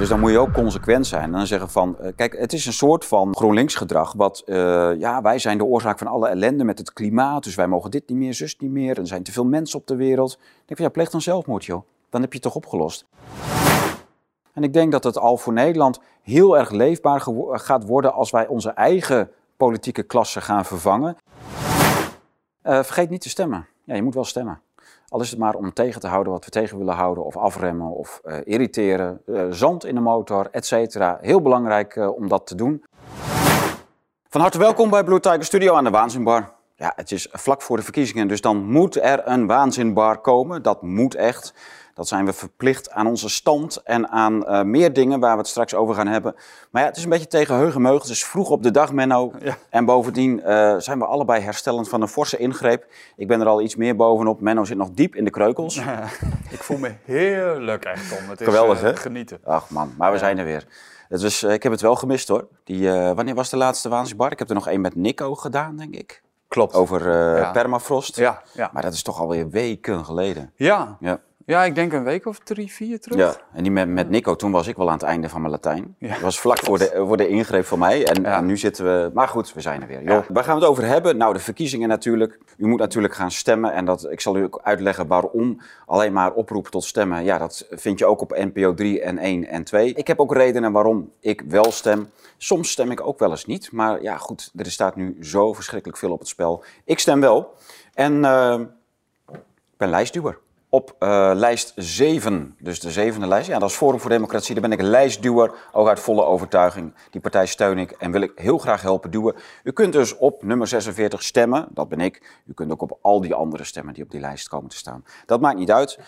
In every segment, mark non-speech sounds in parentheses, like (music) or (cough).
Dus dan moet je ook consequent zijn. En dan zeggen van, eh, kijk, het is een soort van GroenLinks gedrag. Wat, eh, ja, wij zijn de oorzaak van alle ellende met het klimaat. Dus wij mogen dit niet meer, zus niet meer. Er zijn te veel mensen op de wereld. Ik denk van, ja, pleeg dan zelfmoord, joh. Dan heb je het toch opgelost. En ik denk dat het al voor Nederland heel erg leefbaar gaat worden als wij onze eigen politieke klasse gaan vervangen. Eh, vergeet niet te stemmen. Ja, je moet wel stemmen. Al is het maar om tegen te houden wat we tegen willen houden, of afremmen, of eh, irriteren, eh, zand in de motor, et cetera. Heel belangrijk eh, om dat te doen. Van harte welkom bij Blue Tiger Studio aan de Waanzinbar. Ja, het is vlak voor de verkiezingen, dus dan moet er een waanzinbar komen. Dat moet echt. Dat zijn we verplicht aan onze stand en aan eh, meer dingen waar we het straks over gaan hebben. Maar ja, het is een beetje tegen heugenmeugel. Het is vroeg op de dag, Menno. Ja. En bovendien eh, zijn we allebei herstellend van een forse ingreep. Ik ben er al iets meer bovenop. Menno zit nog diep in de kreukels. (laughs) ik voel me heerlijk echt, Tom. Het is, Geweldig, eh, hè? Genieten. Ach man, maar we zijn er weer. Het eh, ik heb het wel gemist hoor. Die, wanneer was de laatste waanzinbar? Ik heb er nog één met Nico gedaan, denk ik. Klopt. Over Ja. permafrost. Ja, ja. Maar dat is toch alweer weken geleden. Ja. Ja. Ja, ik denk een week of drie, vier terug. Ja, en die met, met Nico, toen was ik wel aan het einde van mijn Latijn. Ja, Dat was vlak voor de, (laughs) voor de ingreep van mij. En, Ja. en nu zitten we... Maar goed, we zijn er weer. Joh. Ja. Waar gaan we het over hebben? Nou, de verkiezingen natuurlijk. U moet natuurlijk gaan stemmen. En dat, ik zal u ook uitleggen waarom alleen maar oproepen tot stemmen. Ja, dat vind je ook op NPO 3 en 1 en 2. Ik heb ook redenen waarom ik wel stem. Soms stem ik ook wel eens niet. Maar ja, goed, er staat nu zo verschrikkelijk veel op het spel. Ik stem wel. En... eh, ik ben lijstduwer. Op eh, lijst 7, dus de zevende lijst. Ja, dat is Forum voor Democratie. Daar ben ik lijstduwer, ook uit volle overtuiging. Die partij steun ik en wil ik heel graag helpen duwen. U kunt dus op nummer 46 stemmen, dat ben ik. U kunt ook op al die andere stemmen die op die lijst komen te staan. Dat maakt niet uit.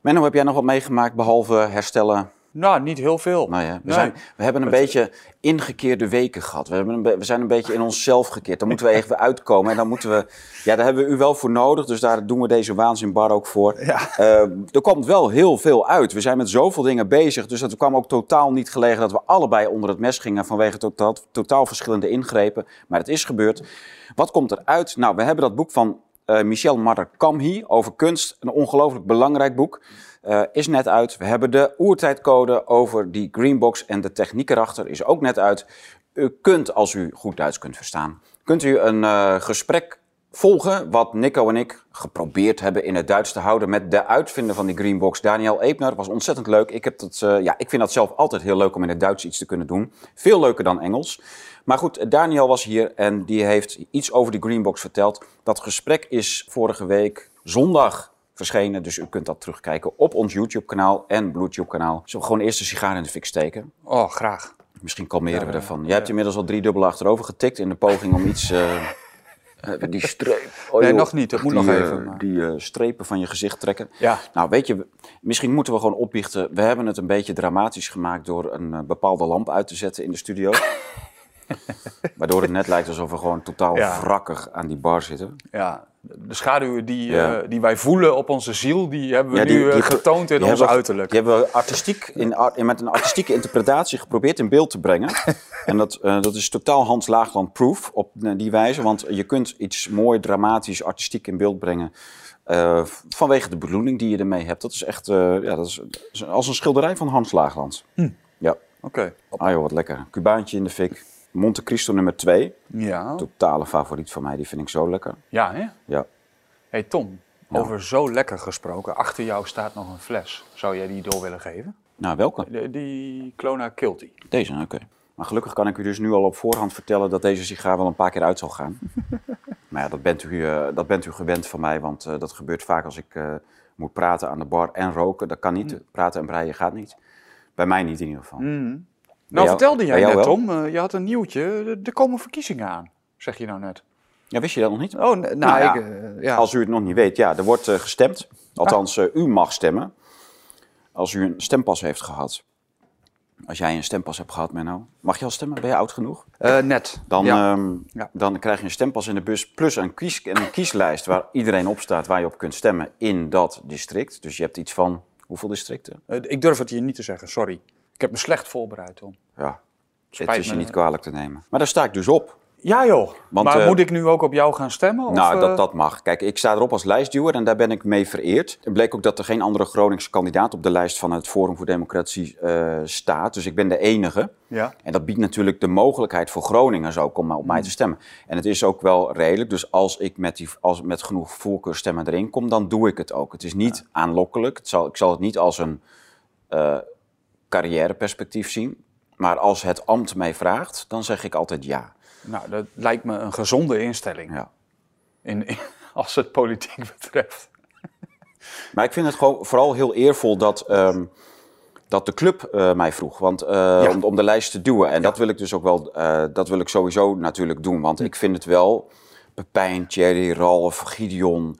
Menno, heb jij nog wat meegemaakt behalve herstellen? Nou, niet heel veel. Nou ja, we, Nee. zijn, we hebben een beetje ingekeerde weken gehad. We, hebben een we zijn een beetje in onszelf gekeerd. Daar moeten we even uitkomen. En dan moeten we. Ja, daar hebben we u wel voor nodig. Dus daar doen we deze waanzinbar ook voor. Ja. Eh, er komt wel heel veel uit. We zijn met zoveel dingen bezig. Dus het kwam ook totaal niet gelegen dat we allebei onder het mes gingen vanwege totaal, totaal verschillende ingrepen. Maar het is gebeurd. Wat komt eruit? Nou, we hebben dat boek van eh, Michel Marder-Kamhi over kunst. Een ongelooflijk belangrijk boek. Eh, is net uit. We hebben de oertijdcode over die greenbox en de techniek erachter is ook net uit. U kunt, als u goed Duits kunt verstaan, kunt u een eh, gesprek volgen wat Nico en ik geprobeerd hebben in het Duits te houden met de uitvinder van die greenbox, Daniel Eepner. Was ontzettend leuk. Ik, heb dat, eh, ja, ik vind dat zelf altijd heel leuk om in het Duits iets te kunnen doen. Veel leuker dan Engels. Maar goed, Daniel was hier en die heeft iets over die greenbox verteld. Dat gesprek is vorige week zondag verschenen. Dus u kunt dat terugkijken op ons YouTube-kanaal en BlueTube-kanaal. Zullen we gewoon eerst een sigaar in de fik steken? Oh, graag. Misschien kalmeren we ervan. Jij hebt inmiddels al drie dubbel achterover getikt in de poging om iets... eh, (laughs) eh, die streep... Oh, Nee, joh. nog niet. Dat moet die, nog eh, even, maar- Die eh, strepen van je gezicht trekken. Ja. Nou, weet je, misschien moeten we gewoon opbiechten. We hebben het een beetje dramatisch gemaakt door een bepaalde lamp uit te zetten in de studio. (laughs) Waardoor het net lijkt alsof we gewoon totaal Ja. wrakkig aan die bar zitten. Ja, de schaduwen die, Ja. eh, die wij voelen op onze ziel, die hebben we Ja, die- nu eh, die- getoond in ons uiterlijk. Die hebben we artistiek in, in- met een artistieke interpretatie geprobeerd in beeld te brengen. (laughs) en dat, eh, dat is totaal Hans Laagland proof op die wijze. Want je kunt iets mooi, dramatisch, artistiek in beeld brengen. vanwege de bedoeling die je ermee hebt. Dat is echt ja, dat is, als een schilderij van Hans Laagland. Ja. Oké. Ah joh, wat lekker. Cubaantje in de fik. Monte Cristo nummer 2. Ja. Totale favoriet van mij. Die vind ik zo lekker. Ja, hè? Ja. hey Tom, over zo lekker gesproken. Achter jou staat nog een fles. Zou jij die door willen geven? Nou, welke? De- die Clona Kilty. Deze, oké. Maar gelukkig kan ik u dus nu al op voorhand vertellen dat deze sigaar wel een paar keer uit zal gaan. (laughs) maar ja, dat bent u, eh, dat bent u gewend van mij, want eh, dat gebeurt vaak als ik eh, moet praten aan de bar en roken. Dat kan niet. Praten en breien gaat niet. Bij mij niet in ieder geval. Nou, jou- vertelde jij net, wel? Tom. eh, je had een nieuwtje. Er- komen verkiezingen aan. Zeg je nou net. Ja, wist je dat nog niet? Oh, nou, Nou ja, ik, eh, ja. Als u het nog niet weet, ja, er wordt eh, gestemd. Althans, eh, u mag stemmen. Als u een stempas heeft gehad. Als jij een stempas hebt gehad, Menno. Mag je al stemmen? Ben je oud genoeg? Net. Dan, Ja. ehm, Ja. dan krijg je een stempas in de bus plus een, kies, een kieslijst waar iedereen op staat waar je op kunt stemmen in dat district. Dus je hebt iets van hoeveel districten? Ik durf het hier niet te zeggen, sorry. Ik heb me slecht voorbereid, Tom. Ja, het Spijt is je me. niet kwalijk te nemen. Maar daar sta ik dus op. Ja joh, Want, maar eh, moet ik nu ook op jou gaan stemmen? Nou, eh, dat, dat mag. Kijk, ik sta erop als lijstduwer en daar ben ik mee vereerd. Het bleek ook dat er geen andere Groningse kandidaat op de lijst van het Forum voor Democratie eh, staat. Dus ik ben de enige. Ja, En dat biedt natuurlijk de mogelijkheid voor Groningers ook om op mij te stemmen. En het is ook wel redelijk. Dus als ik met, die, als, met genoeg voorkeurstemmen erin kom, dan doe ik het ook. Het is niet aanlokkelijk. Het zal, ik zal het niet als een carrièreperspectief zien. Maar als het ambt mij vraagt, dan zeg ik altijd ja. nou dat lijkt me een gezonde instelling ja. in, in- (laughs) als het politiek betreft. (laughs) Maar ik vind het gewoon vooral heel eervol dat, ehm, dat de club eh, mij vroeg. Want, eh, om, om de lijst te duwen. En dat wil ik dus ook wel, eh, dat wil ik sowieso natuurlijk doen. Want ik vind het wel, Pepijn, Thierry, Ralf, Gideon,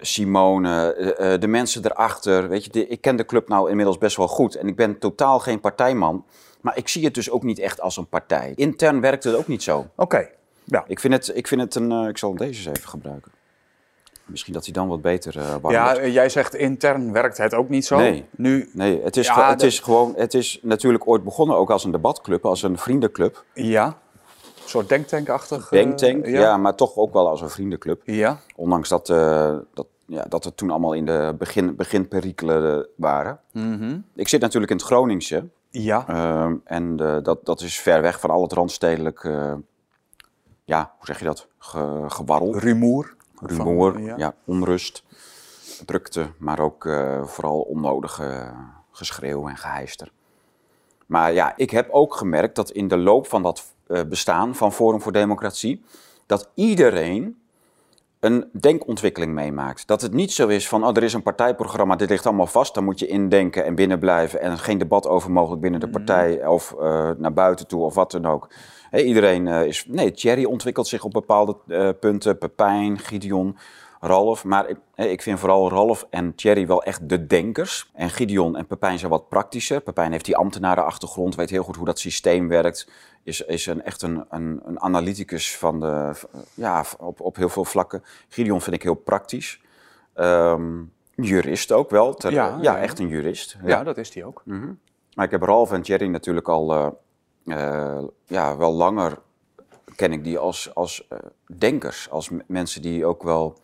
Simone, eh, eh, de mensen erachter. Weet je, de- ik ken de club nou inmiddels best wel goed. En ik ben totaal geen partijman. Maar ik zie het dus ook niet echt als een partij. Intern werkt het ook niet zo. Oké, ja. Ik vind het, ik vind het een, eh, ik zal deze eens even gebruiken. Misschien dat hij dan wat beter uh, Ja, jij zegt intern werkt het ook niet zo. Nee. Nu, Nee, het is, Ja, het dat- is gewoon, het is natuurlijk ooit begonnen ook als een debatclub, als een vriendenclub. ja, soort denktankachtig. eh, Denktank, ja. maar toch ook wel als een vriendenclub. Ja, Ondanks dat, eh, dat, ja, dat het toen allemaal in de begin, beginperikelen waren. Mhm. Ik zit natuurlijk in het Groningse. ja. ehm, en eh, dat, dat is ver weg van al het randstedelijk, eh, ja, hoe zeg je dat, Ge, gewarrel. rumoer. rumoer, Van- ja. ja. onrust, drukte, maar ook eh, vooral onnodige geschreeuw en geheister. Maar ja, ik heb ook gemerkt dat in de loop van dat eh, bestaan van Forum voor Democratie, dat iedereen een denkontwikkeling meemaakt. Dat het niet zo is van, oh, er is een partijprogramma, dit ligt allemaal vast, dan moet je indenken en binnenblijven en geen debat over mogelijk binnen de partij of eh, naar buiten toe of wat dan ook. Iedereen eh, is, nee, Thierry ontwikkelt zich op bepaalde eh, punten, Pepijn, Gideon, Ralf. Maar ik, ik vind vooral Ralf en Thierry wel echt de denkers. En Gideon en Pepijn zijn wat praktischer. Pepijn heeft die ambtenarenachtergrond, weet heel goed hoe dat systeem werkt. Is, is een, echt een, een, een analyticus van de, ja, op, op heel veel vlakken. Gideon vind ik heel praktisch. Ehm, jurist ook wel. ter- Ja, echt een jurist. Ja, dat is die ook. Maar ik heb Ralf en Thierry natuurlijk al eh, eh, ja, wel langer ken ik die als, als eh, denkers. Als mensen die ook wel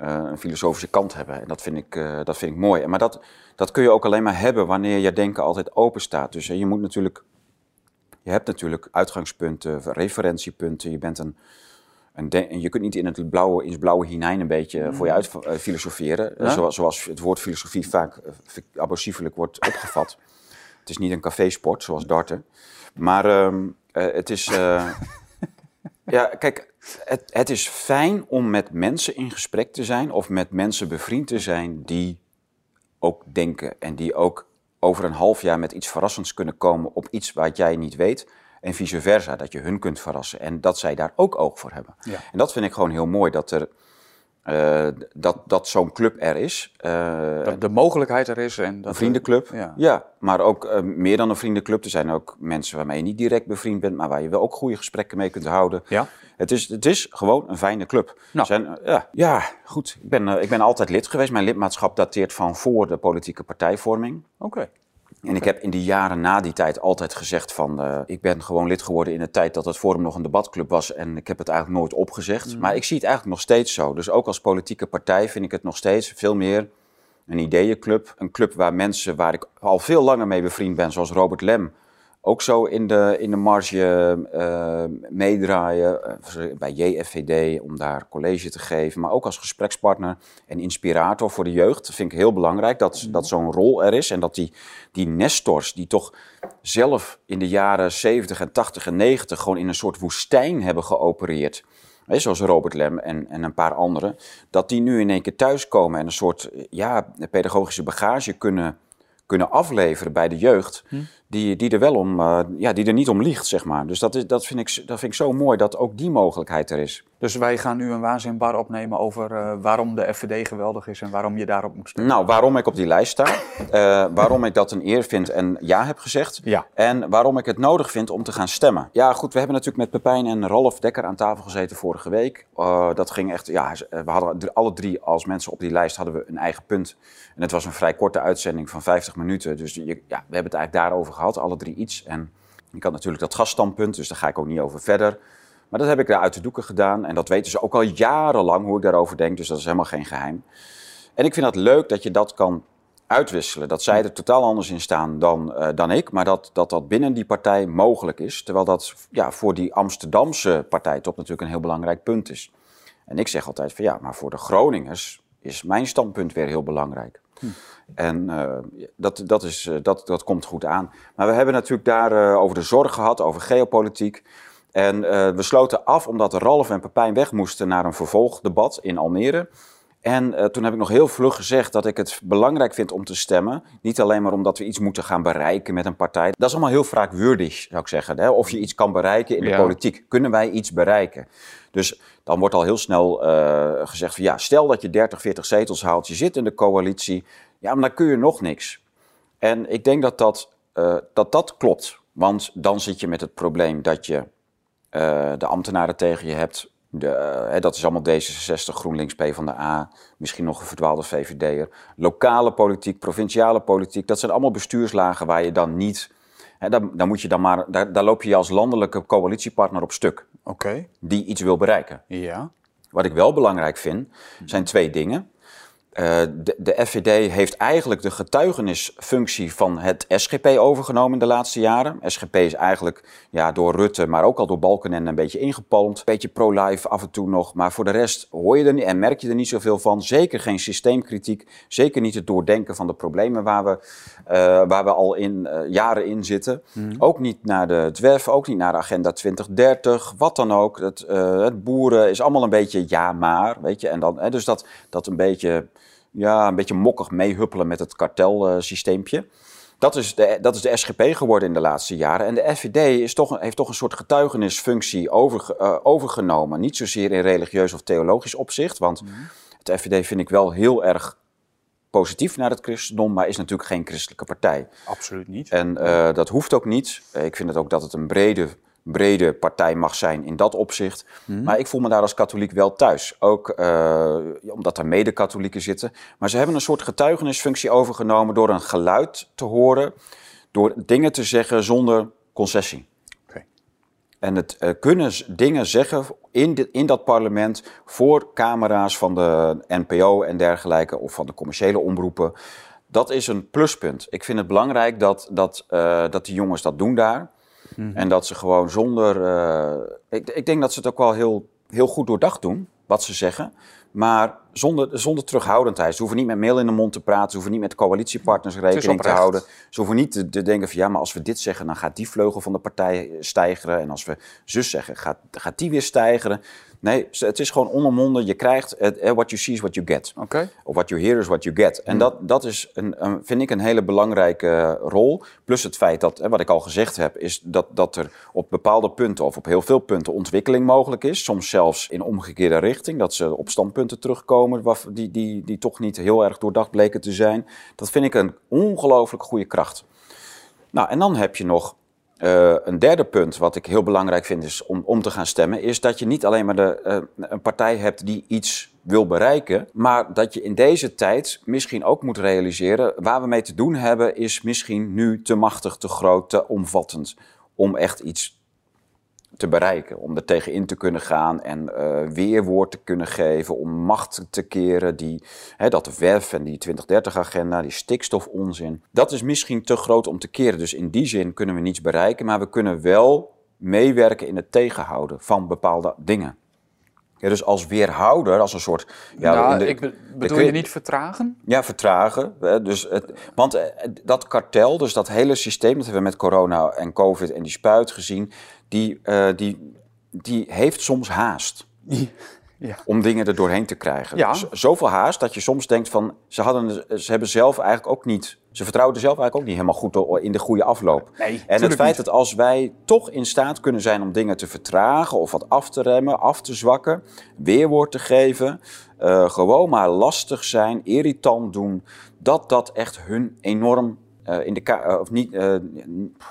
een filosofische kant hebben. En dat vind ik, eh, dat vind ik mooi. Maar dat, dat kun je ook alleen maar hebben wanneer je denken altijd open staat. Dus eh, je moet natuurlijk... Je hebt natuurlijk uitgangspunten, referentiepunten. Je bent een... en je kunt niet in het blauwe, in het blauwe hinein een beetje voor je uit eh, filosoferen. Ja. Zoals, zoals het woord filosofie vaak eh, abusiefelijk wordt opgevat. (laughs) Het is niet een cafésport zoals darten. Maar ehm, eh, het is. eh, (laughs) (laughs) ja, kijk, het, het is fijn om met mensen in gesprek te zijn. of met mensen bevriend te zijn die ook denken. en die ook over een half jaar met iets verrassends kunnen komen. op iets wat jij niet weet. En vice versa, dat je hun kunt verrassen. En dat zij daar ook oog voor hebben. Ja. En dat vind ik gewoon heel mooi dat er. Eh, dat, dat zo'n club er is. Eh, Dat de mogelijkheid er is. En dat een vriendenclub. Ja. Ja. maar ook eh, meer dan een vriendenclub. Er zijn ook mensen waarmee je niet direct bevriend bent, maar waar je wel ook goede gesprekken mee kunt houden. Ja. Het is, het is gewoon een fijne club. Nou. Zijn, ja, ja, goed. Ik ben, ik ben altijd lid geweest. Mijn lidmaatschap dateert van voor de politieke partijvorming. Oké. En ik heb in de jaren na die tijd altijd gezegd van... eh, ik ben gewoon lid geworden in de tijd dat het Forum nog een debatclub was... en ik heb het eigenlijk nooit opgezegd. Maar ik zie het eigenlijk nog steeds zo. Dus ook als politieke partij vind ik het nog steeds veel meer een ideeënclub. Een club waar mensen waar ik al veel langer mee bevriend ben, zoals Robert Lem... ook zo in de, in de marge eh, meedraaien eh, bij JFVD om daar college te geven. Maar ook als gesprekspartner en inspirator voor de jeugd. Dat vind ik heel belangrijk dat, dat zo'n rol er is. En dat die, die nestors, die toch zelf in de jaren 70 en 80 en 90 gewoon in een soort woestijn hebben geopereerd. Hè, zoals Robert Lem en, en een paar anderen. Dat die nu in één keer thuiskomen en een soort ja, pedagogische bagage kunnen, kunnen afleveren bij de jeugd. Die, die er wel om, eh, ja, die er niet om liegt, zeg maar. Dus dat, is, dat, vind ik, dat vind ik zo mooi dat ook die mogelijkheid er is. Dus wij gaan nu een waanzinbar opnemen over eh, waarom de FVD geweldig is en waarom je daarop moet stemmen. Nou, waarom ik op die lijst sta. eh, waarom ik dat een eer vind en ja heb gezegd. Ja. En waarom ik het nodig vind om te gaan stemmen. Ja, goed, we hebben natuurlijk met Pepijn en Rolf Dekker aan tafel gezeten vorige week. Dat ging echt, ja, we hadden alle drie als mensen op die lijst hadden we een eigen punt. En het was een vrij korte uitzending van 50 minuten. Dus je, ja, we hebben het eigenlijk daarover gehad, alle drie iets. En ik had natuurlijk dat gaststandpunt, dus daar ga ik ook niet over verder. Maar dat heb ik daar uit de doeken gedaan. En dat weten ze ook al jarenlang hoe ik daarover denk. Dus dat is helemaal geen geheim. En ik vind het leuk dat je dat kan uitwisselen. Dat zij er totaal anders in staan dan, uh, dan ik. Maar dat, dat dat binnen die partij mogelijk is. Terwijl dat ja, voor die Amsterdamse partijtop natuurlijk een heel belangrijk punt is. En ik zeg altijd van ja, maar voor de Groningers is mijn standpunt weer heel belangrijk. Hm. En uh, dat, dat, is, uh, dat, dat komt goed aan. Maar we hebben natuurlijk daar uh, over de zorg gehad, over geopolitiek. En we sloten af omdat Ralf en Pepijn weg moesten naar een vervolgdebat in Almere. En toen heb ik nog heel vlug gezegd dat ik het belangrijk vind om te stemmen. Niet alleen maar omdat we iets moeten gaan bereiken met een partij. Dat is allemaal heel vaak würdig, zou ik zeggen. Hè? Of je iets kan bereiken in de ja. politiek. Kunnen wij iets bereiken? Dus dan wordt al heel snel uh, gezegd van ja, stel dat je 30, 40 zetels haalt, je zit in de coalitie, ja, maar dan kun je nog niks. En ik denk dat dat, uh, dat, dat klopt. Want dan zit je met het probleem dat je uh, de ambtenaren tegen je hebt. De, hè, dat is allemaal D66, GroenLinks, PvdA, misschien nog een verdwaalde VVD'er. Lokale politiek, provinciale politiek, dat zijn allemaal bestuurslagen waar je dan niet He, daar, daar, moet je dan maar, daar, daar, loop je als landelijke coalitiepartner op stuk. Okay. Die iets wil bereiken. Ja. Wat ik wel belangrijk vind, zijn twee dingen. Uh, de, de, FVD heeft eigenlijk de getuigenisfunctie van het SGP overgenomen in de laatste jaren. SGP is eigenlijk ja, door Rutte, maar ook al door Balkenende een beetje ingepalmd. Een beetje pro-life af en toe nog. Maar voor de rest hoor je er niet en merk je er niet zoveel van. Zeker geen systeemkritiek. Zeker niet het doordenken van de problemen waar we, uh, waar we al in, uh, jaren in zitten. Mm. Ook niet naar de DWEF, ook niet naar de Agenda 2030. Wat dan ook. Het, het boeren is allemaal een beetje ja maar. Weet je? En dan, hè, dus dat, dat een beetje ja, een beetje mokkig meehuppelen met het kartelsysteempje. Dat is, de, dat is de SGP geworden in de laatste jaren. En de FVD is toch, heeft toch een soort getuigenisfunctie over, uh, overgenomen. Niet zozeer in religieus of theologisch opzicht. Want mm. het FVD vind ik wel heel erg positief naar het christendom, maar is natuurlijk geen christelijke partij. Absoluut niet. En uh, dat hoeft ook niet. Ik vind het ook dat het een brede brede partij mag zijn in dat opzicht. Mm. Maar ik voel me daar als katholiek wel thuis. Ook uh, omdat er mede-katholieken zitten. Maar ze hebben een soort getuigenisfunctie overgenomen door een geluid te horen. Door dingen te zeggen zonder concessie. Okay. En het uh, kunnen dingen zeggen in, dit, in dat parlement voor camera's van de NPO en dergelijke. Of van de commerciële omroepen. Dat is een pluspunt. Ik vind het belangrijk dat, dat, uh, dat die jongens dat doen daar. Mm-hmm. En dat ze gewoon zonder. Uh, ik, ik, denk dat ze het ook wel heel, heel goed doordacht doen, wat ze zeggen. Maar zonder, zonder terughoudendheid. Ze hoeven niet met mail in de mond te praten. Ze hoeven niet met coalitiepartners rekening te houden. Ze hoeven niet te, te, denken van ja, maar als we dit zeggen, dan gaat die vleugel van de partij stijgeren. En als we zus zeggen, gaat, gaat die weer stijgeren. Nee, het is gewoon onomwonden. Je krijgt uh, what you see is what you get. Okay. Of what you hear is what you get. En mm. dat, dat is, een, een, vind ik, een hele belangrijke uh, rol. Plus het feit dat, uh, wat ik al gezegd heb, is dat, dat er op bepaalde punten of op heel veel punten ontwikkeling mogelijk is. Soms zelfs in omgekeerde richting. Dat ze op standpunten terugkomen die, die, die toch niet heel erg doordacht bleken te zijn. Dat vind ik een ongelooflijk goede kracht. Nou, en dan heb je nog uh, een derde punt wat ik heel belangrijk vind is om, om te gaan stemmen, is dat je niet alleen maar de, uh, een partij hebt die iets wil bereiken, maar dat je in deze tijd misschien ook moet realiseren, waar we mee te doen hebben, is misschien nu te machtig, te groot, te omvattend om echt iets te bereiken. Om er tegenin te kunnen gaan en uh, weerwoord te kunnen geven. Om macht te keren. Die, hè, dat WEF en die 2030-agenda, die stikstofonzin. Dat is misschien te groot om te keren. Dus in die zin kunnen we niets bereiken. Maar we kunnen wel meewerken in het tegenhouden van bepaalde dingen. Ja, dus als weerhouder, als een soort. Ja, nou, de, ik bedoel je, je niet vertragen? Ja, vertragen. Dus het, want dat kartel, dus dat hele systeem, dat hebben we met corona en COVID en die spuit gezien, die, uh, die, die heeft soms haast. (laughs) Ja. Om dingen er doorheen te krijgen. Ja. Zoveel haast dat je soms denkt van ze, hadden, ze hebben zelf eigenlijk ook niet. Ze vertrouwden zelf eigenlijk ook niet helemaal goed in de goede afloop. Nee, en het feit niet. dat als wij toch in staat kunnen zijn om dingen te vertragen of wat af te remmen, af te zwakken, weerwoord te geven, uh, gewoon maar lastig zijn, irritant doen, dat dat echt hun enorm uh, in de ka- uh, of niet, uh,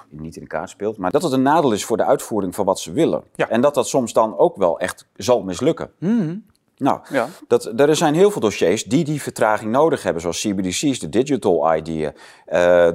niet in de kaart speelt, maar dat het een nadeel is voor de uitvoering van wat ze willen. Ja. En dat dat soms dan ook wel echt zal mislukken. Mm. Nou, Ja. dat, er zijn heel veel dossiers die die vertraging nodig hebben, zoals CBDC's, de digital ID, eh,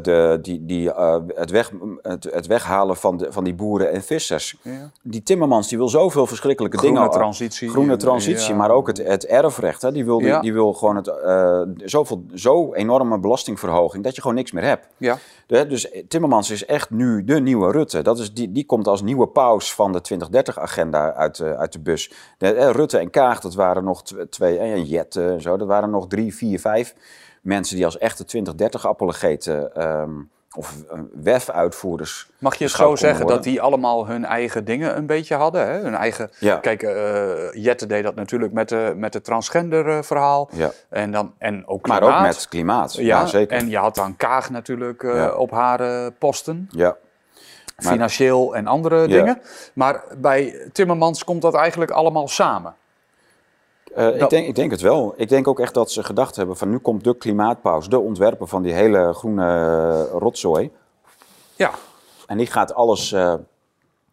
de, die, die, eh, het, weg, het, het weghalen van, de, van die boeren en vissers. Ja. Die Timmermans die wil zoveel verschrikkelijke Groene dingen. transitie. Groene transitie, Ja. maar ook het, het erfrecht. Hè. Die, wil, die, die wil gewoon het, eh, zoveel, zo enorme belastingverhoging dat je gewoon niks meer hebt. Ja. Dus Timmermans is echt nu de nieuwe Rutte. Dat is die, die komt als nieuwe paus van de 2030-agenda uit, de- uit de bus. De, eh, Rutte en Kaag, dat waren nog tw- twee, en Jette en zo, dat waren nog drie, vier, vijf mensen die als echte 2030-apologeten ehm, of eh, WEF-uitvoerders Mag je het zo zeggen dat die allemaal hun eigen dingen een beetje hadden? Hè? Hun eigen... Ja. Kijk, eh, Jette deed dat natuurlijk met, de, met het transgender eh. Ja. En, dan, en ook Maar ook met klimaat. Ja, Ja, zeker. en je had dan Kaag natuurlijk Ja. op haar posten. ja. Maar- Financieel en andere dingen. Maar bij Timmermans komt dat eigenlijk allemaal samen. Eh, ik, denk, ik denk het wel. Ik denk ook echt dat ze gedacht hebben van nu komt de klimaatpaus, de ontwerper van die hele groene eh, rotzooi. Ja, En die gaat alles eh,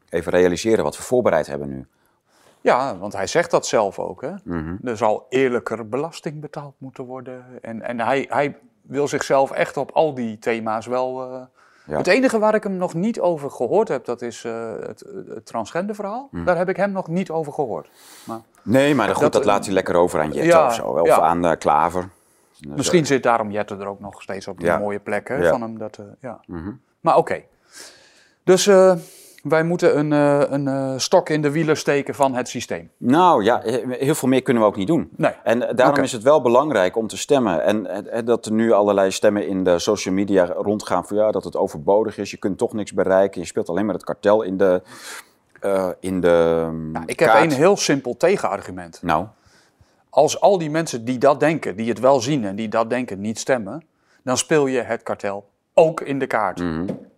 even realiseren wat we voorbereid hebben nu. ja want hij zegt dat zelf ook. Hè? Mhm. Er zal eerlijker belasting betaald moeten worden. En, en hij, hij wil zichzelf echt op al die thema's wel... Ja. Het enige waar ik hem nog niet over gehoord heb, dat is eh, het, het transgender verhaal. Mhm. Daar heb ik hem nog niet over gehoord. Maar Nee, maar goed, dat, Dat- laat hij lekker over aan Jette Ja, of zo. Of ja. aan eh, Klaver. Dus, misschien zit daarom Jette er ook nog steeds op die mooie plek hè, Ja. van hem. Dat, eh, ja. Mhm. Maar oké. Dus eh, wij moeten een, eh, een eh, stok in de wielen steken van het systeem. Nou ja, eh, heel veel meer kunnen we ook niet doen. Nee. En daarom is het wel belangrijk om te stemmen. En dat er nu allerlei stemmen in de social media rondgaan van ja, dat het overbodig is. Je kunt toch niks bereiken. Je speelt alleen maar het kartel in de. eh, in de Nou, ik heb een heel simpel tegenargument. Nou, Als al die mensen die dat denken, die het wel zien en die dat denken, niet stemmen, dan speel je het kartel ook in de kaart.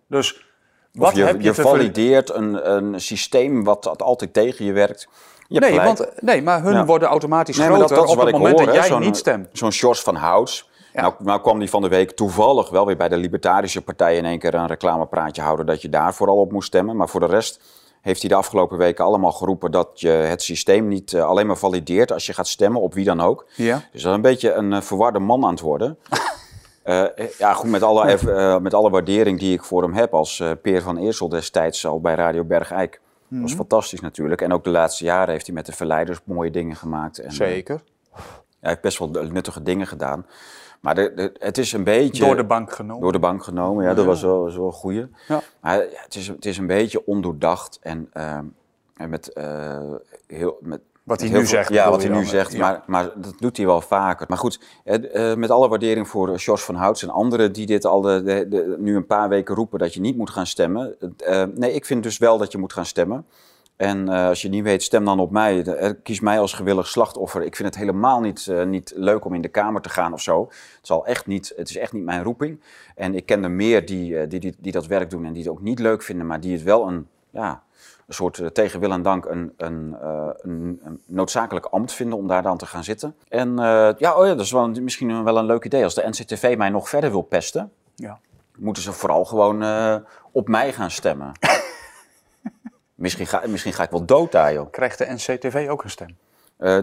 Dus wat je, heb je, je valideert een, een systeem wat dat altijd tegen je werkt. Je Nee, gelijk. want, nee, maar hun Ja. worden automatisch Nee, groter dat, dat op het moment hoor. dat jij Zo'n- niet stemt. Zo'n Sjors van Houts. Ja. Nou, nou kwam die van de week toevallig wel weer bij de Libertarische Partij in één keer een reclamepraatje houden dat je daar vooral op moest stemmen. Maar voor de rest heeft hij de afgelopen weken allemaal geroepen dat je het systeem niet eh, alleen maar valideert als je gaat stemmen, op wie dan ook. Ja. Dus dat is een beetje een eh, verwarde man aan het worden. (laughs) Eh, eh, ja, goed, met alle, eh, met alle waardering die ik voor hem heb als Peer van Eersel destijds al bij Radio Bergijk. Dat Mhm. was fantastisch natuurlijk. En ook de laatste jaren heeft hij met de Verleiders mooie dingen gemaakt. En, Zeker. hij heeft best wel nuttige dingen gedaan. Maar de, de- het is een beetje... Door de bank genomen. door de bank genomen. Ja, dat was wel, was wel een goeie. Ja. Maar ja, het, is, het is een beetje ondoordacht. En, ehm, en met, heel, met Wat hij nu zegt, Ja, wat hij nu dan, zegt. ja. Maar, maar dat doet hij wel vaker. Maar goed, eh, eh, met alle waardering voor Jos van Houts en anderen die dit al de, de, de- nu een paar weken roepen dat je niet moet gaan stemmen. Eh, nee, ik vind dus wel dat je moet gaan stemmen. En eh, als je niet weet, stem dan op mij. De- eh, kies mij als gewillig slachtoffer. Ik vind het helemaal niet, eh, niet leuk om in de Kamer te gaan of zo. Het, zal echt niet, het is echt niet mijn roeping. En ik ken er meer die, eh, die, die, die dat werk doen en die het ook niet leuk vinden, maar die het wel een, ja, een soort eh, tegen wil en dank een, een, eh, een, een noodzakelijk ambt vinden om daar dan te gaan zitten. En eh, ja, oh ja, dat is wel, misschien wel een leuk idee. Als de NCTV mij nog verder wil pesten, Ja. moeten ze vooral gewoon op mij gaan stemmen. (laughs) misschien, ga, misschien ga ik wel dood daar, joh. Krijgt de NCTV ook een stem?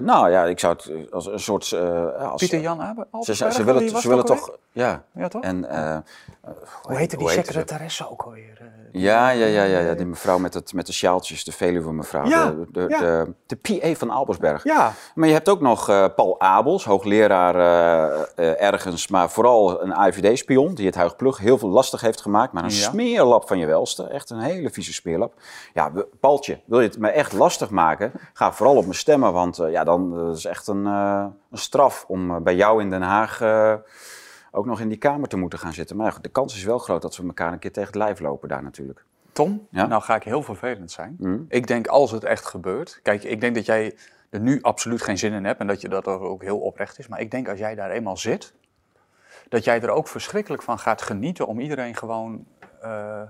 Nou ja, ik zou het als een soort... eh, als, Pieter Jan Abe? ze, ze, ze willen, ze willen toch... Ja. Ja, toch? En, Hoe heette die secretaresse ook alweer? Eh? Ja, ja, ja, ja, ja, die mevrouw met, het, met de sjaaltjes, de Veluwe mevrouw. Ja, de, de, ja. de, de PA van Albersberg. Ja. Maar je hebt ook nog eh, Paul Abels, hoogleraar eh, eh, ergens, maar vooral een AIVD-spion, die het Huig Plug heel veel lastig heeft gemaakt. Maar een Ja. smeerlap van je welste, echt een hele vieze smeerlap. Ja, Paultje, wil je het me echt lastig maken? Ga vooral op me stemmen, want eh, ja, dan eh, is echt een, eh, een straf om eh, bij jou in Den Haag eh, ook nog in die kamer te moeten gaan zitten. Maar de kans is wel groot dat we elkaar een keer tegen het lijf lopen daar natuurlijk. Tom, Ja? nou ga ik heel vervelend zijn. Mm. Ik denk als het echt gebeurt. Kijk, ik denk dat jij er nu absoluut geen zin in hebt en dat je dat ook heel oprecht is. Maar ik denk als jij daar eenmaal zit, dat jij er ook verschrikkelijk van gaat genieten om iedereen gewoon. eh,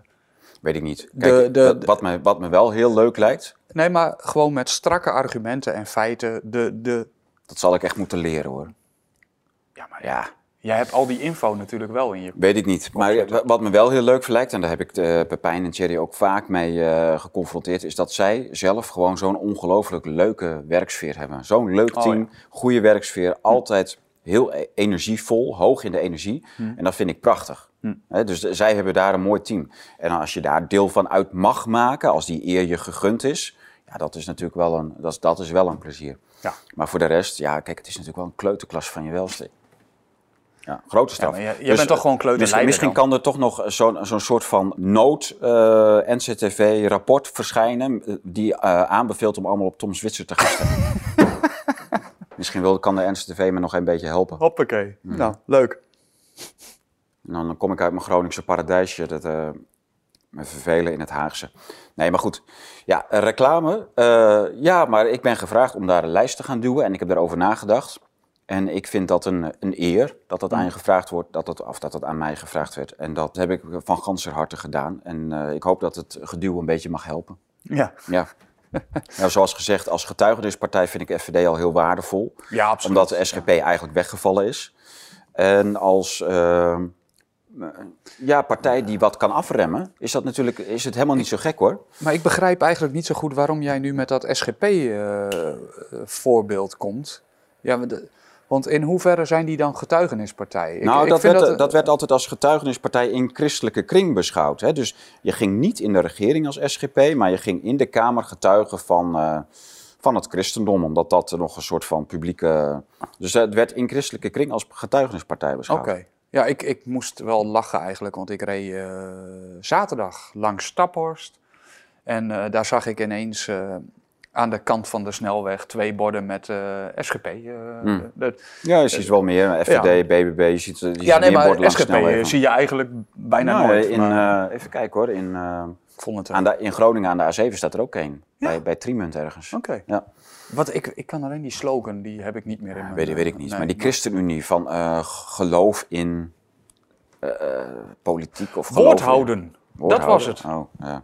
Weet ik niet. De- Kijk, de- wat, me, wat me wel heel leuk lijkt, nee, maar gewoon met strakke argumenten en feiten. De, de, dat zal ik echt moeten leren hoor. ja, maar Ja, jij hebt al die info natuurlijk wel in je Weet ik niet. Maar wat me wel heel leuk verlijkt, en daar heb ik de Pepijn en Thierry ook vaak mee eh, geconfronteerd, is dat zij zelf gewoon zo'n ongelooflijk leuke werksfeer hebben. Zo'n leuk Oh, team, ja. goede werksfeer, altijd heel e- energievol, hoog in de energie. Hm. En dat vind ik prachtig. Hè, dus de- zij hebben daar een mooi team. En als je daar deel van uit mag maken, als die eer je gegund is, ja, dat is natuurlijk wel een, dat is, dat is wel een plezier. Ja. Maar voor de rest, ja, kijk, het is natuurlijk wel een kleuterklas van je welste. Ja, grote stap. maar jij- jij bent toch gewoon kleuterleider Misschien, dan? kan er toch nog zo'n zo'n soort van nood-NCTV-rapport verschijnen... eh, die eh, aanbeveelt om allemaal op Tom Zwitser te gaan stemmen. (laughs) misschien wil, kan de NCTV me nog een beetje helpen. Hoppakee. Nou, leuk. Dan kom ik uit mijn Groningse paradijsje, dat eh, me vervelen in het Haagse. Nee, maar goed. Ja, eh, reclame. eh, ja, maar ik ben gevraagd om daar een lijst te gaan duwen en ik heb daarover nagedacht. En ik vind dat een, een eer dat dat aan je gevraagd wordt, dat het, of dat het aan mij gevraagd werd. En dat heb ik van ganser harte gedaan. En eh, ik hoop dat het geduw een beetje mag helpen. Ja, Ja. (laughs) nou, zoals gezegd, als getuigenispartij vind ik FVD al heel waardevol ja absoluut. omdat de SGP eigenlijk weggevallen is. En als eh, ja, partij die wat kan afremmen, is, dat natuurlijk, is het helemaal niet zo gek hoor. Maar ik begrijp eigenlijk niet zo goed waarom jij nu met dat SGP-voorbeeld komt. Ja, de- want in hoeverre zijn die dan getuigenispartijen? Ik- nou, ik dat, vind werd, dat, werd altijd als getuigenispartij in christelijke kring beschouwd. Hè? Dus je ging niet in de regering als SGP, maar je ging in de Kamer getuigen van, eh, van het christendom. Omdat dat nog een soort van publieke... Dus het werd in christelijke kring als getuigenispartij beschouwd. Oké. Ja, ik, ik moest wel lachen eigenlijk, want ik reed eh, zaterdag langs Staphorst. En eh, daar zag ik ineens aan de kant van de snelweg twee borden met eh, SGP. eh, Hmm. Ja, je ziet wel meer. FVD, BBB, je ziet, je ziet ja, nee, meer borden SGP zie je eigenlijk bijna Nou, nooit. In, maar eh, even kijken hoor. In, eh, ik vond het aan de, in Groningen aan de A7 staat er ook één. Ja? Bij, bij Trimunt ergens. Oké. Ja. Wat ik, ik kan alleen die slogan, die heb ik niet meer in mijn... Weet, weet ik niet. nee, maar die ChristenUnie van eh, geloof in eh, eh, politiek of geloof Woord houden. Dat was het. Oh, ja.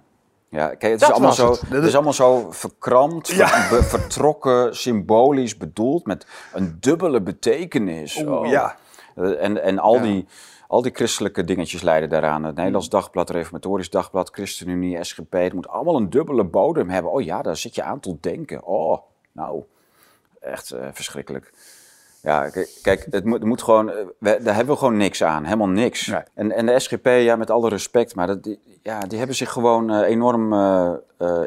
Ja, kijk, het is, allemaal zo, het. het is allemaal zo verkrampt, Ja. ver- be- vertrokken, symbolisch bedoeld, met een dubbele betekenis. Oeh, Oh. ja. Eh, En, en al, Ja. die, al die christelijke dingetjes leiden daaraan. Het Nederlands Dagblad, Reformatorisch Dagblad, ChristenUnie, SGP. Het moet allemaal een dubbele bodem hebben. Oh ja, daar zit je aan tot denken. Oh, nou, echt eh, verschrikkelijk. Ja, kijk, het moet, het moet gewoon, eh, we, daar hebben we gewoon niks aan. Helemaal niks. Nee. En, en de SGP, ja, met alle respect, maar dat, die, ja, die hebben zich gewoon eh, enorm eh,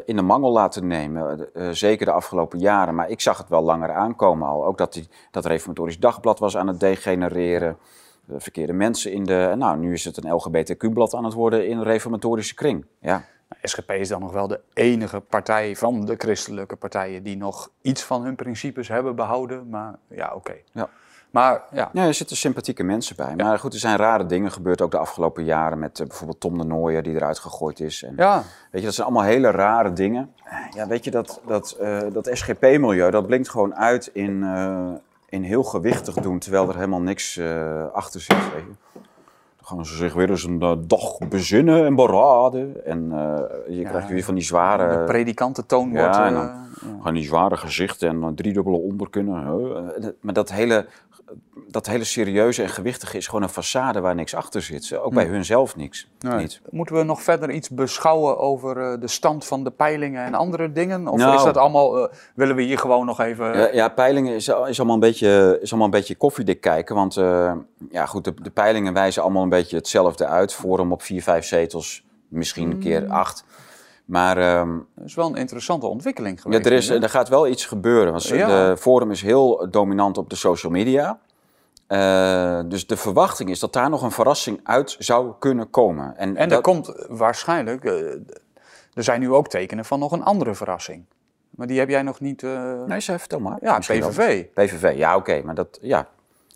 in de mangel laten nemen. Zeker de afgelopen jaren. Maar ik zag het wel langer aankomen al. Ook dat die, dat Reformatorisch Dagblad was aan het degenereren. De verkeerde mensen in de... Nou, nu is het een LGBTQ-blad aan het worden in een reformatorische kring. Ja. SGP is dan nog wel de enige partij van de christelijke partijen die nog iets van hun principes hebben behouden. Maar ja, oké. Ja. Maar ja, Ja, er zitten sympathieke mensen bij. Maar goed, er zijn rare dingen gebeurd ook de afgelopen jaren. Met eh, bijvoorbeeld Tom de Nooijer die eruit gegooid is. En, ja, Weet je, dat zijn allemaal hele rare dingen. Ja, weet je, dat, dat, eh, dat SGP-milieu, dat blinkt gewoon uit in, eh, in heel gewichtig doen, terwijl er helemaal niks achter zit. Weet je. Dan gaan ze zich weer eens een eh, dag bezinnen en beraden. En eh, je krijgt weer van die zware... de predikantentoon Ja, wordt... en eh, dan- ja. Gaan die zware gezichten en dan driedubbele onderkunnen. Maar dat hele, dat hele serieuze en gewichtige is gewoon een façade waar niks achter zit. Ook bij hun zelf niks. Nee. Niet. Moeten we nog verder iets beschouwen over eh, de stand van de peilingen en andere dingen? Of Nou. is dat allemaal, eh, willen we hier gewoon nog even... Ja, ja, peilingen is, is, allemaal een beetje, is allemaal een beetje koffiedik kijken. Want eh, ja, goed, de, de peilingen wijzen allemaal een beetje hetzelfde uit. Forum op vier, vijf zetels, misschien een keer acht. Maar ehm, Dat is wel een interessante ontwikkeling ja, geweest. er, is, er gaat wel iets gebeuren. Want Ja. de Forum is heel dominant op de social media. Eh, dus de verwachting is dat daar nog een verrassing uit zou kunnen komen. En, En er dat, komt waarschijnlijk, eh, er zijn nu ook tekenen van nog een andere verrassing. Maar die heb jij nog niet... eh, Nee, zeg, vertel maar. ja, Misschien PVV. PVV, ja, oké. maar dat, ja.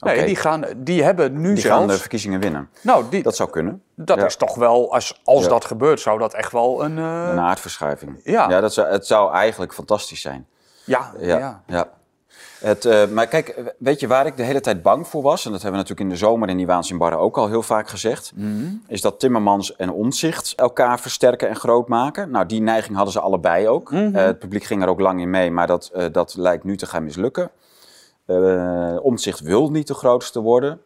Nee, die, gaan, die hebben nu Die gaan zelfs... de verkiezingen winnen. nou, die, dat Dat zou kunnen. ja. is toch wel, als, als Ja. dat gebeurt, zou dat echt wel een... eh, Een aardverschuiving. Ja. ja dat zou, het zou eigenlijk fantastisch zijn. ja, Ja, ja. Het, eh, maar kijk, weet je waar ik de hele tijd bang voor was? En dat hebben we natuurlijk in de zomer in die waanzinbarren ook al heel vaak gezegd. Mhm. Is dat Timmermans en Omtzigt elkaar versterken en groot maken. Nou, die neiging hadden ze allebei ook. Mhm. Eh, het publiek ging er ook lang in mee, maar dat, eh, dat lijkt nu te gaan mislukken. Eh Omtzigt wil niet de grootste worden.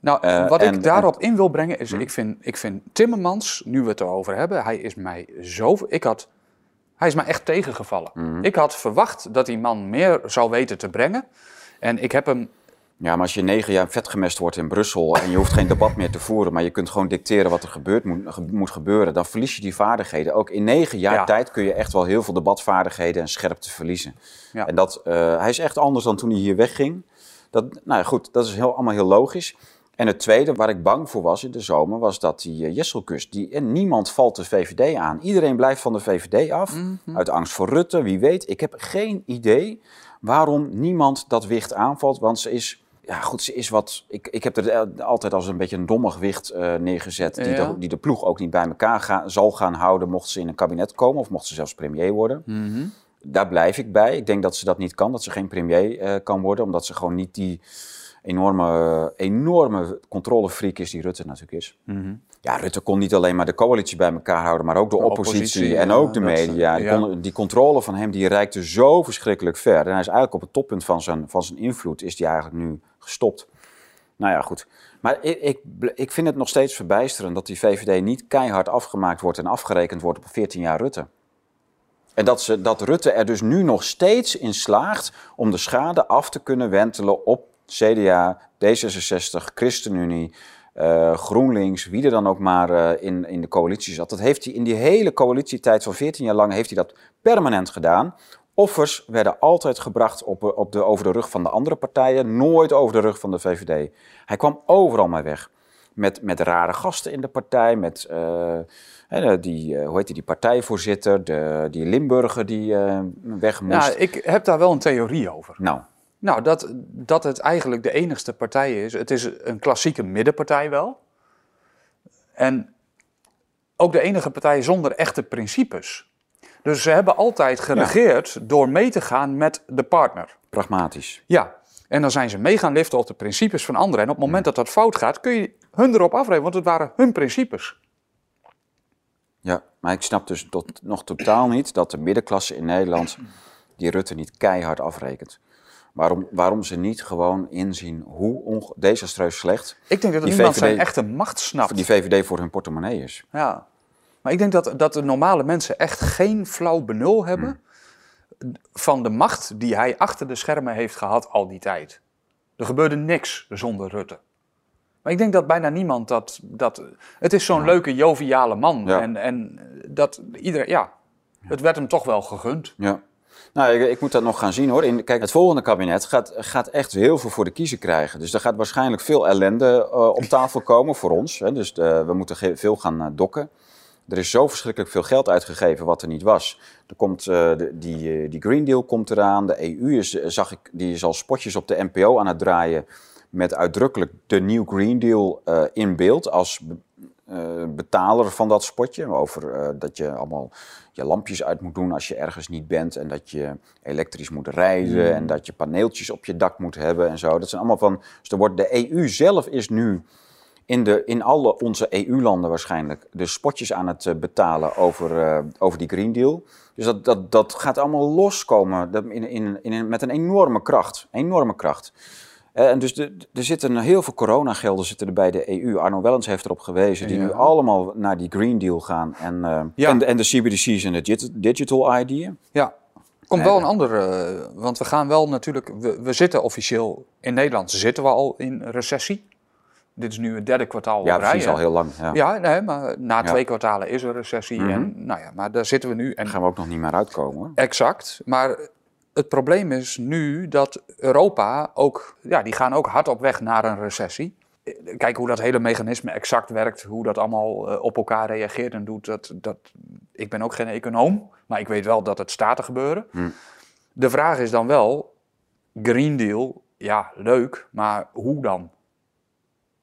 Nou, Eh, wat en- ik daarop in wil brengen is, Hm. ik, vind, ik vind Timmermans, nu we het erover hebben, hij is mij zo... Ik had, hij is mij echt tegengevallen. Hm. Ik had verwacht dat die man meer zou weten te brengen. En ik heb hem... Ja, maar als je negen jaar vetgemest wordt in Brussel en je hoeft geen debat meer te voeren, maar je kunt gewoon dicteren wat er gebeurt, moet, moet gebeuren, dan verlies je die vaardigheden. Ook in negen jaar Ja. tijd kun je echt wel heel veel debatvaardigheden en scherpte verliezen. Ja. En dat, eh, hij is echt anders dan toen hij hier wegging. Dat, nou ja, goed, dat is heel, allemaal heel logisch. En het tweede waar ik bang voor was in de zomer, was dat die uh, Jesselkus, die, en niemand valt de VVD aan. Iedereen blijft van de VVD af, Mhm. uit angst voor Rutte, wie weet. Ik heb geen idee waarom niemand dat wicht aanvalt, want ze is... Ja, goed, ze is wat. Ik, ik heb er altijd als een beetje een dommig wicht eh, neergezet. Die, Ja. de, die de ploeg ook niet bij elkaar ga- zal gaan houden. mocht ze in een kabinet komen of mocht ze zelfs premier worden. Daar blijf ik bij. Ik denk dat ze dat niet kan, dat ze geen premier eh, kan worden, omdat ze gewoon niet die enorme, enorme controlefreak is die Rutte natuurlijk is. Ja, Rutte kon niet alleen maar de coalitie bij elkaar houden, maar ook de, De oppositie, oppositie, en ja, ook de media. Die, kon- die controle van hem die reikte zo verschrikkelijk ver. En hij is eigenlijk op het toppunt van zijn, van zijn invloed, is die eigenlijk nu gestopt. Nou ja, goed. Maar ik, ik, ik vind het nog steeds verbijsterend dat die VVD niet keihard afgemaakt wordt en afgerekend wordt op 14 jaar Rutte. En dat, ze, dat Rutte er dus nu nog steeds in slaagt om de schade af te kunnen wentelen op CDA, D66, ChristenUnie, eh, GroenLinks, wie er dan ook maar eh, in, in de coalitie zat. Dat heeft hij in die hele coalitietijd van 14 jaar lang heeft hij dat permanent gedaan. Offers werden altijd gebracht op, op de, over de rug van de andere partijen, nooit over de rug van de VVD. Hij kwam overal maar weg. Met, met rare gasten in de partij, met eh, die, eh, hoe heet die, die partijvoorzitter, de, die Limburger die eh, weg moest. Ja, ik heb daar wel een theorie over. Nou, Nou, dat, dat het eigenlijk de enigste partij is. Het is een klassieke middenpartij wel. En ook de enige partij zonder echte principes. Dus ze hebben altijd geregeerd door mee te gaan met de partner. pragmatisch. Ja, en dan zijn ze mee gaan liften op de principes van anderen. En op het moment dat dat fout gaat, kun je hun erop afrekenen, want het waren hun principes. Ja, maar ik snap dus tot, nog totaal niet dat de middenklasse in Nederland die Rutte niet keihard afrekent. Waarom, waarom ze niet gewoon inzien hoe desastreus slecht Ik denk dat Die niemand VVD zijn echte macht snapt. die VVD voor hun portemonnee is. Ja. Maar ik denk dat, dat de normale mensen echt geen flauw benul hebben van de macht die hij achter de schermen heeft gehad al die tijd. Er gebeurde niks zonder Rutte. Maar ik denk dat bijna niemand dat... dat het is zo'n leuke, joviale man. Ja. En, en dat iedereen... Ja, het werd hem toch wel gegund. Ja. Nou, ik, ik moet dat nog gaan zien hoor. In, kijk, het volgende kabinet gaat, gaat echt heel veel voor de kiezer krijgen. Dus er gaat waarschijnlijk veel ellende eh, op tafel komen voor ons. Hè. Dus eh, we moeten veel gaan eh, dokken. Er is zo verschrikkelijk veel geld uitgegeven wat er niet was. Er komt, de, die, die Green Deal komt eraan. De EU is, zag ik, die is al spotjes op de NPO aan het draaien. Met uitdrukkelijk de New Green Deal in beeld als eh, betaler van dat spotje. Over eh, dat je allemaal je lampjes uit moet doen als je ergens niet bent. En dat je elektrisch moet rijden. En dat je paneeltjes op je dak moet hebben en zo. Dat zijn allemaal van. Dus er wordt, de EU zelf is nu in, de, in alle onze EU-landen waarschijnlijk de spotjes aan het eh, betalen over, over die Green Deal. Dus dat, dat, dat gaat allemaal loskomen dat- in, in, in, met een enorme kracht. Enorme kracht. Eh, en dus de, er zitten heel veel coronagelden zitten er bij de EU. Arno Wellens heeft erop gewezen, die Ja. nu allemaal naar die Green Deal gaan. En, eh, Ja. en, de, en de CBDC's en de digit- Digital ID. Ja. Komt wel een nee. andere, eh, want we gaan wel natuurlijk, we, we zitten officieel, in Nederland zitten we al in recessie. Dit is nu het derde kwartaal Ja, op rij. precies al heel lang. Ja. Ja, nee, maar na Ja. twee kwartalen is er recessie. Mhm. En, nou ja, maar daar zitten we nu. En Daar gaan we ook nog niet meer uitkomen hoor. Exact. Maar het probleem is nu dat Europa ook, ja, die gaan ook hard op weg naar een recessie. Kijk hoe dat hele mechanisme exact werkt, hoe dat allemaal eh, op elkaar reageert en doet. Dat, dat, ik ben ook geen econoom, maar ik weet wel dat het staat te gebeuren. Hm. De vraag is dan wel, Green Deal, ja, leuk, maar hoe dan?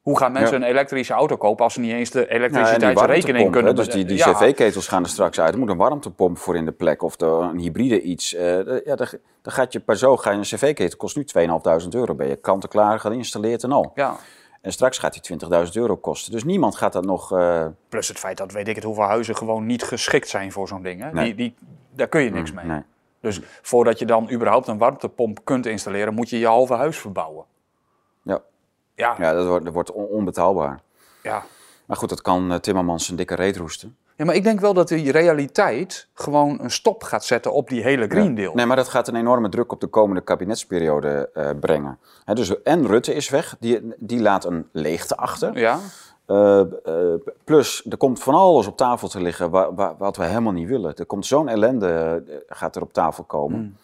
Hoe gaan mensen Ja. een elektrische auto kopen als ze niet eens de elektriciteitsrekening kunnen hè, Dus die, die Ja. cv-ketels gaan er straks uit. Er moet een warmtepomp voor in de plek of de, een hybride iets. Eh, de- ja, dan, gaat je per zo, ga je een cv-ketel, kost nu 2.500 euro. Ben je kant-en-klaar geïnstalleerd en al. Ja, En straks gaat die 20.000 euro kosten. Dus niemand gaat dat nog... eh, Plus het feit dat weet ik het hoeveel huizen gewoon niet geschikt zijn voor zo'n ding. Hè? Nee. Die, die, daar kun je niks mee. nee. Dus voordat je dan überhaupt een warmtepomp kunt installeren, moet je je halve huis verbouwen. Ja. Ja, Ja, dat wordt, dat wordt on- onbetaalbaar. ja. Maar goed, dat kan eh, Timmermans een dikke reet roesten. Ja, maar ik denk wel dat die realiteit gewoon een stop gaat zetten op die hele Green Deal. Nee, maar dat gaat een enorme druk op de komende kabinetsperiode eh, brengen. Hè, dus, en Rutte is weg, die, die laat een leegte achter. Ja, Eh, plus, er komt van alles op tafel te liggen wa- wa- wat we helemaal niet willen. Er komt zo'n ellende, gaat er op tafel komen. Hmm.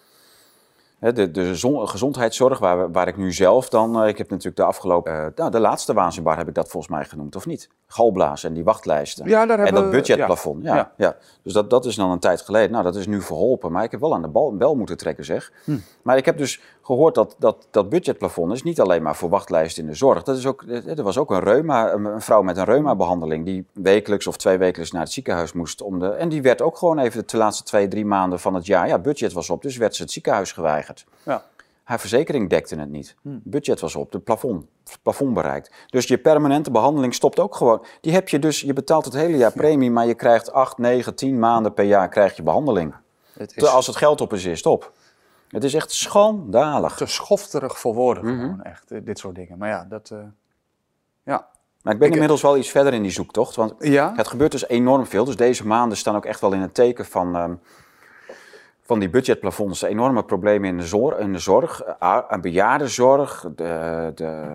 De de zon- gezondheidszorg, waar, waar ik nu zelf dan... eh, ik heb natuurlijk de afgelopen... eh, nou, de laatste waanzinbar heb ik dat volgens mij genoemd, of niet? Galblazen en die wachtlijsten. Ja, daar en dat budgetplafond, ja. ja. ja. Dus dat, dat is dan een tijd geleden. Nou, dat is nu verholpen. Maar ik heb wel aan de bal, bel moeten trekken, zeg. Hm. Maar ik heb dus gehoord dat dat, dat budgetplafond is niet alleen maar voor wachtlijsten in de zorg. Dat is ook, er was ook een, reuma, een vrouw met een reumabehandeling die wekelijks of twee wekelijks naar het ziekenhuis moest. Om de, en die werd ook gewoon even de laatste twee, drie maanden van het jaar, ja, budget was op, dus werd ze het ziekenhuis geweigerd. ja. Haar verzekering dekte het niet. Hm. Budget was op, de plafond, plafond bereikt. Dus je permanente behandeling stopt ook gewoon. Die heb je dus, je betaalt het hele jaar premie, maar je krijgt 8, 9, 10 maanden per jaar krijg je behandeling. Het is Als het geld op is, is het op. Het is echt schandalig. te schofterig voor woorden Mhm. gewoon, echt, eh, dit soort dingen. Maar ja, dat... eh, ja. Maar ik ben Ik- inmiddels wel iets verder in die zoektocht. Want Ja? het gebeurt dus enorm veel. Dus deze maanden staan ook echt wel in het teken van, ehm, van die budgetplafonds. Enorme problemen in de zorg, in de zorg aan bejaardenzorg. De, de,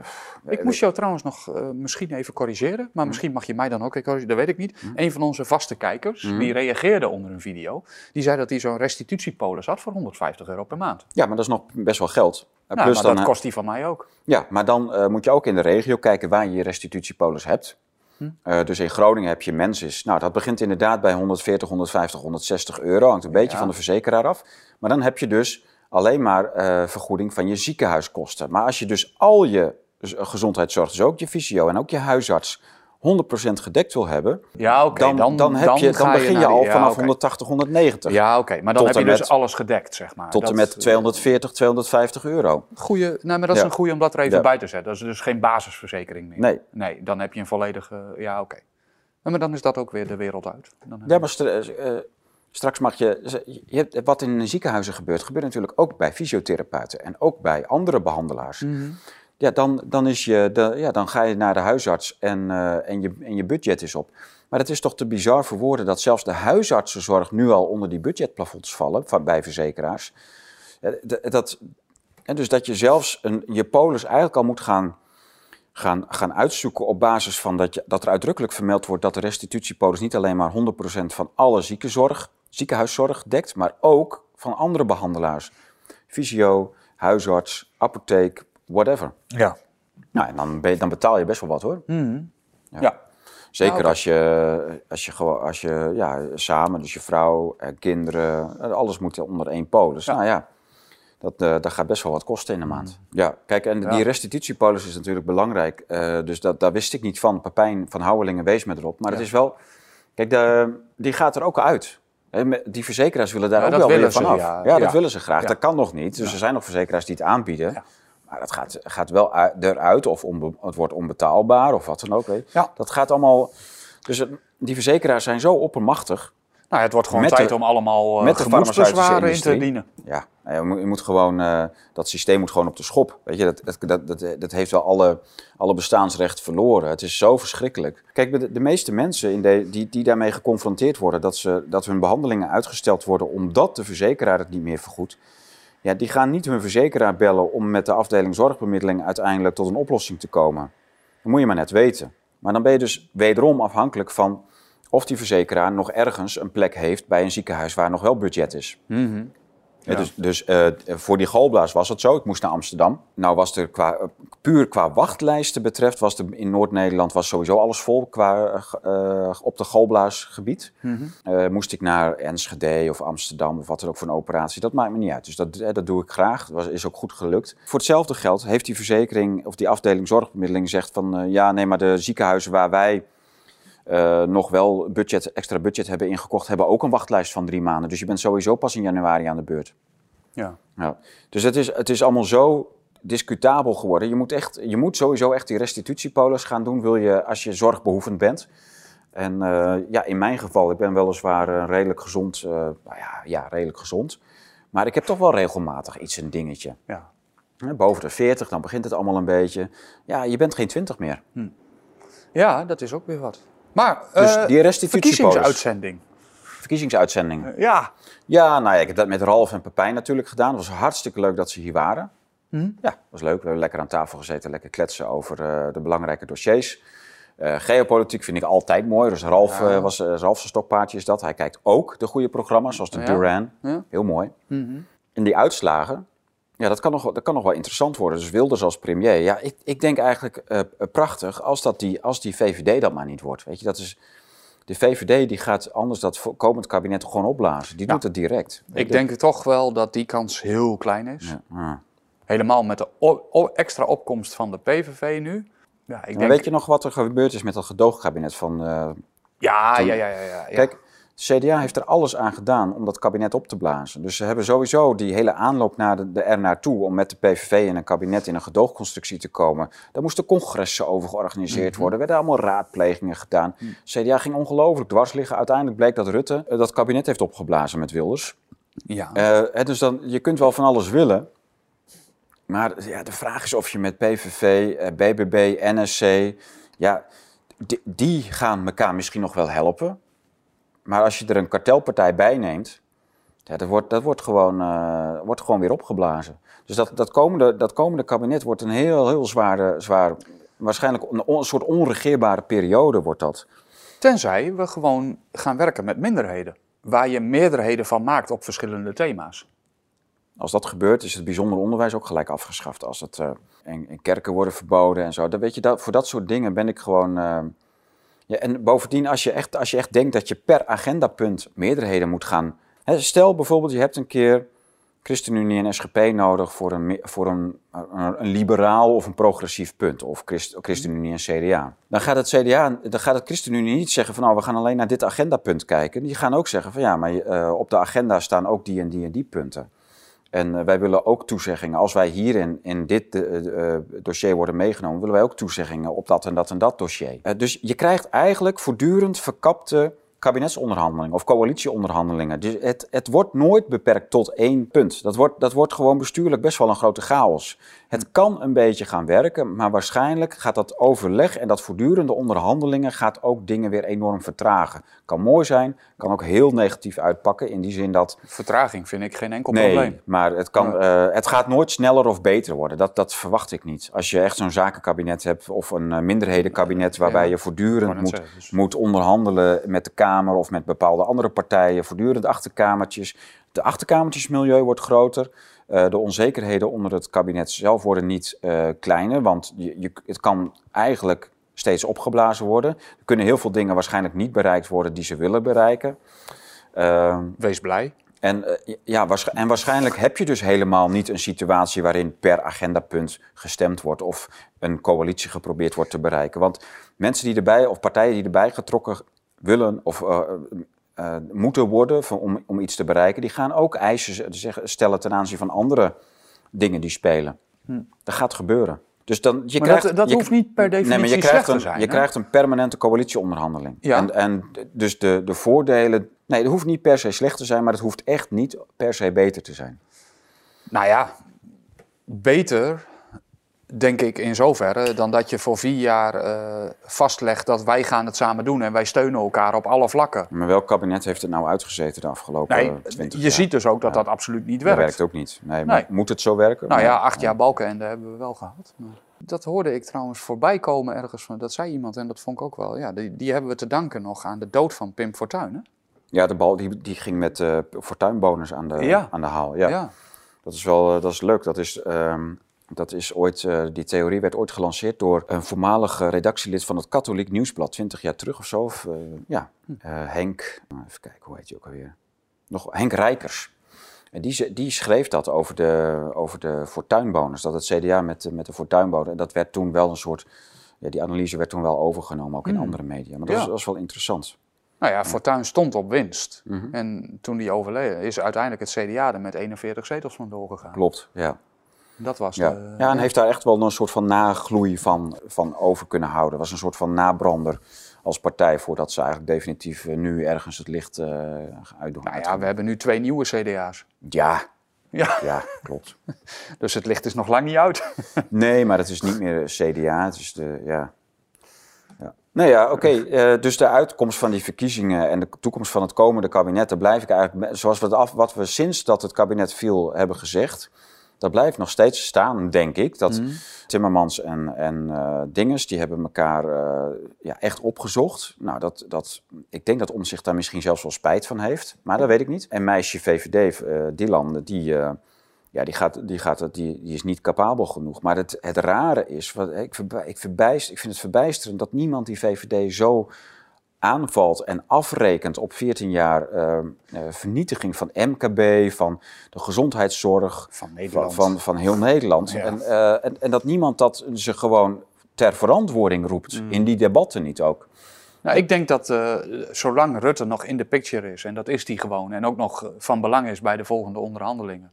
Ik moest jou trouwens nog eh, misschien even corrigeren, maar misschien mag je mij dan ook corrigeren, dat weet ik niet. Een van onze vaste kijkers, die reageerde onder een video, die zei dat hij zo'n restitutiepolis had voor 150 euro per maand. Ja, maar dat is nog best wel geld. En Nou, maar dan, dat eh, kost die van mij ook. Ja, maar dan eh, moet je ook in de regio kijken waar je je restitutiepolis hebt. Hm. Eh, dus in Groningen heb je Mensis. Nou, dat begint inderdaad bij 140, 150, 160 euro. Hangt een beetje Ja. van de verzekeraar af. Maar dan heb je dus alleen maar eh, vergoeding van je ziekenhuiskosten. Maar als je dus al je gezondheidszorg, dus ook je fysio en ook je huisarts, 100% gedekt wil hebben, Ja, oké. dan, dan, heb je, ga dan begin je, al ja, vanaf oké. 180, 190. Ja, oké. Maar dan heb je dus met- alles gedekt, zeg maar. Tot en met 240, 250 euro. Goeie, nee, maar dat is Ja. een goede om dat er even Ja. bij te zetten. Dat is dus geen basisverzekering meer. Nee. Nee, dan heb je een volledige... Ja, oké. Maar dan is dat ook weer de wereld uit. Dan Ja, maar stra- eh, straks mag je, je hebt, Wat in ziekenhuizen gebeurt, gebeurt natuurlijk ook bij fysiotherapeuten en ook bij andere behandelaars. Mhm. Ja, dan, dan, is je, de, ja, dan ga je naar de huisarts en, eh, en, je, en je budget is op. Maar het is toch te bizar voor woorden dat zelfs de huisartsenzorg nu al onder die budgetplafonds vallen van, bij verzekeraars. Eh, Dat, en dus dat je zelfs een, je polis eigenlijk al moet gaan, gaan, gaan uitzoeken op basis van dat, je, dat er uitdrukkelijk vermeld wordt dat de restitutiepolis niet alleen maar 100% van alle ziekenzorg, ziekenhuiszorg dekt, maar ook van andere behandelaars. Fysio, huisarts, apotheek, whatever. Ja. Nou, en dan, betaal je best wel wat hoor. Mhm. Ja. ja. Zeker oké. als je, als je, gewoon, als je ja, samen, dus je vrouw, eh, kinderen, eh, alles moet onder één polis. Ja. Nou ja, dat, eh, dat gaat best wel wat kosten in de maand. Ja, kijk, en Ja. die restitutiepolis is natuurlijk belangrijk. dus dat, daar wist ik niet van. Papijn van Houwelingen wees me erop. Maar Ja. het is wel, kijk, de, die gaat er ook uit. Die verzekeraars willen daar ook wel weer ze, vanaf. ja. Dat willen ze graag. Dat kan nog niet. Dus er zijn nog verzekeraars die het aanbieden. Ja. Maar dat gaat, gaat wel eruit of onbe- het wordt onbetaalbaar of wat dan ook. Weet. Ja. Dat gaat allemaal... Dus het- die verzekeraars zijn zo oppermachtig. Nou, het wordt gewoon tijd de- om allemaal uh, met de farmaceutische in te dienen. Ja, nou, je moet, je moet gewoon, eh, dat systeem moet gewoon op de schop. Weet je, dat, dat, dat heeft wel alle, alle bestaansrecht verloren. Het is zo verschrikkelijk. Kijk, de, de meeste mensen in de, die, die daarmee geconfronteerd worden, dat, ze, dat hun behandelingen uitgesteld worden omdat de verzekeraar het niet meer vergoedt. Ja, die gaan niet hun verzekeraar bellen om met de afdeling zorgbemiddeling uiteindelijk tot een oplossing te komen. Dat moet je maar net weten. Maar dan ben je dus wederom afhankelijk van of die verzekeraar nog ergens een plek heeft bij een ziekenhuis waar nog wel budget is. Mhm. Ja. dus dus eh, voor die galblaas was het zo. Ik moest naar Amsterdam. Nou was er qua, puur qua wachtlijsten betreft, was er in Noord-Nederland was sowieso alles vol qua, eh, op de galblaasgebied. Mhm. Eh, moest ik naar Enschede of Amsterdam of wat dan ook voor een operatie. Dat maakt me niet uit. Dus dat, dat doe ik graag. Dat was, is ook goed gelukt. Voor hetzelfde geld heeft die verzekering of die afdeling zorgbemiddeling zegt van ja, nee, maar de ziekenhuizen waar wij eh, nog wel budget, extra budget hebben ingekocht, hebben ook een wachtlijst van drie maanden. Dus je bent sowieso pas in januari aan de beurt. Ja. Ja. Dus het is, het is allemaal zo discutabel geworden. Je moet, echt, je moet sowieso echt die restitutiepolis gaan doen, wil je, als je zorgbehoevend bent. En eh, ja, in mijn geval, ik ben weliswaar eh, redelijk gezond, nou ja, ja, redelijk gezond. Maar ik heb toch wel regelmatig iets, een dingetje. ja. Boven de 40, dan begint het allemaal een beetje. Ja, je bent geen 20 meer. Ja, dat is ook weer wat. Maar, Dus eh, die restitutiepolis. verkiezingsuitzending. Verkiezingsuitzending. Ja, Ja, nou ja, ik heb dat met Ralf en Pepijn natuurlijk gedaan. Het was hartstikke leuk dat ze hier waren. Hm? Ja, was leuk. We hebben lekker aan tafel gezeten, lekker kletsen over eh, de belangrijke dossiers. Eh, geopolitiek vind ik altijd mooi. Dus Ralf, Ja. eh, was, uh, Ralf zijn stokpaardje is dat. Hij kijkt ook de goede programma's, zoals de Ja. Duran. Ja. Heel mooi. Mhm. En die uitslagen, ja, dat kan, nog, wel- dat kan nog wel interessant worden. Dus Wilders als premier. Ja, ik, ik denk eigenlijk eh, eh, prachtig als, dat die, als die VVD dat maar niet wordt. Weet je, dat is... De VVD die gaat anders dat komend kabinet gewoon opblazen. Die Ja. doet het direct. ik denk toch wel dat die kans heel klein is. Ja. Helemaal met de extra opkomst van de PVV nu. Ja, ik denk... weet je nog wat er gebeurd is met dat gedoogkabinet van... eh, Ja, ja, ja, ja. Kijk, CDA heeft er alles aan gedaan om dat kabinet op te blazen. Dus ze hebben sowieso die hele aanloop naar de, de er naartoe om met de PVV in een kabinet in een gedoogconstructie te komen. Daar moesten congressen over georganiseerd worden. Er werden allemaal raadplegingen gedaan. CDA ging ongelooflijk dwars liggen. Uiteindelijk bleek dat Rutte eh, dat kabinet heeft opgeblazen met Wilders. ja. Eh, dus dan, je kunt wel van alles willen. Maar ja, de vraag is of je met PVV, eh, BBB, NSC... Ja, die, die gaan elkaar misschien nog wel helpen. Maar als je er een kartelpartij bij neemt... Ja, dat, wordt, dat wordt, gewoon, eh, wordt gewoon weer opgeblazen. Dus dat, dat, komende, dat komende kabinet wordt een heel, heel zware, zwaar... Waarschijnlijk een, on- een soort onregeerbare periode wordt dat. Tenzij we gewoon gaan werken met minderheden. Waar je meerderheden van maakt op verschillende thema's. Als dat gebeurt, is het bijzonder onderwijs ook gelijk afgeschaft. Als het, eh, en, en kerken worden verboden en zo. Dan weet je, dat, voor dat soort dingen ben ik gewoon. eh, ja, en bovendien, als je, echt, als je echt denkt dat je per agendapunt meerderheden moet gaan. Hè, stel bijvoorbeeld, je hebt een keer ChristenUnie en SGP nodig voor een, voor een, een, liberaal of een progressief punt. Of Christ, ChristenUnie en CDA. Dan gaat het CDA, dan gaat het ChristenUnie niet zeggen van nou, we gaan alleen naar dit agendapunt kijken. Die gaan ook zeggen van ja, maar eh, op de agenda staan ook die en die en die punten. En eh, wij willen ook toezeggingen. Als wij hierin in dit eh, eh, dossier worden meegenomen, willen wij ook toezeggingen op dat en dat en dat dossier. Dus je krijgt eigenlijk voortdurend verkapte kabinetsonderhandelingen of coalitieonderhandelingen. Dus het, het wordt nooit beperkt tot één punt. Dat wordt, dat wordt gewoon bestuurlijk best wel een grote chaos. Het kan een beetje gaan werken, maar waarschijnlijk gaat dat overleg en dat voortdurende onderhandelingen gaat ook dingen weer enorm vertragen. Kan mooi zijn, kan ook heel negatief uitpakken in die zin dat Vertraging vind ik geen enkel Nee, probleem. maar het, kan, eh, het gaat nooit sneller of beter worden. Dat, dat verwacht ik niet. Als je echt zo'n zakenkabinet hebt of een eh, minderhedenkabinet waarbij je voortdurend moet, dus- moet onderhandelen met de Kamer of met bepaalde andere partijen, voortdurend achterkamertjes. De achterkamertjesmilieu wordt groter. Eh, de onzekerheden onder het kabinet zelf worden niet eh, kleiner, want je, je, het kan eigenlijk steeds opgeblazen worden. Er kunnen heel veel dingen waarschijnlijk niet bereikt worden die ze willen bereiken. Ehm, Wees blij. en, eh, ja, en waarschijnlijk heb je dus helemaal niet een situatie waarin per agendapunt gestemd wordt of een coalitie geprobeerd wordt te bereiken. Want mensen die erbij, of partijen die erbij getrokken willen of eh, moeten worden van- om, om iets te bereiken, die gaan ook eisen stellen ten aanzien van andere dingen die spelen. Dat gaat gebeuren. Dus dan, je Maar krijgt, dat, dat je- hoeft niet per definitie Nee, maar je te zijn. je hè? krijgt een permanente coalitieonderhandeling. Ja. En, en dus de, de voordelen... Nee, dat hoeft niet per se slecht te zijn, maar het hoeft echt niet per se beter te zijn. Nou ja, beter denk ik in zoverre dan dat je voor vier jaar eh, vastlegt dat wij gaan het samen doen en wij steunen elkaar op alle vlakken. Maar welk kabinet heeft het nou uitgezeten de afgelopen Nee, 20 je jaar? ziet dus ook dat Ja. dat absoluut niet Dat werkt. werkt ook niet. Nee, maar Nee. moet het zo werken? Nou ja, acht jaar Balkenende hebben we wel gehad. Maar dat hoorde ik trouwens voorbij komen ergens. Van, dat zei iemand en dat vond ik ook wel. Ja, die, die hebben we te danken nog aan de dood van Pim Fortuyn. Hè? Ja, de bal die, die ging met eh fortuinbonus aan de, Ja. aan de haal. Ja, ja. Dat is wel eh, dat is leuk. Dat is, ehm, dat is ooit, eh, die theorie werd ooit gelanceerd door een voormalig eh, redactielid van het Katholiek Nieuwsblad, 20 jaar terug of zo. Of, eh, ja, eh, Henk, even kijken, hoe heet hij ook alweer? Nog, Henk Rijkers. En die, die schreef dat over de, over de fortuinbonus, dat het CDA met, de- met de fortuinbonus, en dat werd toen wel een soort, ja, die analyse werd toen wel overgenomen, ook in andere media. Maar dat, Ja. was, wel interessant. Nou ja, Fortuyn stond op winst. Mhm. En toen die overleden is uiteindelijk het CDA er met 41 zetels van doorgegaan. Klopt, ja. Dat was Ja, de... ja en heeft daar echt wel een soort van nagloei van, van over kunnen houden. Was een soort van nabrander als partij voordat ze eigenlijk definitief eh, nu ergens het licht eh uitdoen. Nou ja, we hebben nu twee nieuwe CDA's. Ja, Ja, Ja, klopt. (laughs) dus het licht is nog lang niet uit. (laughs) Nee, maar het is niet meer CDA. Het is de, ja. ja. Nou ja, oké. eh, dus de uitkomst van die verkiezingen en de toekomst van het komende kabinet, daar blijf ik eigenlijk, zoals we het af, wat we sinds dat het kabinet viel hebben gezegd, dat blijft nog steeds staan, denk ik. Dat Timmermans en, en eh Dinges, die hebben elkaar eh, ja, echt opgezocht. Nou, dat, dat, ik denk dat Omzicht daar misschien zelfs wel spijt van heeft, maar dat weet ik niet. En meisje VVD, eh Dylan, die... eh, ja, die, gaat, die, gaat, die, die is niet capabel genoeg. Maar het, het rare is, wat, ik, verba- ik, verbijst, ik vind het verbijsterend dat niemand die VVD zo aanvalt en afrekent op 14 jaar eh, vernietiging van MKB, van de gezondheidszorg, Van van, Nederland. van, van heel Nederland. Ja. En, eh, en, en dat niemand dat ze gewoon ter verantwoording roept, Mm. in die debatten niet ook. Nou, ik denk dat eh, zolang Rutte nog in de picture is, en dat is die gewoon, en ook nog van belang is bij de volgende onderhandelingen,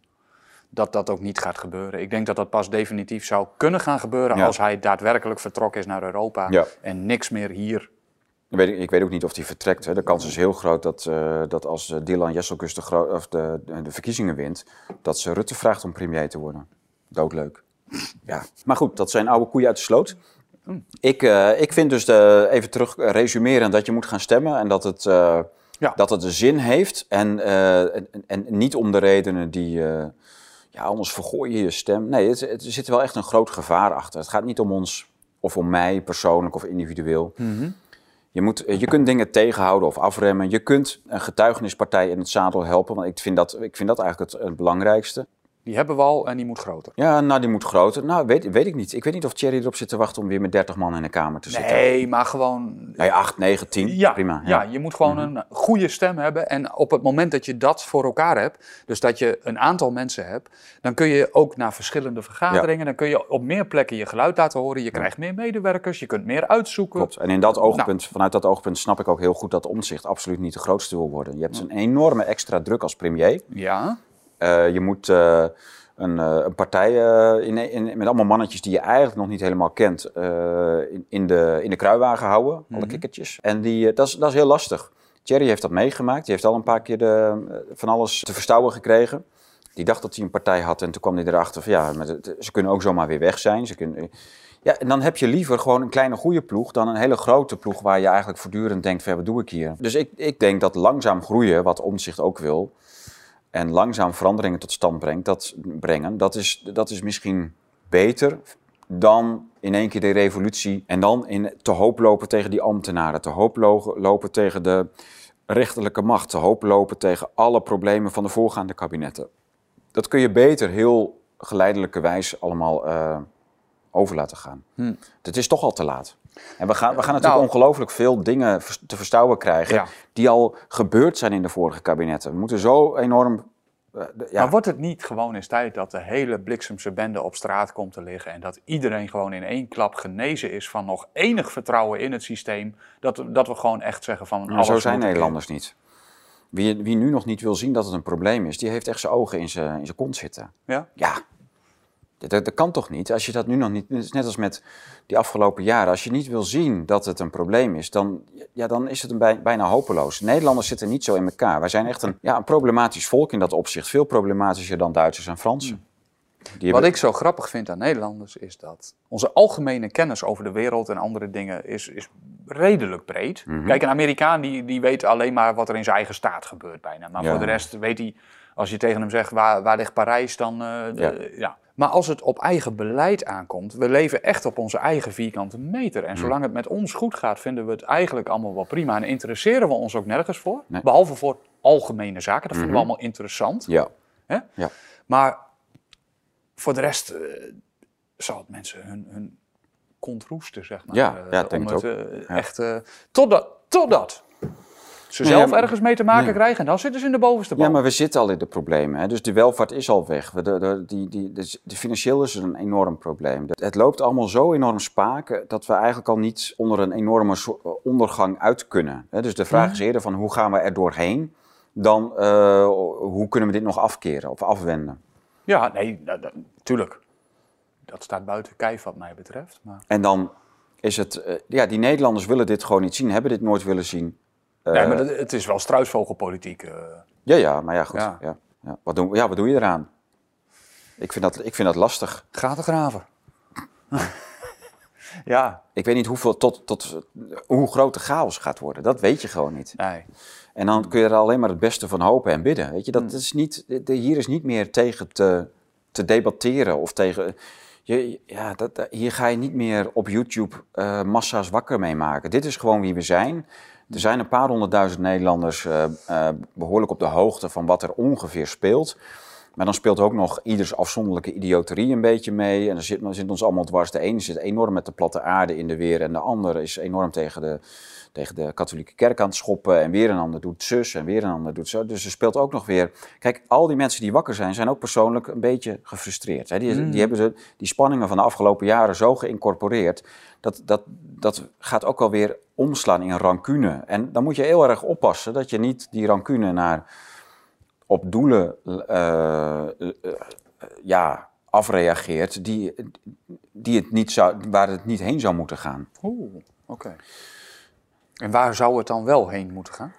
dat dat ook niet gaat gebeuren. Ik denk dat dat pas definitief zou kunnen gaan gebeuren Ja. als hij daadwerkelijk vertrokken is naar Europa Ja. en niks meer hier. Ik weet, ik weet ook niet of die vertrekt. Hè. De kans is heel groot dat, eh, dat als eh, Dylan Jesselkus de, of de, de, verkiezingen wint, dat ze Rutte vraagt om premier te worden. Doodleuk. Ja. Maar goed, dat zijn oude koeien uit de sloot. Ik, eh, ik vind dus, de, even terug resumerend, dat je moet gaan stemmen en dat het, Ja. dat het een zin heeft. En, en, en niet om de redenen die, ja, anders vergooi je je stem. Nee, het, het, er zit wel echt een groot gevaar achter. Het gaat niet om ons of om mij persoonlijk of individueel. Je, moet, je kunt dingen tegenhouden of afremmen. Je kunt een getuigenispartij in het zadel helpen. Want ik vind dat, ik vind dat eigenlijk het, het belangrijkste. Die hebben we al en die moet groter. Ja, nou, die moet groter. Nou, weet, weet ik niet. Ik weet niet of Thierry erop zit te wachten om weer met 30 man in de kamer te zitten. Nee, maar gewoon Nee, 8, 9, 10. Ja, Prima. ja. je moet gewoon een goede stem hebben. En op het moment dat je dat voor elkaar hebt, dus dat je een aantal mensen hebt, dan kun je ook naar verschillende vergaderingen, dan kun je op meer plekken je geluid laten horen. Je krijgt meer medewerkers, je kunt meer uitzoeken. Klopt. En in dat oogpunt, vanuit dat oogpunt snap ik ook heel goed dat omzicht absoluut niet de grootste wil worden. Je hebt een enorme extra druk als premier. Ja, Eh, je moet eh, een, eh, een partij in, in, met allemaal mannetjes die je eigenlijk nog niet helemaal kent, in, in, de, in de kruiwagen houden, alle kikkertjes. En die, dat, is, dat is heel lastig. Thierry heeft dat meegemaakt. Die heeft al een paar keer de, van alles te verstouwen gekregen. Die dacht dat hij een partij had en toen kwam hij erachter van ja, het- ze kunnen ook zomaar weer weg zijn. Ze kunnen, ja, en dan heb je liever gewoon een kleine goede ploeg dan een hele grote ploeg waar je eigenlijk voortdurend denkt van ja, wat doe ik hier? Dus ik, ik denk dat langzaam groeien, wat Omtzigt ook wil, en langzaam veranderingen tot stand brengt, dat, brengen, dat is, dat is misschien beter dan in één keer de revolutie en dan in, te hoop lopen tegen die ambtenaren, te hoop lo- lopen tegen de rechterlijke macht, te hoop lopen tegen alle problemen van de voorgaande kabinetten. Dat kun je beter heel geleidelijke wijs allemaal eh, over laten gaan. Het is toch al te laat. En we gaan, we gaan natuurlijk Nou- ongelooflijk veel dingen te verstouwen krijgen Ja. die al gebeurd zijn in de vorige kabinetten. We moeten zo enorm... eh, ja, Maar wordt het niet gewoon eens tijd dat de hele bliksemse bende op straat komt te liggen en dat iedereen gewoon in één klap genezen is van nog enig vertrouwen in het systeem? Dat, dat we gewoon echt zeggen van Maar zo zijn. Nederlanders niet. Wie, wie nu nog niet wil zien dat het een probleem is, die heeft echt zijn ogen in zijn, in zijn kont zitten. Ja? Ja, dat, dat kan toch niet? Als je dat nu nog niet... Het is net als met die afgelopen jaren. Als je niet wil zien dat het een probleem is, dan, ja, dan is het een bij- bijna hopeloos. Nederlanders zitten niet zo in elkaar. Wij zijn echt een, ja, een problematisch volk in dat opzicht. Veel problematischer dan Duitsers en Fransen. Die Wat hebben- ik zo grappig vind aan Nederlanders is dat onze algemene kennis over de wereld en andere dingen is, is redelijk breed. Mhm. Kijk, een Amerikaan die, die weet alleen maar wat er in zijn eigen staat gebeurt bijna. Maar Ja. voor de rest weet hij, als je tegen hem zegt waar, waar ligt Parijs, dan eh, de- ja. Maar als het op eigen beleid aankomt, we leven echt op onze eigen vierkante meter. Mhm. En zolang het met ons goed gaat, vinden we het eigenlijk allemaal wel prima. En interesseren we ons ook nergens voor. Nee. Mhm. Behalve voor algemene zaken, dat vinden we allemaal interessant. Ja, Hè? ja. Maar voor de rest zal het mensen hun, hun kont roesten, zeg maar. Ja, Eh, ja, denk het ook. eh, Ja. echt, totdat, totdat ze zelf ergens mee te maken Ja. krijgen en dan zitten ze in de bovenste Ja, bal. maar we zitten al in de problemen. Hè? Dus de welvaart is al weg. We- De, de, die, die, de, de financieel is het een enorm probleem. Het loopt allemaal zo enorm spaken dat we eigenlijk al niet onder een enorme so- ondergang uit kunnen. Hè? Dus de vraag is eerder van hoe gaan we er doorheen dan eh, hoe kunnen we dit nog afkeren of afwenden. Ja, nee, dat, dat- tuurlijk. Dat staat buiten kijf wat mij betreft. Maar, En dan is het, eh, ja, die Nederlanders willen dit gewoon niet zien, hebben dit nooit willen zien. Eh, nee, maar dat- het is wel struisvogelpolitiek. eh. Ja, ja, maar ja, goed. Ja. Ja. Ja, Wat, doen, ja, wat doe je eraan? Ik vind dat, ik vind dat lastig. Gaten graven. (laughs) ja, Ik weet niet hoeveel, tot, tot, hoe groot de chaos gaat worden. Dat weet je gewoon niet. nee. En dan kun je er alleen maar het beste van hopen en bidden. Weet je, dat is niet, de- hier is niet meer tegen te, te debatteren of tegen. Je, ja, dat, hier ga je niet meer op YouTube eh, massa's wakker mee maken. Dit is gewoon wie we zijn. Er zijn een paar honderdduizend Nederlanders eh, eh, behoorlijk op de hoogte van wat er ongeveer speelt. Maar dan speelt ook nog ieders afzonderlijke idioterie een beetje mee. En dan zit, dan zit ons allemaal dwars. De ene zit enorm met de platte aarde in de weer. En de andere is enorm tegen de, tegen de katholieke kerk aan het schoppen. En weer een ander doet zus en weer een ander doet zo. Dus er speelt ook nog weer... Kijk, al die mensen die wakker zijn, zijn ook persoonlijk een beetje gefrustreerd. Hè? Die, die hebben de, die spanningen van de afgelopen jaren zo geïncorporeerd... Dat, dat, dat gaat ook wel weer omslaan in rancune. En dan moet je heel erg oppassen dat je niet die rancune naar op doelen eh, eh, ja, afreageert die, die het niet zou, waar het niet heen zou moeten gaan. Oeh, oké. En waar zou het dan wel heen moeten gaan?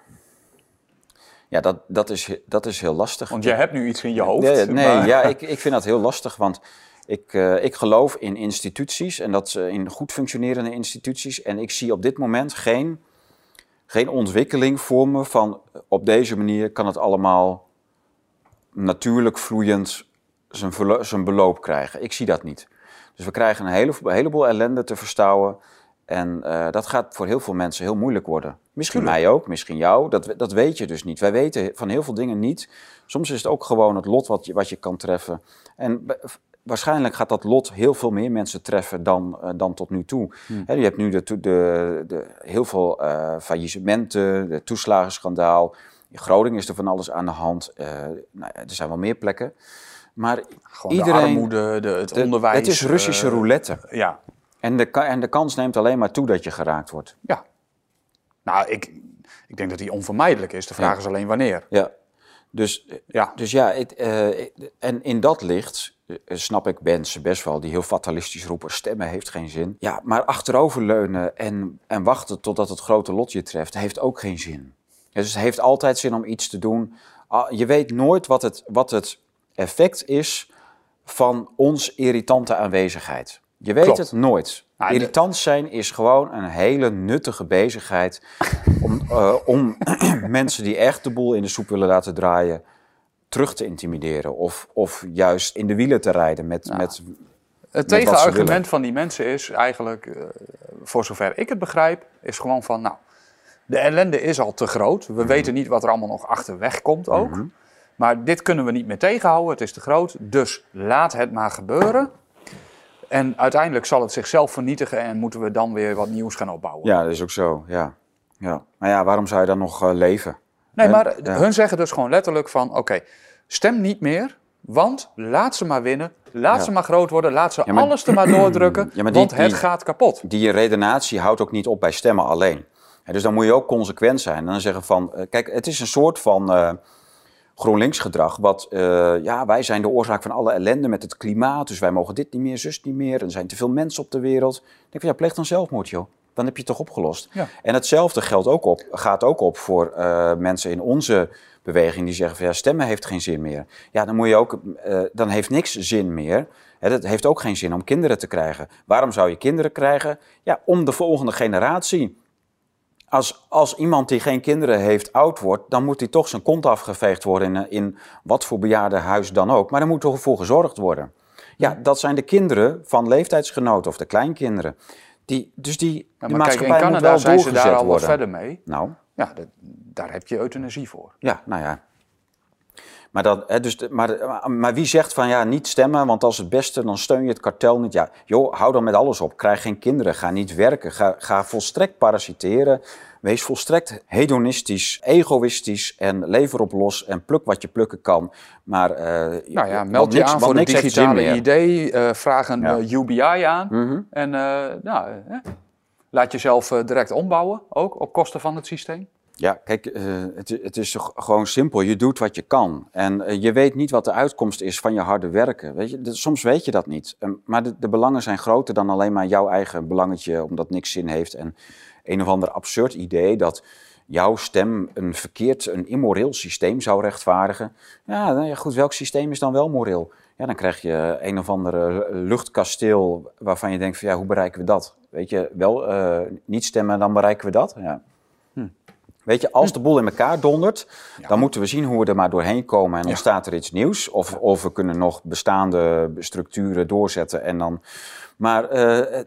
Ja, dat, dat, is, dat is heel lastig. Want jij hebt nu iets in je hoofd. Nee, nee maar- ja, ik, ik vind dat heel lastig, want ik, eh, ik geloof in instituties en dat ze in goed functionerende instituties. En ik zie op dit moment geen, geen ontwikkeling voor me van op deze manier kan het allemaal natuurlijk vloeiend zijn, zijn beloop krijgen. Ik zie dat niet. Dus we krijgen een, hele, een heleboel ellende te verstouwen. En eh, dat gaat voor heel veel mensen heel moeilijk worden. Misschien mij ook, misschien jou. Dat, dat weet je dus niet. Wij weten van heel veel dingen niet. Soms is het ook gewoon het lot wat je, wat je kan treffen. En waarschijnlijk gaat dat lot heel veel meer mensen treffen dan, eh, dan tot nu toe. Hè, je hebt nu de, de, de, heel veel eh faillissementen, de toeslagenschandaal. In Groningen is er van alles aan de hand. Nou, er zijn wel meer plekken. Maar Gewoon iedereen, de armoede, de, het de- onderwijs. Het is Russische roulette. Ja, En de, en de kans neemt alleen maar toe dat je geraakt wordt. ja. Nou, ik, ik denk dat die onvermijdelijk is. De vraag Ja. is alleen wanneer. Ja. Dus, Ja, dus ja, het, eh, en in dat licht eh, snap ik mensen best wel die heel fatalistisch roepen: stemmen heeft geen zin. Ja, maar achteroverleunen en, en wachten totdat het grote lot je treft, heeft ook geen zin. Ja, Dus het heeft altijd zin om iets te doen. Ah, Je weet nooit wat het, wat het effect is van ons irritante aanwezigheid. Je weet Klopt. het nooit. Nou, Irritant zijn is gewoon een hele nuttige bezigheid om, (laughs) eh, om (clears throat) mensen die echt de boel in de soep willen laten draaien, terug te intimideren. Of, of juist in de wielen te rijden met, met Het tegenargument van die mensen is eigenlijk, eh, voor zover ik het begrijp, is gewoon van, nou, de ellende is al te groot. Mhm. We weten niet wat er allemaal nog achterweg komt ook. Maar dit kunnen we niet meer tegenhouden, het is te groot. Dus laat het maar gebeuren. En uiteindelijk zal het zichzelf vernietigen en moeten we dan weer wat nieuws gaan opbouwen. Ja, dat is ook zo. Ja. Ja. Maar ja, waarom zou je dan nog eh, leven? Nee, maar Ja. hun zeggen dus gewoon letterlijk van, oké, stem niet meer, want laat ze maar winnen, laat Ja. ze maar groot worden, laat ze Ja, maar- alles er maar doordrukken, Ja, maar die- want het die- gaat kapot. Die redenatie houdt ook niet op bij stemmen alleen. Dus dan moet je ook consequent zijn. En dan zeggen van, eh, kijk, het is een soort van eh GroenLinks gedrag. Wat, eh, ja, wij zijn de oorzaak van alle ellende met het klimaat. Dus wij mogen dit niet meer, zus niet meer. Er zijn te veel mensen op de wereld. Ik denk van, ja, pleeg dan zelfmoord, joh. Dan heb je het toch opgelost. Ja. En hetzelfde geldt ook op, gaat ook op voor eh, mensen in onze beweging die zeggen van ja, stemmen heeft geen zin meer. Ja, dan moet je ook, eh, dan heeft niks zin meer. Het heeft ook geen zin om kinderen te krijgen. Waarom zou je kinderen krijgen? Ja, om de volgende generatie. Als, als iemand die geen kinderen heeft oud wordt, dan moet hij toch zijn kont afgeveegd worden in, in wat voor bejaardenhuis dan ook. Maar er moet toch voor gezorgd worden. Ja, dat zijn de kinderen van leeftijdsgenoten of de kleinkinderen. Die, dus die, Ja, maar kijk, maatschappij in moet Canada wel zijn ze daar al wat verder mee. Nou, Ja, dat- daar heb je euthanasie voor. ja, nou ja. Maar, dat, hè, dus maar, maar wie zegt van ja, niet stemmen, want als het beste, dan steun je het kartel niet. Ja, joh, hou dan met alles op. Krijg geen kinderen, ga niet werken, ga, ga volstrekt parasiteren. Wees volstrekt hedonistisch, egoïstisch en lever op los en pluk wat je plukken kan. Maar, eh, Nou ja, meld je niks- aan voor zin digitale meer. ID, eh, vraag een Ja. eh, UBI aan Mhm. en nou, laat jezelf direct ombouwen, ook op kosten van het systeem. Ja, kijk, eh, het, het is gewoon simpel. Je doet wat je kan. En eh, je weet niet wat de uitkomst is van je harde werken. Weet je? Soms weet je dat niet. Ehm, maar de, de belangen zijn groter dan alleen maar jouw eigen belangetje, omdat niks zin heeft. En een of ander absurd idee dat jouw stem een verkeerd, een immoreel systeem zou rechtvaardigen. Ja, nou ja, goed, welk systeem is dan wel moreel? Ja, dan krijg je een of andere luchtkasteel waarvan je denkt van ja, hoe bereiken we dat? Weet je, wel eh, niet stemmen, dan bereiken we dat. Ja. Hm. Weet je, als de boel in elkaar dondert, dan moeten we zien hoe we er maar doorheen komen en ontstaat er iets nieuws. Of, of we kunnen nog bestaande structuren doorzetten en dan... Maar uh,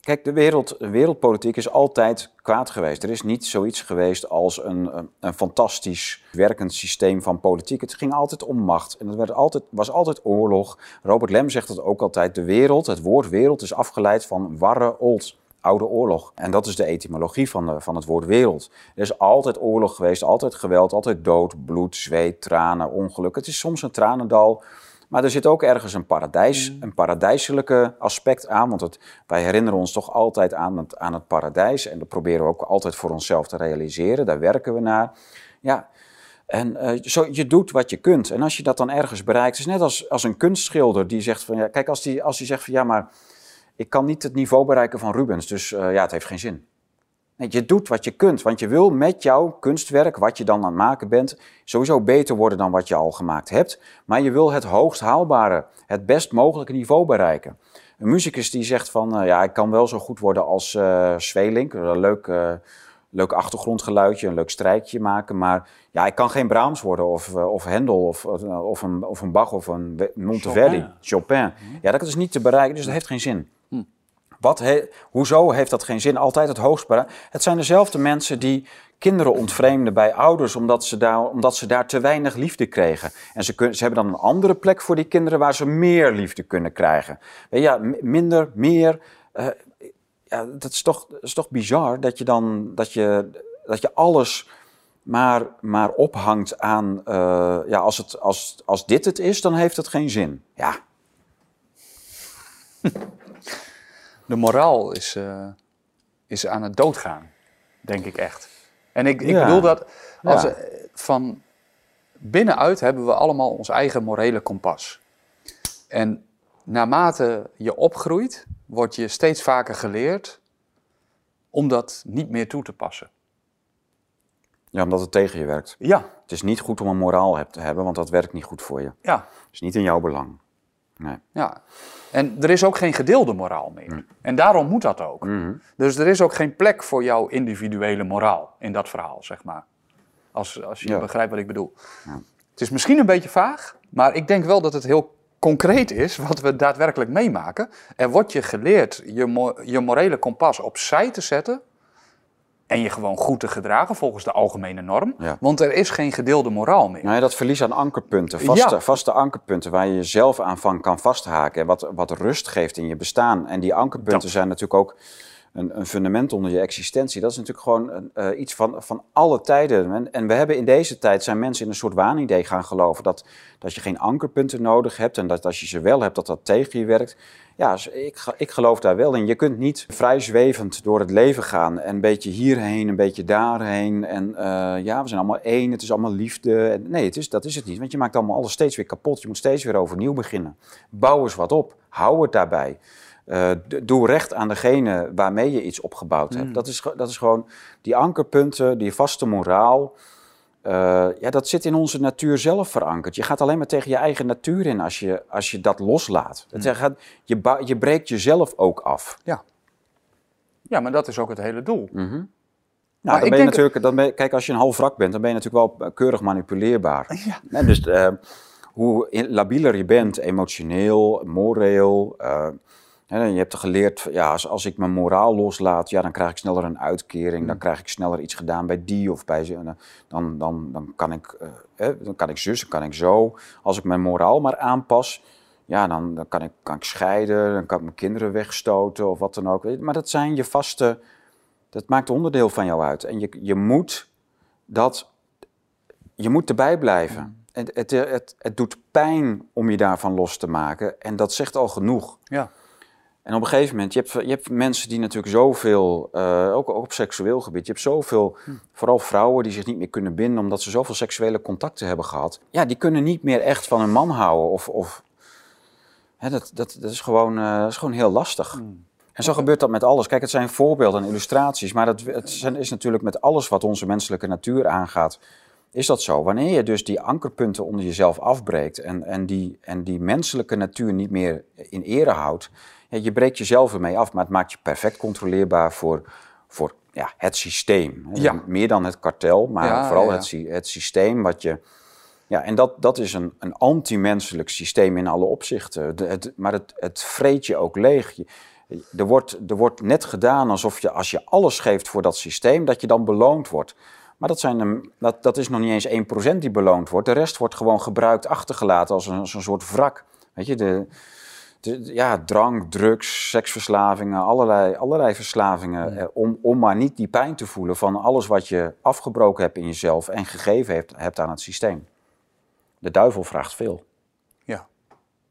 Kijk, de, wereld, de wereldpolitiek is altijd kwaad geweest. Er is niet zoiets geweest als een, een, fantastisch werkend systeem van politiek. Het ging altijd om macht en het werd altijd, was altijd oorlog. Robert Lem zegt het ook altijd. De wereld, het woord wereld, is afgeleid van warre old oude oorlog. En dat is de etymologie van, de, van het woord wereld. Er is altijd oorlog geweest, altijd geweld, altijd dood, bloed, zweet, tranen, ongeluk. Het is soms een tranendal, maar er zit ook ergens een paradijs, mm. een paradijselijke aspect aan. Want het, wij herinneren ons toch altijd aan het, aan het paradijs. En dat proberen we ook altijd voor onszelf te realiseren. Daar werken we naar. Ja, en uh, zo, je doet wat je kunt. En als je dat dan ergens bereikt, is net als, als een kunstschilder die zegt van ja, kijk, als die, als die zegt van ja, maar ik kan niet het niveau bereiken van Rubens, dus uh, ja, het heeft geen zin. Nee, je doet wat je kunt, want je wil met jouw kunstwerk, wat je dan aan het maken bent, sowieso beter worden dan wat je al gemaakt hebt. Maar je wil het hoogst haalbare, het best mogelijke niveau bereiken. Een muzikus die zegt van, uh, ja, ik kan wel zo goed worden als uh, Zwelink, een leuk, uh, leuk achtergrondgeluidje, een leuk strijkje maken, maar ja, ik kan geen Brahms worden of, of Hendel of, of, een, of een Bach of een Monteverdi, Chopin. Chopin. Ja, dat is niet te bereiken, dus dat heeft geen zin. Wat hoezo heeft dat geen zin? Altijd het hoogst Het zijn dezelfde mensen die kinderen ontvreemden bij ouders omdat ze daar, omdat ze daar te weinig liefde kregen. En ze, ze hebben dan een andere plek voor die kinderen waar ze meer liefde kunnen krijgen. Ja, minder, meer. Uh, ja, dat, is toch, is toch bizar dat je dan dat je, dat je alles maar, maar ophangt aan. Uh, ja, als, het, als, als dit het is, dan heeft het geen zin. Ja. De moraal is, uh, is aan het doodgaan, denk ik echt. En ik, ik bedoel dat als, ja. van binnenuit hebben we allemaal ons eigen morele kompas. En naarmate je opgroeit, word je steeds vaker geleerd om dat niet meer toe te passen. Ja, omdat het tegen je werkt. Ja. Het is niet goed om een moraal te hebben, want dat werkt niet goed voor je. Ja. Het is niet in jouw belang. Nee. Ja. En er is ook geen gedeelde moraal meer. En daarom moet dat ook. Mhm. Dus er is ook geen plek voor jouw individuele moraal in dat verhaal, zeg maar. Als, als je begrijpt wat ik bedoel. Ja. Het is misschien een beetje vaag, maar ik denk wel dat het heel concreet is wat we daadwerkelijk meemaken. Er wordt je geleerd je, je morele kompas opzij te zetten en je gewoon goed te gedragen volgens de algemene norm. Want er is geen gedeelde moraal meer. Nou ja, dat verlies aan ankerpunten, vaste, vaste ankerpunten waar je jezelf aan van kan vasthaken. Wat, wat rust geeft in je bestaan. En die ankerpunten zijn natuurlijk ook een, een, fundament onder je existentie. Dat is natuurlijk gewoon uh, iets van, van alle tijden. En, en, we hebben in deze tijd zijn mensen in een soort waanidee gaan geloven dat, dat je geen ankerpunten nodig hebt en dat als je ze wel hebt, dat dat tegen je werkt. Ja, ik, ik geloof daar wel in. Je kunt niet vrij zwevend door het leven gaan en een beetje hierheen, een beetje daarheen. En uh, ja, we zijn allemaal één, het is allemaal liefde. Nee, het is, dat is het niet, want je maakt allemaal alles steeds weer kapot. Je moet steeds weer overnieuw beginnen. Bouw eens wat op, hou het daarbij. Uh, doe recht aan degene waarmee je iets opgebouwd hebt. Mm. Dat, is, dat is gewoon die ankerpunten, die vaste moraal. Uh, ja, dat zit in onze natuur zelf verankerd. Je gaat alleen maar tegen je eigen natuur in als je, als je dat loslaat. Mm. Het gaat, je, je breekt jezelf ook af. Ja. ja, maar dat is ook het hele doel. Mm -hmm. Nou, dan ben je natuurlijk, dan ben kijk, als je een half wrak bent, dan ben je natuurlijk wel keurig manipuleerbaar. (laughs) Ja. Dus uh, hoe labieler je bent, emotioneel, moreel, je hebt geleerd, ja, als, als ik mijn moraal loslaat, ja, dan krijg ik sneller een uitkering. Dan mm. krijg ik sneller iets gedaan bij die of bij ze. Dan, dan, dan, kan, ik, uh, dan kan ik zus, dan kan ik zo. Als ik mijn moraal maar aanpas, ja, dan, dan kan, ik, kan ik scheiden. Dan kan ik mijn kinderen wegstoten of wat dan ook. Maar dat zijn je vaste, dat maakt onderdeel van jou uit. En je, je moet dat, je moet erbij blijven. Mm. Het, het, het, het doet pijn om je daarvan los te maken. En dat zegt al genoeg. Ja. En op een gegeven moment, je hebt, je hebt mensen die natuurlijk zoveel, uh, ook, ook op seksueel gebied, je hebt zoveel, hm. vooral vrouwen die zich niet meer kunnen binden omdat ze zoveel seksuele contacten hebben gehad. Ja, die kunnen niet meer echt van een man houden. Of, of hè, dat, dat, dat, is gewoon, uh, dat is gewoon heel lastig. Hm. En zo gebeurt dat met alles. Kijk, het zijn voorbeelden en illustraties, maar dat, het is natuurlijk met alles wat onze menselijke natuur aangaat. is dat zo. Wanneer je dus die ankerpunten onder jezelf afbreekt en, en, die, en die menselijke natuur niet meer in ere houdt, je breekt jezelf ermee af, maar het maakt je perfect controleerbaar voor, voor ja, het systeem. Ja. Meer dan het kartel, maar Ja, vooral ja. Het, het systeem wat je... Ja, en dat, dat is een, een anti-menselijk systeem in alle opzichten. De, het, maar het, het vreet je ook leeg. Je- er, wordt, er wordt net gedaan alsof je, als je alles geeft voor dat systeem, dat je dan beloond wordt. Maar dat, zijn een, dat, dat is nog niet eens 1% die beloond wordt. De rest wordt gewoon gebruikt, achtergelaten als een, als een soort wrak. Weet je, de, de- de- ja, drank, drugs, seksverslavingen, allerlei, allerlei verslavingen. eh, om, om maar niet die pijn te voelen van alles wat je afgebroken hebt in jezelf en gegeven hebt, hebt aan het systeem. De duivel vraagt veel. Ja.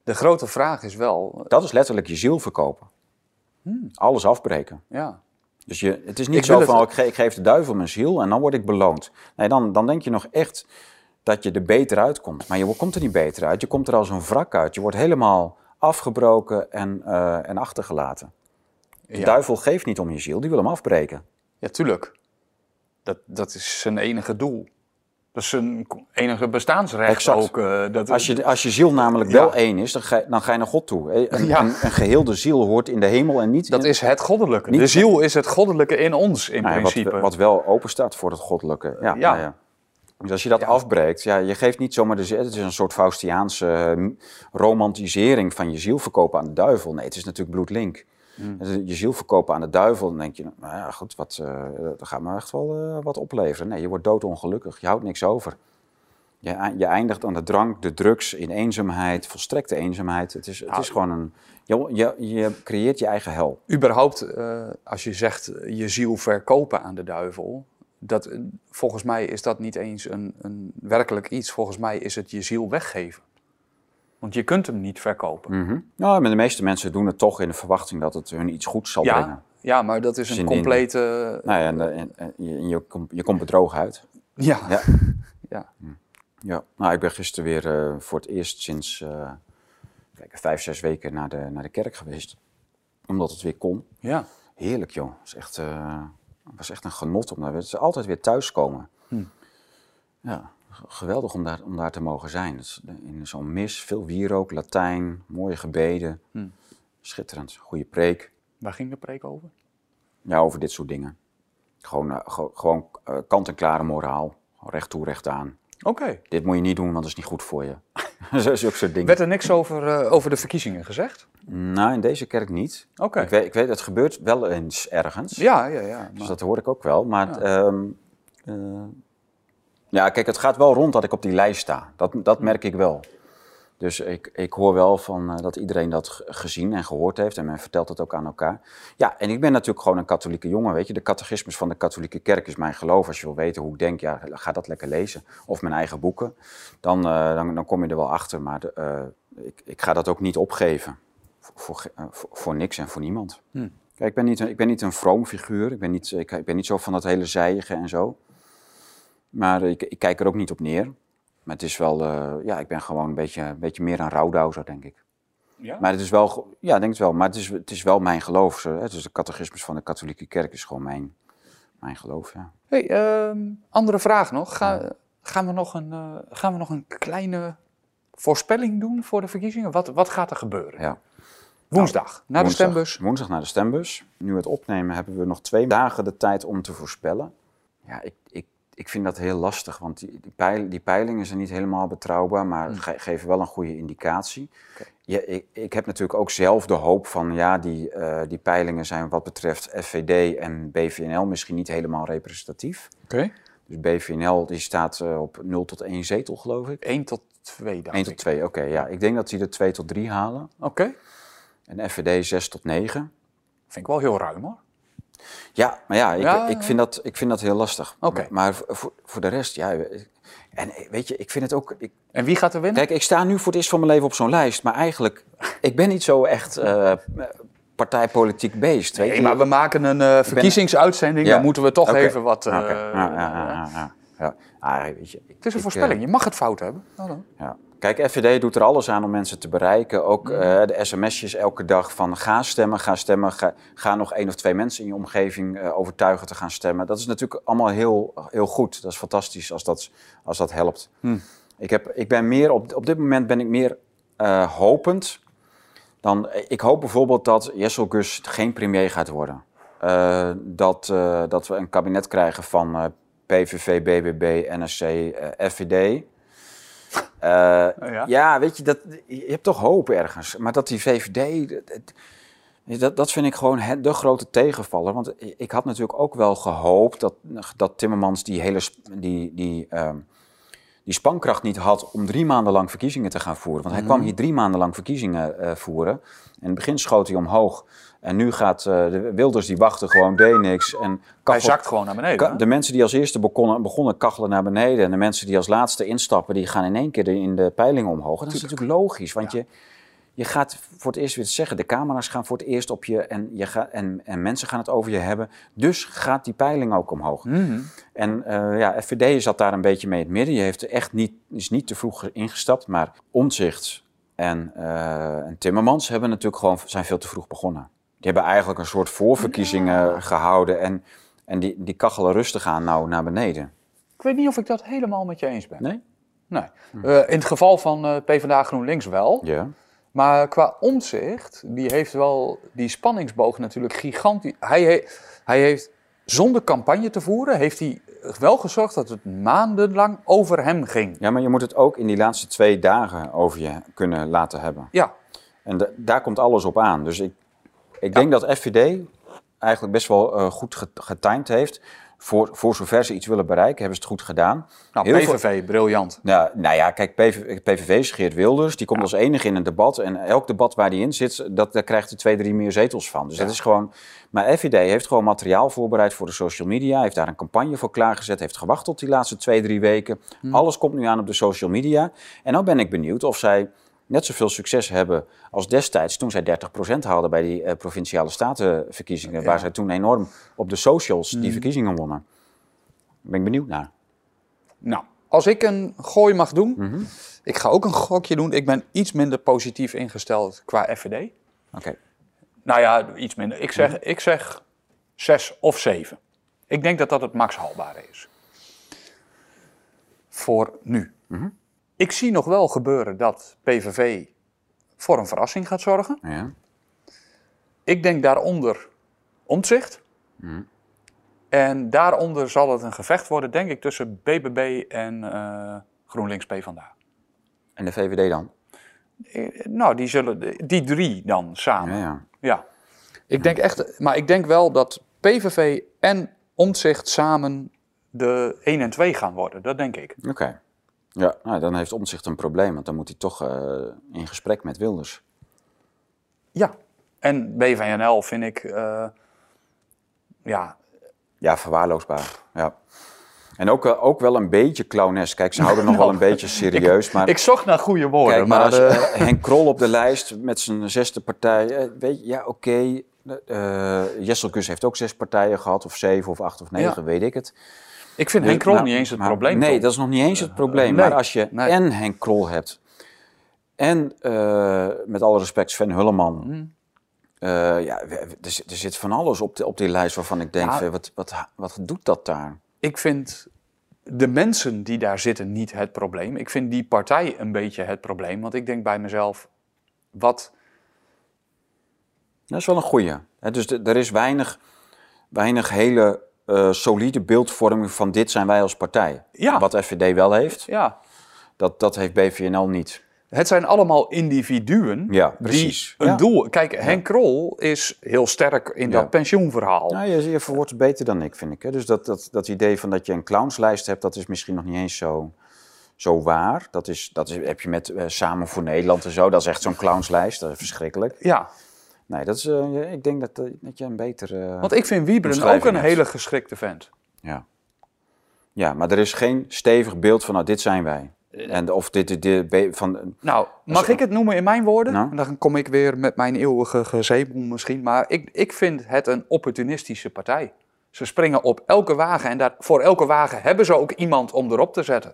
De grote vraag is wel, Dat is letterlijk je ziel verkopen. Alles afbreken. ja, Dus je, het is niet Ik zo van, het- ik, ge- ik geef de duivel mijn ziel en dan word ik beloond. Nee, dan, dan denk je nog echt dat je er beter uitkomt. Maar je komt er niet beter uit. Je komt er als een wrak uit. Je wordt helemaal afgebroken en, eh, en achtergelaten. De Ja. duivel geeft niet om je ziel, die wil hem afbreken. ja tuurlijk. Dat, dat is zijn enige doel. Dat is zijn enige bestaansrecht Exact. ook. eh, dat, Als je, als je ziel namelijk Ja. wel één is, dan ga, je- dan ga je naar God toe. Eh, Een, Ja. een, een geheelde ziel hoort in de hemel en niet... dat in, is het goddelijke. Niet- de ziel is het goddelijke in ons, in Nou ja, principe. Wat, wat wel open staat voor het goddelijke. Ja, Ja. nou ja. Dus als je dat Ja. afbreekt, ja, je geeft niet zomaar de ziel. Het is een soort Faustiaanse eh, romantisering van je ziel verkopen aan de duivel. Nee, het is natuurlijk bloedlink. Is Je ziel verkopen aan de duivel, dan denk je, nou ja, goed, wat, eh, dat gaat me echt wel eh, wat opleveren. Nee, je wordt doodongelukkig, je houdt niks over. Je, je eindigt aan de drank, de drugs, in eenzaamheid, volstrekte eenzaamheid. Het is, het Nou, is gewoon een. Je, je, je creëert je eigen hel. Überhaupt, als je zegt je ziel verkopen aan de duivel, dat, eh, volgens mij is dat niet eens een, een werkelijk iets. Volgens mij is het je ziel weggeven. Want je kunt hem niet verkopen. Mhm. Nou, maar de meeste mensen doen het toch in de verwachting dat het hun iets goeds zal brengen. Ja, maar dat is een complete... Nou ja, en, eh, en, en je, je, komt, je komt bedrogen uit. ja. Ja. (laughs) Ja. Ja, nou, ik ben gisteren weer eh, voor het eerst sinds eh, kijk, vijf, zes weken naar de, naar de kerk geweest. Omdat het weer kon. ja. Heerlijk, joh. Het is echt, het was echt een genot om daar is altijd weer thuiskomen. Hm. Ja, geweldig om daar, om daar te mogen zijn. Is in zo'n mis, veel wierook, Latijn, mooie gebeden. Hm. Schitterend, goede preek. Waar ging de preek over? Ja, over dit soort dingen. Gewoon, eh, ge- gewoon eh, kant-en-klare moraal. Recht toe, recht aan. Oké. Dit moet je niet doen, want dat is niet goed voor je. (laughs) Zulke soort dingen. Werd er niks over, eh, over de verkiezingen gezegd? Nou, in deze kerk niet. Oké. Ik, weet, ik weet, het gebeurt wel eens ergens. Ja, ja, ja. Dus dat hoor ik ook wel. Maar Ja. ehm, eh, ja, kijk, het gaat wel rond dat ik op die lijst sta. Dat, dat merk ik wel. Dus ik, ik hoor wel van, eh, dat iedereen dat gezien en gehoord heeft. En men vertelt het ook aan elkaar. Ja, en ik ben natuurlijk gewoon een katholieke jongen, weet je. De catechismus van de katholieke kerk is mijn geloof. Als je wil weten hoe ik denk, ja, ga dat lekker lezen. Of mijn eigen boeken. Dan, eh, dan, dan kom je er wel achter. Maar de, eh, ik, ik ga dat ook niet opgeven. Voor, voor, niks en voor niemand. Hm. Kijk, ik ben niet een, ik ben niet een vroom figuur. Ik ben niet, ik, ik ben niet zo van dat hele zijige en zo. Maar ik, ik kijk er ook niet op neer. Maar het is wel, eh, ja, ik ben gewoon een beetje, een beetje meer een rouwdouwer, denk ik. Ja? Maar het is wel, ja, ik denk het wel. Maar het is, het is wel mijn geloof. zo, hè. Dus de catechismus van de katholieke kerk is gewoon mijn, mijn geloof, ja. Hey, ehm, andere vraag nog. Ga, gaan, we nog een, eh, gaan we nog een kleine voorspelling doen voor de verkiezingen? Wat, wat gaat er gebeuren? ja. Woensdag, naar de stembus. Woensdag naar de stembus. Nu het opnemen hebben we nog twee dagen de tijd om te voorspellen. Ja, ik, ik, ik vind dat heel lastig, want die, die, peil, die peilingen zijn niet helemaal betrouwbaar, maar Hmm. ge- geven wel een goede indicatie. Ja, ik, ik heb natuurlijk ook zelf de hoop van, ja, die, eh, die peilingen zijn wat betreft FVD en BVNL misschien niet helemaal representatief. Oké. Dus BVNL die staat eh, op 0 tot 1 zetel, geloof ik. 1 tot 2, dacht 1 tot ik. 2, oké. ja. Ik denk dat die er 2 tot 3 halen. Oké. En FVD 6 tot 9. Vind ik wel heel ruim hoor. Ja, maar ja, ik, Ja, ik, vind, dat, ik vind dat heel lastig. Oké. Maar voor- voor, de rest, ja. En weet je, ik vind het ook. Ik, En wie gaat er winnen? kijk, ik sta nu voor het eerst van mijn leven op zo'n lijst. Maar eigenlijk, (laughs) ik ben niet zo echt eh, partijpolitiek beest. Weet Nee, je? maar we maken een eh, verkiezingsuitzending. Ja. Dan moeten we toch even wat... Eh, ja, ja, ja, ja, ja. Ja, ah, weet je, ik- Het is een ik, voorspelling. Je mag het fout hebben. Hallo. ja. Kijk, FVD doet er alles aan om mensen te bereiken. Ook eh, de sms'jes elke dag van ga stemmen, ga stemmen. Ga, ga nog één of twee mensen in je omgeving eh, overtuigen te gaan stemmen. Dat is natuurlijk allemaal heel, heel goed. Dat is fantastisch als dat, als dat helpt. Ik, heb, ik ben meer, op, op dit moment ben ik meer eh, hopend dan... Ik hoop bijvoorbeeld dat Jessel Gus geen premier gaat worden. Dat, dat we een kabinet krijgen van PVV, BBB, NSC, FVD. Eh, ja? ja, weet je, dat, je hebt toch hoop ergens. Maar dat die VVD, dat- dat, dat vind ik gewoon het- de grote tegenvaller. Want ik had natuurlijk ook wel gehoopt dat, dat Timmermans die hele die, die, ehm, die spankracht niet had om drie maanden lang verkiezingen te gaan voeren. Want hij kwam hier drie maanden lang verkiezingen eh, voeren. En in het begin schoot hij omhoog. En nu gaat eh, de Wilders, die wachten gewoon, deed niks. En Hij zakt gewoon naar beneden. Ka-? De mensen die als eerste begonnen, begonnen kachelen naar beneden. En de mensen die als laatste instappen, die gaan in één keer de- in de peiling omhoog. En dat is natuurlijk logisch, want je, je gaat voor het eerst weer zeggen, de camera's gaan voor het eerst op je en, je gaat, en, en mensen gaan het over je hebben. Dus gaat die peiling ook omhoog. Mhm. En eh, ja, FVD zat daar een beetje mee in het midden. Je heeft echt niet, is niet te vroeg ingestapt, maar Omtzigt en, eh, en Timmermans hebben natuurlijk gewoon, zijn veel te vroeg begonnen. Die hebben eigenlijk een soort voorverkiezingen gehouden en, en die, die kachelen rustig aan nou naar beneden. Ik weet niet of ik dat helemaal met je eens ben. Nee? Nee. Eh, in het geval van eh, PvdA GroenLinks wel. Ja. Maar qua omzicht, die heeft wel die spanningsboog natuurlijk gigantisch. Hij, he- hij heeft zonder campagne te voeren, heeft hij wel gezorgd dat het maandenlang over hem ging. ja, maar je moet het ook in die laatste twee dagen over je kunnen laten hebben. Ja, En da- daar komt alles op aan. Dus ik, ik denk dat FVD eigenlijk best wel eh, goed ge- getimed heeft. Voor, voor zover ze iets willen bereiken, hebben ze het goed gedaan. nou, Heel veel- PVV, briljant. Nou, nou ja, kijk, PVV, PVV is Geert Wilders. Die komt als enige in een debat. En elk debat waar die in zit, dat, daar krijgt hij twee, drie meer zetels van. Dus dat is gewoon... Maar FVD heeft gewoon materiaal voorbereid voor de social media. Heeft daar een campagne voor klaargezet. Heeft gewacht tot die laatste twee, drie weken. Alles komt nu aan op de social media. En dan ben ik benieuwd of zij net zoveel succes hebben als destijds... toen zij 30% haalden bij die eh, provinciale statenverkiezingen. Waar zij toen enorm op de socials die verkiezingen wonnen. Daar ben ik benieuwd naar. Nou, als ik een gooi mag doen, Mhm. ik ga ook een gokje doen. Ik ben iets minder positief ingesteld qua FVD. Oké. Nou ja, iets minder. Ik zeg, ik zeg zes of zeven. Ik denk dat dat het max haalbare is. Voor nu. Ik zie nog wel gebeuren dat PVV voor een verrassing gaat zorgen. Ja. Ik denk daaronder omzicht. En daaronder zal het een gevecht worden, denk ik, tussen BBB en eh, GroenLinks PvdA. En de VVD dan? Eh, Nou, die zullen, die drie dan samen. Ja, ja. Ja. Ik denk echt, maar ik denk wel dat PVV en Omtzigt samen de 1 en 2 gaan worden. Dat denk ik. Oké. Ja, nou, dan heeft Omtzigt een probleem, want dan moet hij toch eh, in gesprek met Wilders. Ja. En BVNL vind ik, eh, ja, Ja, verwaarloosbaar. Ja. En ook, eh, ook wel een beetje clownesk. Kijk, ze houden (laughs) nog wel een beetje serieus, maar... ik zocht naar goede woorden. Kijk, maar, maar als Henk Krol op de lijst met zijn zesde partij... weet je, ja, oké. eh Jessel Gus heeft ook zes partijen gehad, of zeven, of acht, of negen, Ja. weet ik het. Ik vind Henk Krol Maar- niet eens het maar- probleem. Nee, dat is nog niet eens het probleem. nee, maar als je nee. en Henk Krol hebt en eh, met alle respect Sven Hulleman. Hmm. eh, ja, er, zit- er zit van alles op, de, op die lijst waarvan ik denk, wat, wat, wat doet dat daar? Ik vind de mensen die daar zitten niet het probleem. Ik vind die partij een beetje het probleem. Want ik denk bij mezelf, wat... Dat is wel een goeie. Hè, dus de- er is weinig, weinig hele eh, solide beeldvorming van dit zijn wij als partij. Ja. Wat FVD wel heeft, Ja, dat, dat heeft BVNL niet. Het zijn allemaal individuen Ja, precies. die een Ja. doel... Kijk, Henk Krol is heel sterk in Ja. dat pensioenverhaal. Nou, je, je verwoordt het beter dan ik, vind ik. Hè? Dus dat, dat, dat idee van dat je een clownslijst hebt, dat is misschien nog niet eens zo, zo waar. Dat, is, dat is, heb je met eh, Samen voor Nederland en zo. Dat is echt zo'n clownslijst. Dat is verschrikkelijk. Ja, Nee, dat is, eh, ik denk dat, eh, dat je een beter... eh, want ik vind Wiebren ook een hebt. hele geschikte vent. ja. ja, maar er is geen stevig beeld van, nou, dit zijn wij. En of dit, dit, dit van, Nou, mag ik het noemen in mijn woorden? Nou? En Dan kom ik weer met mijn eeuwige gezebel misschien. Maar ik, ik vind het een opportunistische partij. Ze springen op elke wagen en daar, voor elke wagen hebben ze ook iemand om erop te zetten.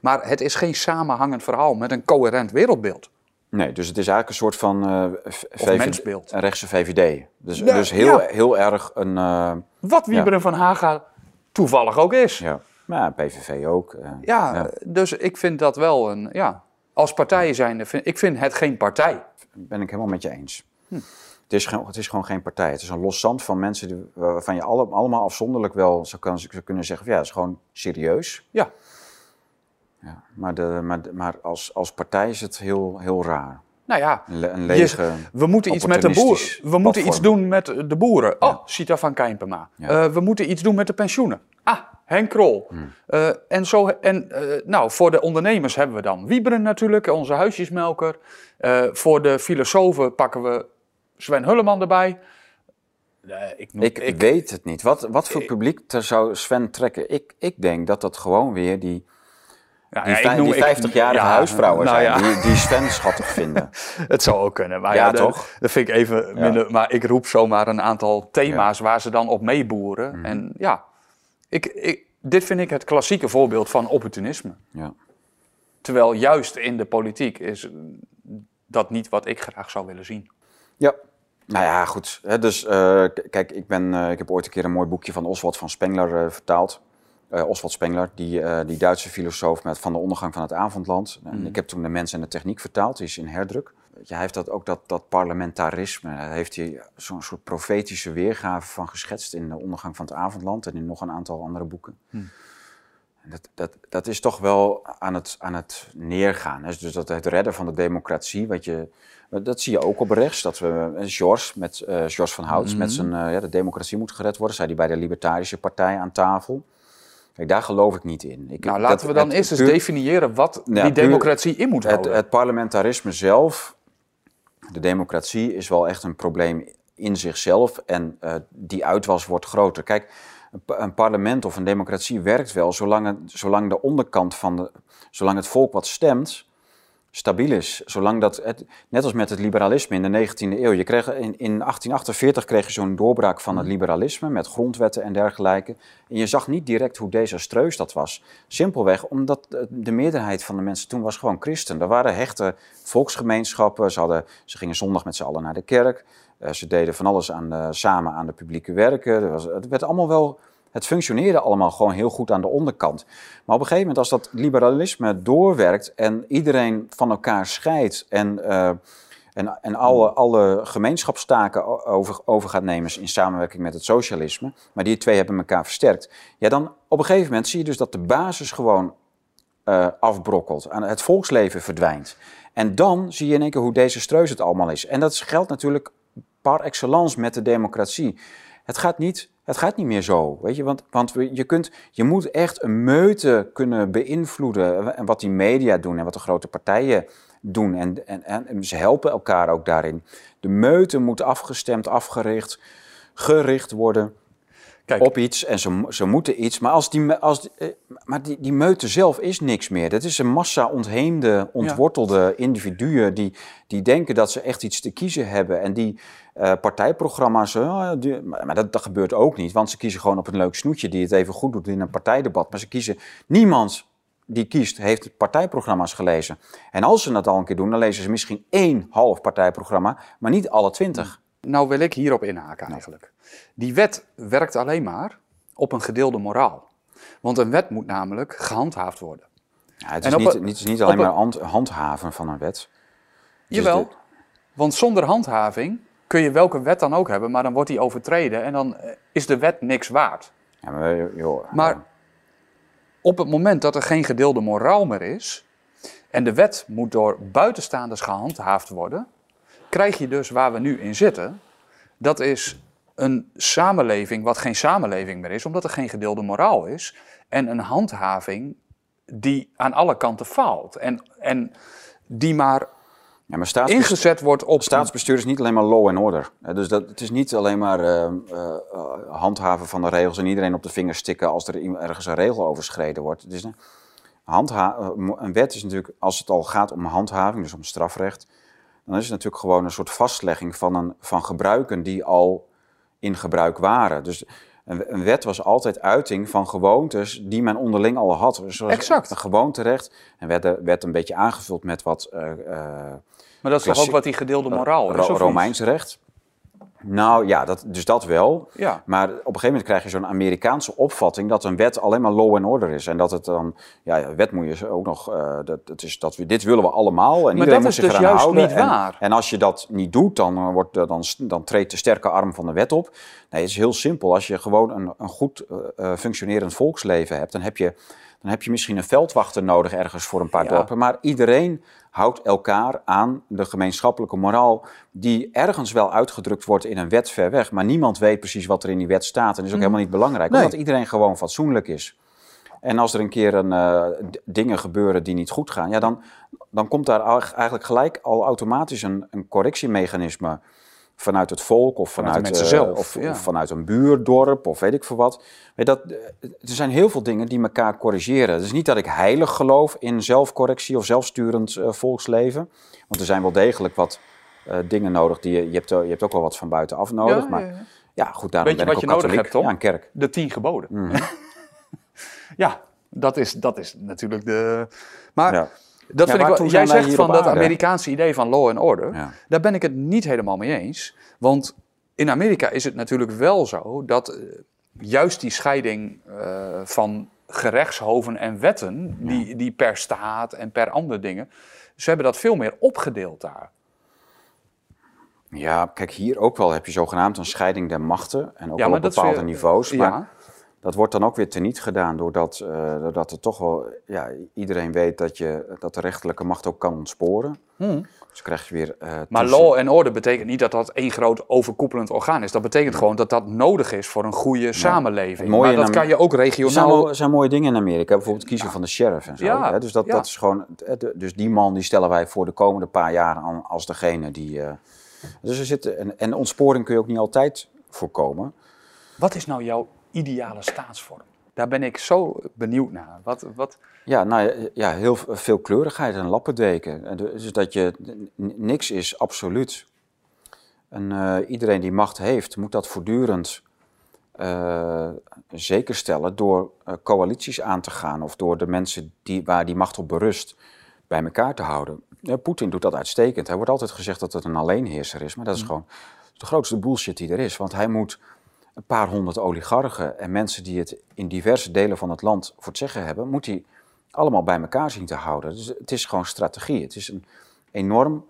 Maar het is geen samenhangend verhaal met een coherent wereldbeeld. Nee, dus het is eigenlijk een soort van uh, VVD, mensbeeld. een rechtse VVD. Dus, dus heel, heel erg een... Uh, Wat Wieberen van Haga toevallig ook is. Ja, maar PVV ook. Uh, ja, dus ik vind dat wel een... Ja, als partijen zijn, vind, ik vind het geen partij. Ben ik helemaal met je eens. Hm. Het, is gewoon, het is gewoon geen partij. Het is een los zand van mensen die, waarvan je alle, allemaal afzonderlijk wel zou kunnen zeggen... Van, ja, het is gewoon serieus. Ja. Ja, maar de, maar, maar als, als partij is het heel, heel raar. Nou ja, een lege, we moeten iets met de boeren. We moeten iets doen met de boeren. Oh, Sita van Kijnpema. Uh, we moeten iets doen met de pensioenen. Ah, Henk Krol. Hmm. Uh, en zo, en uh, nou, voor de ondernemers hebben we dan Wieberen natuurlijk, onze huisjesmelker. voor de filosofen pakken we Sven Hulleman erbij. ik, noem, ik, ik, weet het niet. Wat, wat voor publiek zou Sven trekken? Ik, ik denk dat dat gewoon weer die ja, die, die 50-jarige huisvrouwen nou, zijn, die, die Sven schattig (laughs) vinden. het zou ook kunnen. Maar ja, toch? Dat vind ik even minder. Maar ik roep zomaar een aantal thema's waar ze dan op meeboeren. Mhm. En ja, ik, ik, dit vind ik het klassieke voorbeeld van opportunisme. Ja. Terwijl juist in de politiek is dat niet wat ik graag zou willen zien. Ja, nou ja, goed. Dus uh, kijk, ik, ben, uh, ik heb ooit een keer een mooi boekje van Oswald van Spengler uh, vertaald. Uh, Oswald Spengler, die, uh, die Duitse filosoof met Van de ondergang van het avondland. En mhm. ik heb toen de mens en de techniek vertaald, die is in herdruk. Ja, hij heeft dat, ook dat, dat parlementarisme, daar heeft hij zo'n soort profetische weergave van geschetst in de ondergang van het avondland en in nog een aantal andere boeken. Mhm. Dat, dat, dat is toch wel aan het, aan het neergaan. Hè? Dus dat het redden van de democratie, wat je, dat zie je ook op rechts. Dat we, eh, George, met, uh, George van Houts, met mhm. zijn, ja, de democratie moet gered worden, zei hij bij de Libertarische Partij aan tafel. Kijk, daar geloof ik niet in. Ik, nou, laten we dan eerst eens definiëren wat die democratie in moet houden. Het, het, parlementarisme zelf, de democratie, is wel echt een probleem in zichzelf en uh, die uitwas wordt groter. Kijk, een parlement of een democratie werkt wel zolang, het, zolang de onderkant van de, zolang het volk wat stemt, stabiel is. Zolang dat, het, net als met het liberalisme in de 19e eeuw. Je kreeg, in, in 1848 kreeg je zo'n doorbraak van het mhm. liberalisme met grondwetten en dergelijke. En je zag niet direct hoe desastreus dat was. Simpelweg omdat de meerderheid van de mensen toen was gewoon christen. Er waren hechte volksgemeenschappen. Ze, hadden, ze gingen zondag met z'n allen naar de kerk. Uh, ze deden van alles aan de, samen aan de publieke werken. Was, het werd allemaal wel het functioneerde allemaal gewoon heel goed aan de onderkant. Maar op een gegeven moment, als dat liberalisme doorwerkt en iedereen van elkaar scheidt en, uh, en, en alle, alle gemeenschapstaken over, over gaat nemen in samenwerking met het socialisme, maar die twee hebben elkaar versterkt, ja, dan op een gegeven moment zie je dus dat de basis gewoon uh, afbrokkelt, het volksleven verdwijnt. En dan zie je in één keer hoe desastreus het allemaal is. En dat geldt natuurlijk par excellence met de democratie. Het gaat niet het gaat niet meer zo, weet je, want, want je, kunt, je moet echt een meute kunnen beïnvloeden en wat die media doen en wat de grote partijen doen en, en, en ze helpen elkaar ook daarin. De meute moet afgestemd, afgericht, gericht worden Kijk. op iets en ze, ze moeten iets, maar, als die, als, eh, maar die, die meute zelf is niks meer. Dat is een massa ontheemde, ontwortelde individuen die, die denken dat ze echt iets te kiezen hebben en die uh, partijprogramma's, uh, maar dat, dat gebeurt ook niet, want ze kiezen gewoon op een leuk snoetje die het even goed doet in een partijdebat. Maar ze kiezen, niemand die kiest, heeft partijprogramma's gelezen. En als ze dat al een keer doen, dan lezen ze misschien één half partijprogramma, maar niet alle twintig. Nou wil ik hierop inhaken eigenlijk. Die wet werkt alleen maar op een gedeelde moraal. Want een wet moet namelijk gehandhaafd worden. Ja, het, is niet, het is niet alleen maar handhaven van een wet. Jawel, want zonder handhaving kun je welke wet dan ook hebben, maar dan wordt die overtreden en dan eh, is de wet niks waard. Ja, maar, joh, maar op het moment dat er geen gedeelde moraal meer is en de wet moet door buitenstaanders gehandhaafd worden, krijg je dus waar we nu in zitten. Dat is een samenleving wat geen samenleving meer is, omdat er geen gedeelde moraal is. En een handhaving die aan alle kanten faalt. En, en die maar ja, maar ingezet wordt op... Staatsbestuur is niet alleen maar law and order. Dus dat, het is niet alleen maar uh, uh, handhaven van de regels en iedereen op de vingers stikken als er ergens een regel overschreden wordt. Het is een, handha een wet is natuurlijk, als het al gaat om handhaving, dus om strafrecht, dan is het natuurlijk gewoon een soort vastlegging van, een, van gebruiken die al in gebruik waren. Dus Een, een wet was altijd uiting van gewoontes die men onderling al had. Dus zoals Exact. Een gewoonterecht. En werd, er- werd een beetje aangevuld met wat eh, eh, Maar dat is toch ook wat die gedeelde moraal is, Ro-? Romeins recht. Nou ja, dat, dus dat wel. Ja. Maar op een gegeven moment krijg je zo'n Amerikaanse opvatting dat een wet alleen maar law and order is. En dat het dan, ja, wet moet je ook nog, eh, dat, dat is, dat we, dit willen we allemaal. En iedereen dat moet is zich dus eraan juist houden. niet En- waar. En, als je dat niet doet, dan, eh, wordt, eh, dan, dan treedt de sterke arm van de wet op. Nee, het is heel simpel. Als je gewoon een, een goed functionerend volksleven hebt, dan heb, je, dan heb je misschien een veldwachter nodig ergens voor een paar Ja. dorpen. Maar iedereen houdt elkaar aan de gemeenschappelijke moraal, die ergens wel uitgedrukt wordt in een wet ver weg. Maar niemand weet precies wat er in die wet staat. En dat is ook helemaal niet belangrijk, Nee. omdat iedereen gewoon fatsoenlijk is. En als er een keer een, eh, dingen gebeuren die niet goed gaan, ja, dan, dan komt daar eigenlijk gelijk al automatisch een, een correctiemechanisme vanuit het volk of Vanuit de mensen eh, zelf, of, ja. of vanuit een buurdorp of weet ik veel wat. Dat, eh, er zijn heel veel dingen die elkaar corrigeren. Het is niet dat ik heilig geloof in zelfcorrectie of zelfsturend eh, volksleven. Want er zijn wel degelijk wat eh, dingen nodig. Die je, je, hebt, je hebt ook wel wat van buitenaf nodig. Ja, maar ja, ja. ja, goed, daarom Weet je ben wat ik je ook nodig katholiek. hebt, Tom? Ja, een kerk. De tien geboden. Mhm. (laughs) ja, dat is, dat is natuurlijk de... Maar Ja. Dat Ja, vind ik wel... Jij zegt van dat aarde? Amerikaanse idee van law and order. Ja. Daar ben ik het niet helemaal mee eens. Want in Amerika is het natuurlijk wel zo dat eh, juist die scheiding eh, van gerechtshoven en wetten, die, die per staat en per andere dingen, ze hebben dat veel meer opgedeeld daar. Ja, kijk, hier ook wel heb je zogenaamd een scheiding der machten. En ook Ja, op bepaalde weer- niveaus. Maar Ja, dat wordt dan ook weer teniet gedaan doordat, eh doordat er toch wel... Ja, iedereen weet dat, je, dat de rechterlijke macht ook kan ontsporen. Dus krijg je weer... eh, Hmm. maar law and order betekent niet dat dat één groot overkoepelend orgaan is. Dat betekent gewoon dat dat nodig is voor een goede samenleving. Maar dat kan je ook regionaal... er zijn mooie dingen in Amerika, bijvoorbeeld kiezen van de sheriff en zo. Ja, hè. Dus, dat, dat is gewoon, eh, dus die man die stellen wij voor de komende paar jaar aan als degene die... dus er zitten, en, en ontsporing kun je ook niet altijd voorkomen. Wat is nou jouw ideale staatsvorm? Daar ben ik zo benieuwd naar. Wat, wat... Ja, nou ja, heel veel kleurigheid en lappendeken. En Dus dat je, niks is absoluut. En eh, iedereen die macht heeft, moet dat voortdurend eh, zeker stellen door eh, coalities aan te gaan of door de mensen die, waar die macht op berust bij elkaar te houden. Ja, Poetin doet dat uitstekend. Hij wordt altijd gezegd dat het een alleenheerser is, maar dat is gewoon de grootste bullshit die er is. Want hij moet een paar honderd oligarchen en mensen die het in diverse delen van het land voor het zeggen hebben, moet hij allemaal bij elkaar zien te houden. Dus het is gewoon strategie. Het is een enorm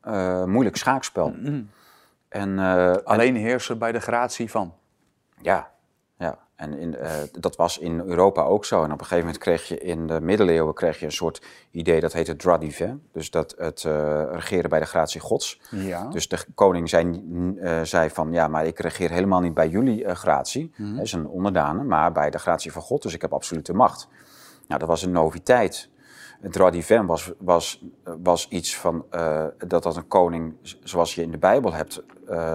eh, moeilijk schaakspel. En, eh, en- Alleen heersen bij de gratie van. ja. En in, eh, dat was in Europa ook zo. En op een gegeven moment kreeg je in de middeleeuwen kreeg je een soort idee dat heette droit divin. Dus dat het eh, regeren bij de gratie gods. Ja. Dus de koning zei, eh, zei van, ja, maar ik regeer helemaal niet bij jullie gratie. Mhm. Hij is een onderdanen, maar bij de gratie van God. Dus ik heb absolute macht. Nou, dat was een noviteit. Het droit divin was, was, was iets van dat dat een koning, zoals je in de Bijbel hebt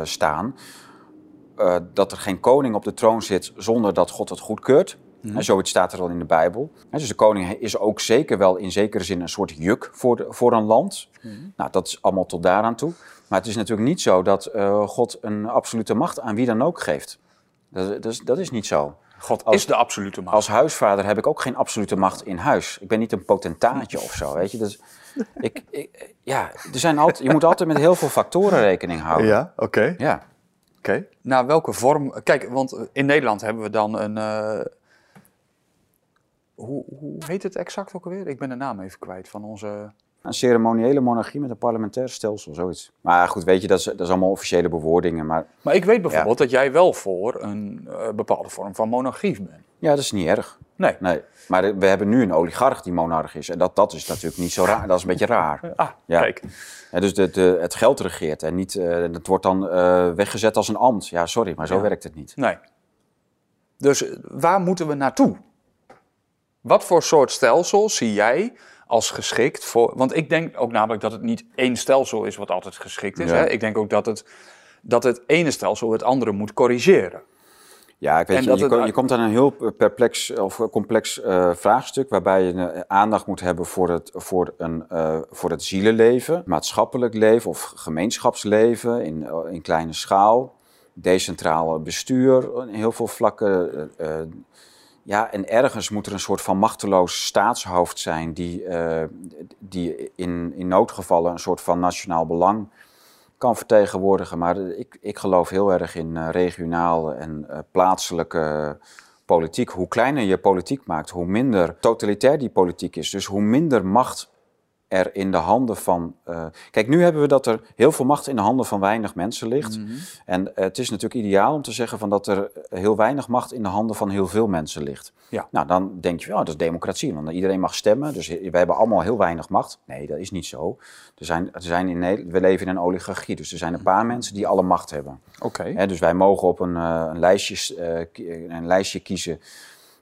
staan, eh, dat er geen koning op de troon zit zonder dat God het goedkeurt. En zoiets staat er al in de Bijbel. Hè, dus de koning is ook zeker wel in zekere zin een soort juk voor, de, voor een land. Nou, dat is allemaal tot daaraan toe. Maar het is natuurlijk niet zo dat eh, God een absolute macht aan wie dan ook geeft. Dat, dat, is, dat is niet zo. God Als- is de absolute macht. Als huisvader heb ik ook geen absolute macht in huis. Ik ben niet een potentaatje of zo, weet je. Dus ik, ik, ja, er zijn altijd, je moet altijd met heel veel factoren rekening houden. Ja, oké. Ja. Oké. Naar welke vorm... Kijk, want in Nederland hebben we dan een... eh, hoe, hoe heet het exact ook alweer? Ik ben de naam even kwijt van onze... Een ceremoniële monarchie met een parlementair stelsel, zoiets. Maar goed, weet je, dat is, dat is allemaal officiële bewoordingen. Maar Maar ik weet bijvoorbeeld dat jij wel voor een eh, bepaalde vorm van monarchie bent. ja, dat is niet erg. Nee. Nee. Maar we hebben nu een oligarch die monarch is. En dat, dat is natuurlijk niet zo raar. Dat is een beetje raar. Ah, Ja. kijk. Ja, dus de, de, het geld regeert en niet, eh, het wordt dan eh, weggezet als een ambt. Ja, sorry, maar zo Ja. werkt het niet. Nee. Dus eh, waar moeten we naartoe? Wat voor soort stelsel zie jij als geschikt voor... Want ik denk ook namelijk dat het niet één stelsel is wat altijd geschikt is. Ja. Hè? Ik denk ook dat het, dat het ene stelsel het andere moet corrigeren. Ja, ik weet je, je, het- ko- je komt aan een heel perplex of complex eh, vraagstuk waarbij je aandacht moet hebben voor het, voor, een, eh, voor het zielenleven, maatschappelijk leven of gemeenschapsleven in, eh, in kleine schaal. decentraal bestuur in heel veel vlakken. Ja, en ergens moet er een soort van machteloos staatshoofd zijn die, die in, in noodgevallen een soort van nationaal belang kan vertegenwoordigen. Maar ik, ik geloof heel erg in uh, regionaal en uh, plaatselijke politiek. Hoe kleiner je politiek maakt, hoe minder totalitair die politiek is. Dus hoe minder macht er in de handen van. Uh, kijk, nu hebben we dat er heel veel macht in de handen van weinig mensen ligt. Mm -hmm. En uh, het is natuurlijk ideaal om te zeggen van dat er heel weinig macht in de handen van heel veel mensen ligt. Ja. Nou, dan denk je, oh, dat is democratie, want iedereen mag stemmen. Dus we hebben allemaal heel weinig macht. Nee, dat is niet zo. Er zijn, er zijn in Nederland, we leven in een oligarchie, dus er zijn een paar mensen die alle macht hebben. Oké. Okay. Dus wij mogen op een, uh, een, lijstje, een lijstje kiezen.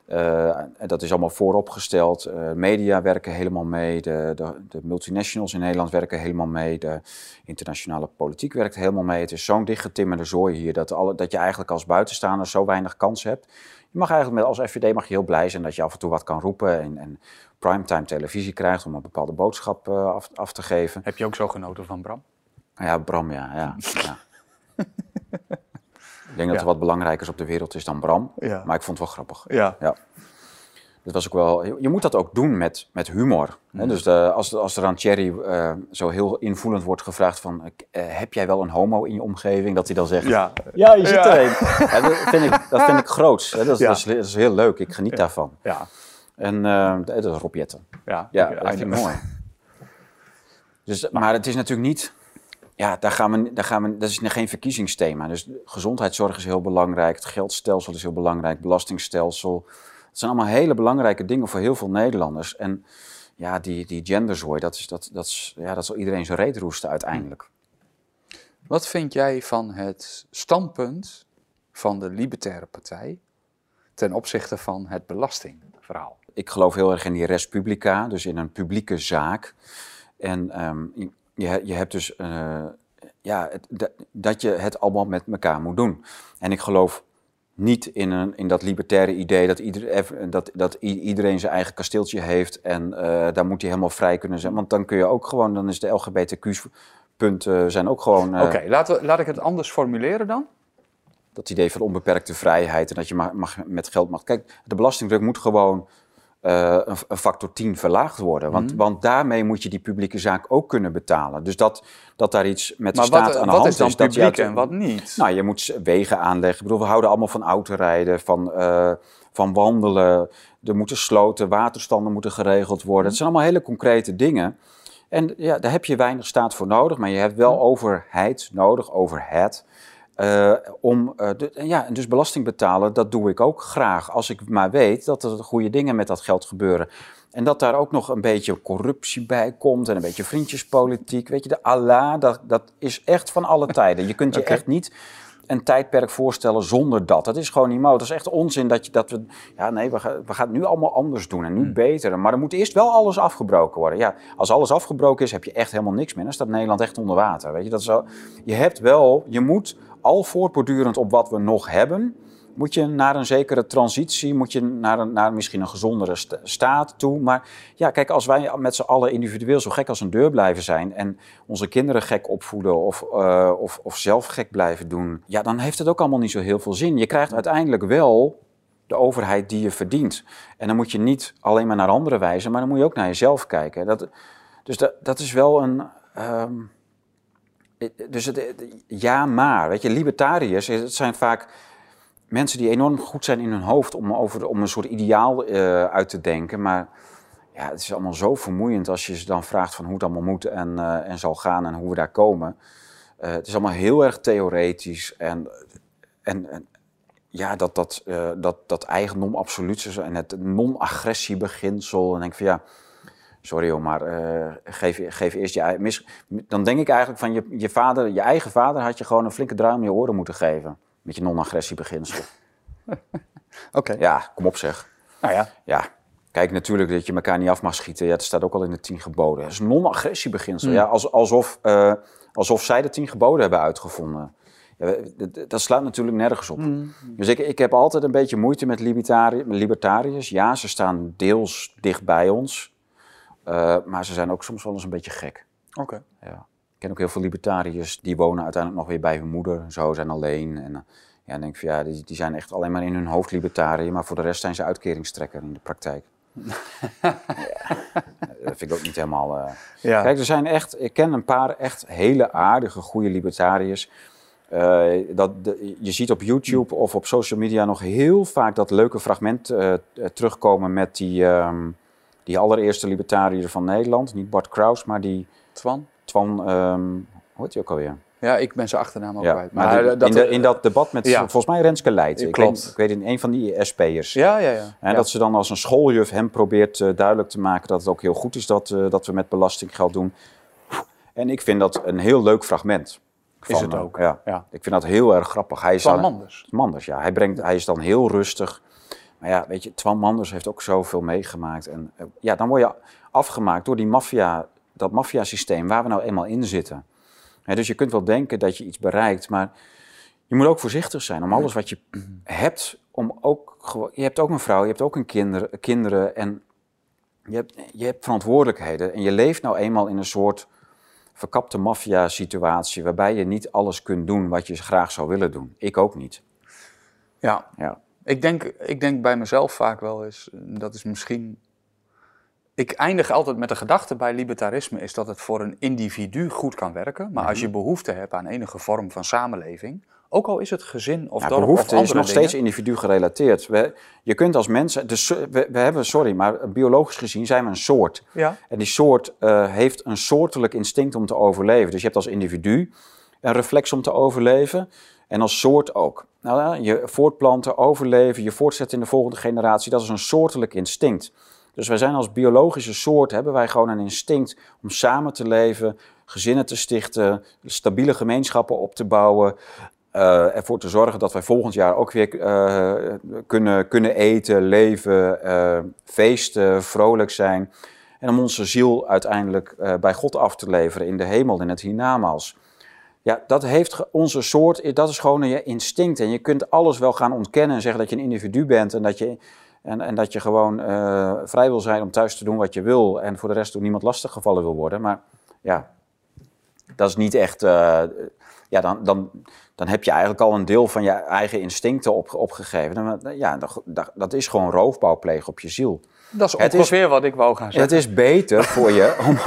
Uh, dat is allemaal vooropgesteld. Uh, media werken helemaal mee. De, de, de, multinationals in Nederland werken helemaal mee. De internationale politiek werkt helemaal mee. Het is zo'n dichtgetimmerde zooi hier dat, alle, dat je eigenlijk als buitenstaander zo weinig kans hebt. Je mag eigenlijk met, als FVD mag je heel blij zijn dat je af en toe wat kan roepen en, en primetime televisie krijgt om een bepaalde boodschap uh, af, af, te geven. Heb je ook zo genoten van Bram? Ja, Bram, ja. ja, ja. (laughs) Ik denk dat er wat belangrijkers op de wereld is dan Bram. Ja. Maar ik vond het wel grappig. Ja. ja. Dat was ook wel, je moet dat ook doen met, met humor. Mm. Hè? Dus de, als, als er aan Thierry uh, zo heel invoelend wordt gevraagd van... Uh, heb jij wel een homo in je omgeving? Dat hij dan zegt, ja, ja je zit er een. Dat, vind ik, dat vind ik groots. Hè? Dat, dat, is, dat, is, heel leuk. Ik geniet daarvan. Ja. En uh, dat is Rob Jetten. Ja, ja dat vind ik (laughs) mooi. Dus, maar het is natuurlijk niet ja, daar gaan we, daar gaan we, dat is geen verkiezingsthema. Dus gezondheidszorg is heel belangrijk, het geldstelsel is heel belangrijk, belastingstelsel. Het zijn allemaal hele belangrijke dingen voor heel veel Nederlanders. En ja, die, die genderzooi, dat, is, dat, dat, is, ja, dat zal iedereen zijn reet roesten uiteindelijk. Wat vind jij van het standpunt van de Libertaire Partij ten opzichte van het belastingverhaal? Ik geloof heel erg in die res publica, dus in een publieke zaak. En um, je, je hebt dus uh, ja, het, dat je het allemaal met elkaar moet doen. En ik geloof niet in, een, in dat libertaire idee dat, ieder, dat, dat iedereen zijn eigen kasteeltje heeft en uh, daar moet hij helemaal vrij kunnen zijn. Want dan kun je ook gewoon, dan is de LGBTQ-punten zijn ook gewoon. Uh, Oké, okay, laat ik het anders formuleren dan. Dat idee van onbeperkte vrijheid en dat je mag, mag, met geld mag. Kijk, de belastingdruk moet gewoon uh, een, een, factor 10 verlaagd worden. Want, mm. want daarmee moet je die publieke zaak ook kunnen betalen. Dus dat, dat daar iets met de maar staat wat, aan de hand is. Dan is. publiek dat en wat niet? Nou, je moet wegen aanleggen. Ik bedoel, we houden allemaal van autorijden, van, uh, van wandelen. Er moeten sloten, waterstanden moeten geregeld worden. Mm. Het zijn allemaal hele concrete dingen. En ja, daar heb je weinig staat voor nodig. Maar je hebt wel overheid nodig, overhead uh, om, uh, de, ja, dus belasting betalen, dat doe ik ook graag. Als ik maar weet dat er goede dingen met dat geld gebeuren. En dat daar ook nog een beetje corruptie bij komt en een beetje vriendjespolitiek. Weet je, de Allah, dat, dat is echt van alle (laughs) tijden. Je kunt je okay. echt niet een tijdperk voorstellen zonder dat. Dat is gewoon niet mogelijk. Dat is echt onzin dat, je, dat we... Ja, nee, we gaan, we gaan het nu allemaal anders doen en nu hmm. beter. Maar er moet eerst wel alles afgebroken worden. Ja, als alles afgebroken is, heb je echt helemaal niks meer. Dan staat Nederland echt onder water. Weet je, dat is zo... Je hebt wel... Je moet al voortbordurend op wat we nog hebben... Moet je naar een zekere transitie, moet je naar, naar misschien een gezondere st staat toe. Maar ja, kijk, als wij met z'n allen individueel zo gek als een deur blijven zijn en onze kinderen gek opvoeden of, uh, of, of zelf gek blijven doen, ja, dan heeft het ook allemaal niet zo heel veel zin. Je krijgt uiteindelijk wel de overheid die je verdient. En dan moet je niet alleen maar naar anderen wijzen, maar dan moet je ook naar jezelf kijken. Dat, dus dat, is wel een. Um, dus het, ja, maar. Weet je, libertariërs, het zijn vaak mensen die enorm goed zijn in hun hoofd om, over, om een soort ideaal uh, uit te denken. Maar ja, het is allemaal zo vermoeiend als je ze dan vraagt van hoe het allemaal moet en, uh, en zal gaan en hoe we daar komen. Uh, het is allemaal heel erg theoretisch en, en, en ja, dat, dat, dat, dat eigendom absoluut en het non-agressiebeginsel. En denk van ja, sorry hoor, maar geef, geef eerst je eigen... Dan denk ik eigenlijk van je, je vader, je eigen vader had je gewoon een flinke draai om je oren moeten geven met je non-agressiebeginsel. (laughs) Oké. Okay. Ja, kom op zeg. Nou ja. Ja. Kijk, natuurlijk dat je elkaar niet af mag schieten. Ja, dat staat ook al in de tien geboden. Dat is non-agressiebeginsel. Mm. Ja, als, alsof, uh, alsof zij de tien geboden hebben uitgevonden. Ja, dat, dat, slaat natuurlijk nergens op. Mm. Dus ik, ik heb altijd een beetje moeite met libertari libertariërs. Ja, ze staan deels dicht bij ons. Uh, maar ze zijn ook soms wel eens een beetje gek. Oké. Okay. Ja. Ik ken ook heel veel libertariërs die wonen uiteindelijk nog weer bij hun moeder. Zo zijn alleen. En uh, ja, dan denk ik van ja, die, die zijn echt alleen maar in hun hoofd libertariër. Maar voor de rest zijn ze uitkeringstrekker in de praktijk. (laughs) ja, dat vind ik ook niet helemaal. Uh... Ja. Kijk, er zijn echt, ik ken een paar echt hele aardige, goede libertariërs. Uh, dat je ziet op YouTube of op social media nog heel vaak dat leuke fragment uh, terugkomen met die, um, die allereerste libertariër van Nederland. Niet Bart Kraus, maar die. Twan? Twan, um, hoe heet hij ook alweer? Ja, ik ben zijn achternaam ook ja, kwijt. Maar, maar dat, in, de, in, dat debat met ja. volgens mij Renske Leid. Ja, ik, klopt. weet, ik weet in een van die SP'ers. Ja, ja, ja. En dat ze dan als een schooljuf hem probeert uh, duidelijk te maken dat het ook heel goed is dat, uh, dat we met belastinggeld doen. En ik vind dat een heel leuk fragment. Van, is het ook. Ja. ja. Ik vind dat heel erg grappig. Hij is Twan Manders. Manders, ja. Hij, brengt, hij is dan heel rustig. Maar ja, weet je, Twan Manders heeft ook zoveel meegemaakt. En uh, ja, dan word je afgemaakt door die maffia, dat maffiasysteem waar we nou eenmaal in zitten. Dus je kunt wel denken dat je iets bereikt, maar je moet ook voorzichtig zijn om alles wat je hebt. Om ook, je hebt ook een vrouw, je hebt ook een kinder, kinderen en je hebt, je hebt verantwoordelijkheden. En je leeft nou eenmaal in een soort verkapte maffia-situatie waarbij je niet alles kunt doen wat je graag zou willen doen. Ik ook niet. Ja, ja. Ik, denk, ik denk bij mezelf vaak wel eens, dat is misschien ik eindig altijd met de gedachte bij libertarisme is dat het voor een individu goed kan werken. Maar als je behoefte hebt aan enige vorm van samenleving, ook al is het gezin of ja, dorp behoefte of andere is nog dingen, steeds individu gerelateerd. We, je kunt als mensen, dus we, we, hebben, sorry, maar biologisch gezien zijn we een soort. Ja. En die soort uh, heeft een soortelijk instinct om te overleven. Dus je hebt als individu een reflex om te overleven en als soort ook. Nou, je voortplanten, overleven, je voortzetten in de volgende generatie, dat is een soortelijk instinct. Dus wij zijn als biologische soort, hebben wij gewoon een instinct om samen te leven, gezinnen te stichten, stabiele gemeenschappen op te bouwen. Uh, ervoor te zorgen dat wij volgend jaar ook weer uh, kunnen, kunnen eten, leven, uh, feesten, vrolijk zijn. En om onze ziel uiteindelijk bij God af te leveren in de hemel, in het hiernamaals. Ja, dat heeft onze soort, dat is gewoon je instinct. En je kunt alles wel gaan ontkennen en zeggen dat je een individu bent en dat je en, en dat je gewoon uh, vrij wil zijn om thuis te doen wat je wil. En voor de rest door niemand lastiggevallen wil worden. Maar ja, dat is niet echt. Uh, ja, dan, dan, dan heb je eigenlijk al een deel van je eigen instincten op, opgegeven. Ja, dat, dat is gewoon roofbouw plegen op je ziel. Dat is ongeveer is, wat ik wou gaan zeggen. Het is beter voor je om,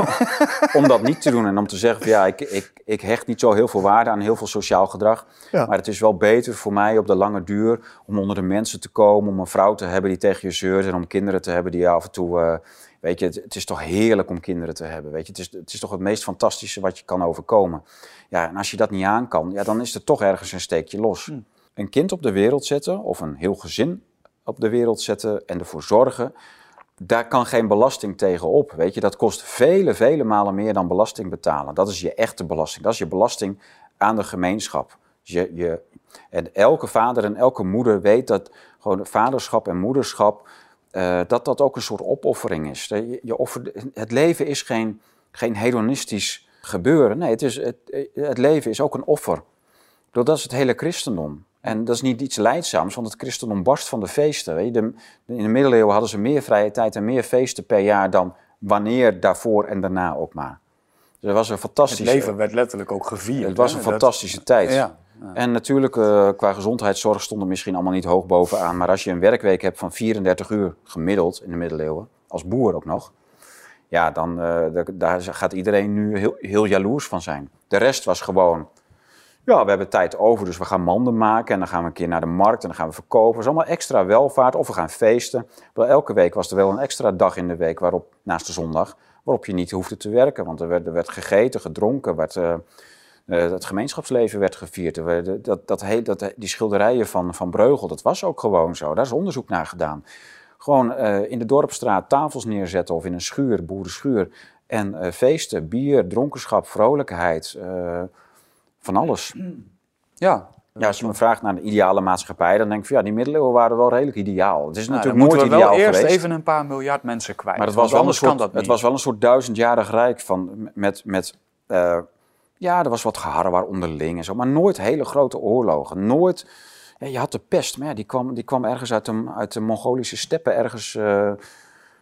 om dat niet te doen en om te zeggen: van, ja, ik, ik, ik hecht niet zo heel veel waarde aan heel veel sociaal gedrag. Ja. Maar het is wel beter voor mij op de lange duur om onder de mensen te komen, om een vrouw te hebben die tegen je zeurt en om kinderen te hebben die af en toe. Uh, weet je, het, het, is toch heerlijk om kinderen te hebben. Weet je, het is, het is toch het meest fantastische wat je kan overkomen. Ja, en als je dat niet aan kan, ja, dan is er toch ergens een steekje los. Hm. Een kind op de wereld zetten of een heel gezin op de wereld zetten en ervoor zorgen daar kan geen belasting tegen op. Weet je, dat kost vele, vele malen meer dan belasting betalen. Dat is je echte belasting. Dat is je belasting aan de gemeenschap. Dus je, je, en elke vader en elke moeder weet dat gewoon vaderschap en moederschap, uh, dat dat ook een soort opoffering is. Je, je het leven is geen, geen hedonistisch gebeuren. Nee, het, is, het, het leven is ook een offer. Dat is het hele christendom. En dat is niet iets leidzaams, want het christendom barst van de feesten. Weet je? De, in de middeleeuwen hadden ze meer vrije tijd en meer feesten per jaar dan wanneer daarvoor en daarna ook maar. Dus het was een fantastische... Het leven werd letterlijk ook gevierd. Het was een fantastische dat... tijd. Ja, ja. En natuurlijk, uh, qua gezondheidszorg stond er misschien allemaal niet hoog bovenaan. Maar als je een werkweek hebt van 34 uur gemiddeld in de middeleeuwen, als boer ook nog... Ja, dan uh, daar gaat iedereen nu heel, heel jaloers van zijn. De rest was gewoon ja, we hebben tijd over, dus we gaan manden maken en dan gaan we een keer naar de markt en dan gaan we verkopen. Dat is allemaal extra welvaart of we gaan feesten. Wel, elke week was er wel een extra dag in de week waarop, naast de zondag, waarop je niet hoefde te werken. Want er werd, er werd gegeten, gedronken, werd, uh, uh, het gemeenschapsleven werd gevierd. Er, dat, dat, dat, die schilderijen van, van Breugel, dat was ook gewoon zo. Daar is onderzoek naar gedaan. Gewoon uh, in de dorpstraat tafels neerzetten of in een schuur, boerenschuur. En feesten, bier, dronkenschap, vrolijkheid van alles. Ja. Ja, als je me vraagt naar de ideale maatschappij, dan denk ik van ja, die middeleeuwen waren wel redelijk ideaal. Het is nou, natuurlijk nooit we ideaal wel eerst geweest. even een paar miljard mensen kwijt. Maar het was, wel een, soort, dat het was wel een soort duizendjarig rijk van, met, met uh, ja, er was wat geharrewar onderling en zo, maar nooit hele grote oorlogen. Nooit, ja, je had de pest, maar ja, die kwam, die kwam ergens uit de, uit de Mongolische steppen, ergens, uh,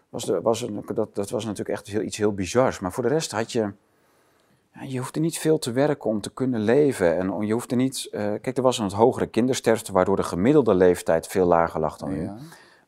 was de, was, dat, dat was natuurlijk echt heel, iets heel bizars. Maar voor de rest had je je hoeft er niet veel te werken om te kunnen leven. En je hoeft er niet. eh, kijk, er was een hogere kindersterfte, waardoor de gemiddelde leeftijd veel lager lag dan nu. Ja.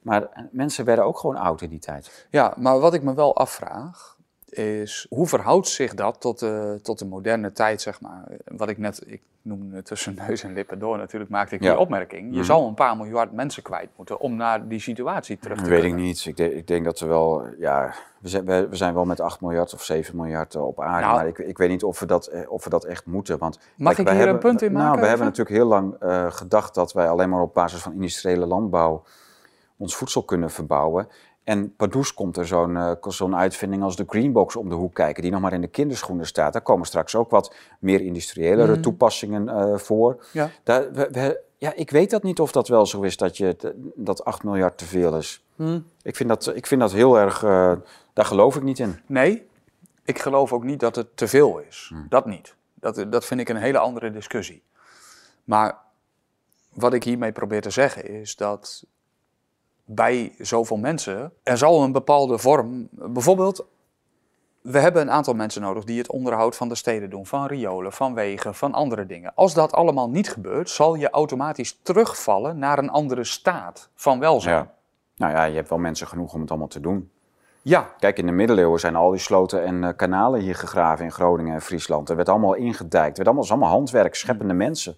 Maar eh, mensen werden ook gewoon oud in die tijd. Ja, maar wat ik me wel afvraag is hoe verhoudt zich dat tot de, tot de moderne tijd, zeg maar. Wat ik net, ik noemde het tussen neus en lippen door natuurlijk, maakte ik Ja. die opmerking. Je Mhm. zal een paar miljard mensen kwijt moeten om naar die situatie terug te Dat weet ik niet. Ik, denk- ik denk dat we wel. Ja, we zijn, we, we zijn wel met 8 miljard of 7 miljard eh, op aarde. Nou. maar ik, ik weet niet of we, dat, eh, of we dat echt moeten. Want, Mag kijk, ik hier een hebben- punt in Nou, maken we hebben natuurlijk heel lang eh, gedacht dat wij alleen maar op basis van industriële landbouw ons voedsel kunnen verbouwen. En pardoes komt er zo'n eh, zo'n uitvinding als de Greenbox om de hoek kijken, die nog maar in de kinderschoenen staat. Daar komen straks ook wat meer industriëlere Mhm. toepassingen eh, voor. Ja. Daar, we, we- ja, ik weet dat niet of dat wel zo is dat, je, dat 8 miljard te veel is. Hm. Ik vind dat, ik vind dat heel erg, eh, daar geloof ik niet in. Nee, ik geloof ook niet dat het te veel is. Hmm. Dat niet. Dat, dat vind ik een hele andere discussie. Maar wat ik hiermee probeer te zeggen is dat bij zoveel mensen, er zal een bepaalde vorm, bijvoorbeeld, we hebben een aantal mensen nodig die het onderhoud van de steden doen, van riolen, van wegen, van andere dingen. Als dat allemaal niet gebeurt, zal je automatisch terugvallen naar een andere staat van welzijn. Ja. Nou ja, je hebt wel mensen genoeg om het allemaal te doen. ja Kijk, in de middeleeuwen zijn al die sloten en eh, kanalen hier gegraven in Groningen en Friesland. Er werd allemaal ingedijkt. Het werd allemaal, het allemaal handwerk, scheppende mensen.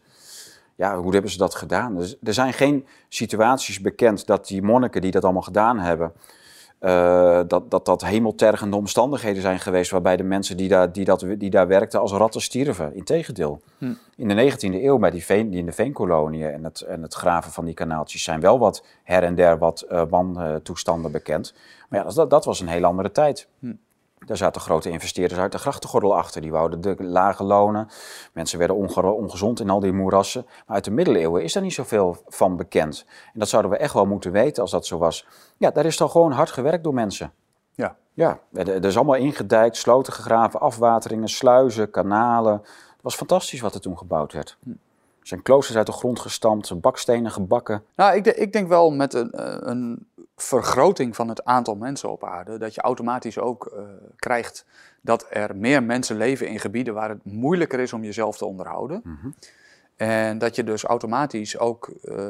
Ja, hoe hebben ze dat gedaan? Dus er zijn geen situaties bekend dat die monniken die dat allemaal gedaan hebben, eh, dat, dat dat hemeltergende omstandigheden zijn geweest waarbij de mensen die daar, die dat, die daar werkten als ratten stierven. Integendeel. Hm. In de 19e eeuw bij die, veen, die in de veenkoloniën en het, en het graven van die kanaaltjes zijn wel wat her en der wat eh wantoestanden bekend. Maar ja, dat, dat was een heel andere tijd. Hm. Daar zaten grote investeerders uit de grachtengordel achter. Die wouden de lage lonen. Mensen werden onge- ongezond in al die moerassen. Maar uit de middeleeuwen is daar niet zoveel van bekend. En dat zouden we echt wel moeten weten als dat zo was. Ja, daar is dan gewoon hard gewerkt door mensen. Ja. Ja, er is allemaal ingedijkt, sloten gegraven, afwateringen, sluizen, kanalen. Het was fantastisch wat er toen gebouwd werd. Hm. Er zijn kloosters uit de grond gestampt, bakstenen gebakken. Nou, ik, de- ik denk wel met een, eh, een vergroting van het aantal mensen op aarde, dat je automatisch ook eh, krijgt dat er meer mensen leven in gebieden waar het moeilijker is om jezelf te onderhouden. Mhm. En dat je dus automatisch ook eh,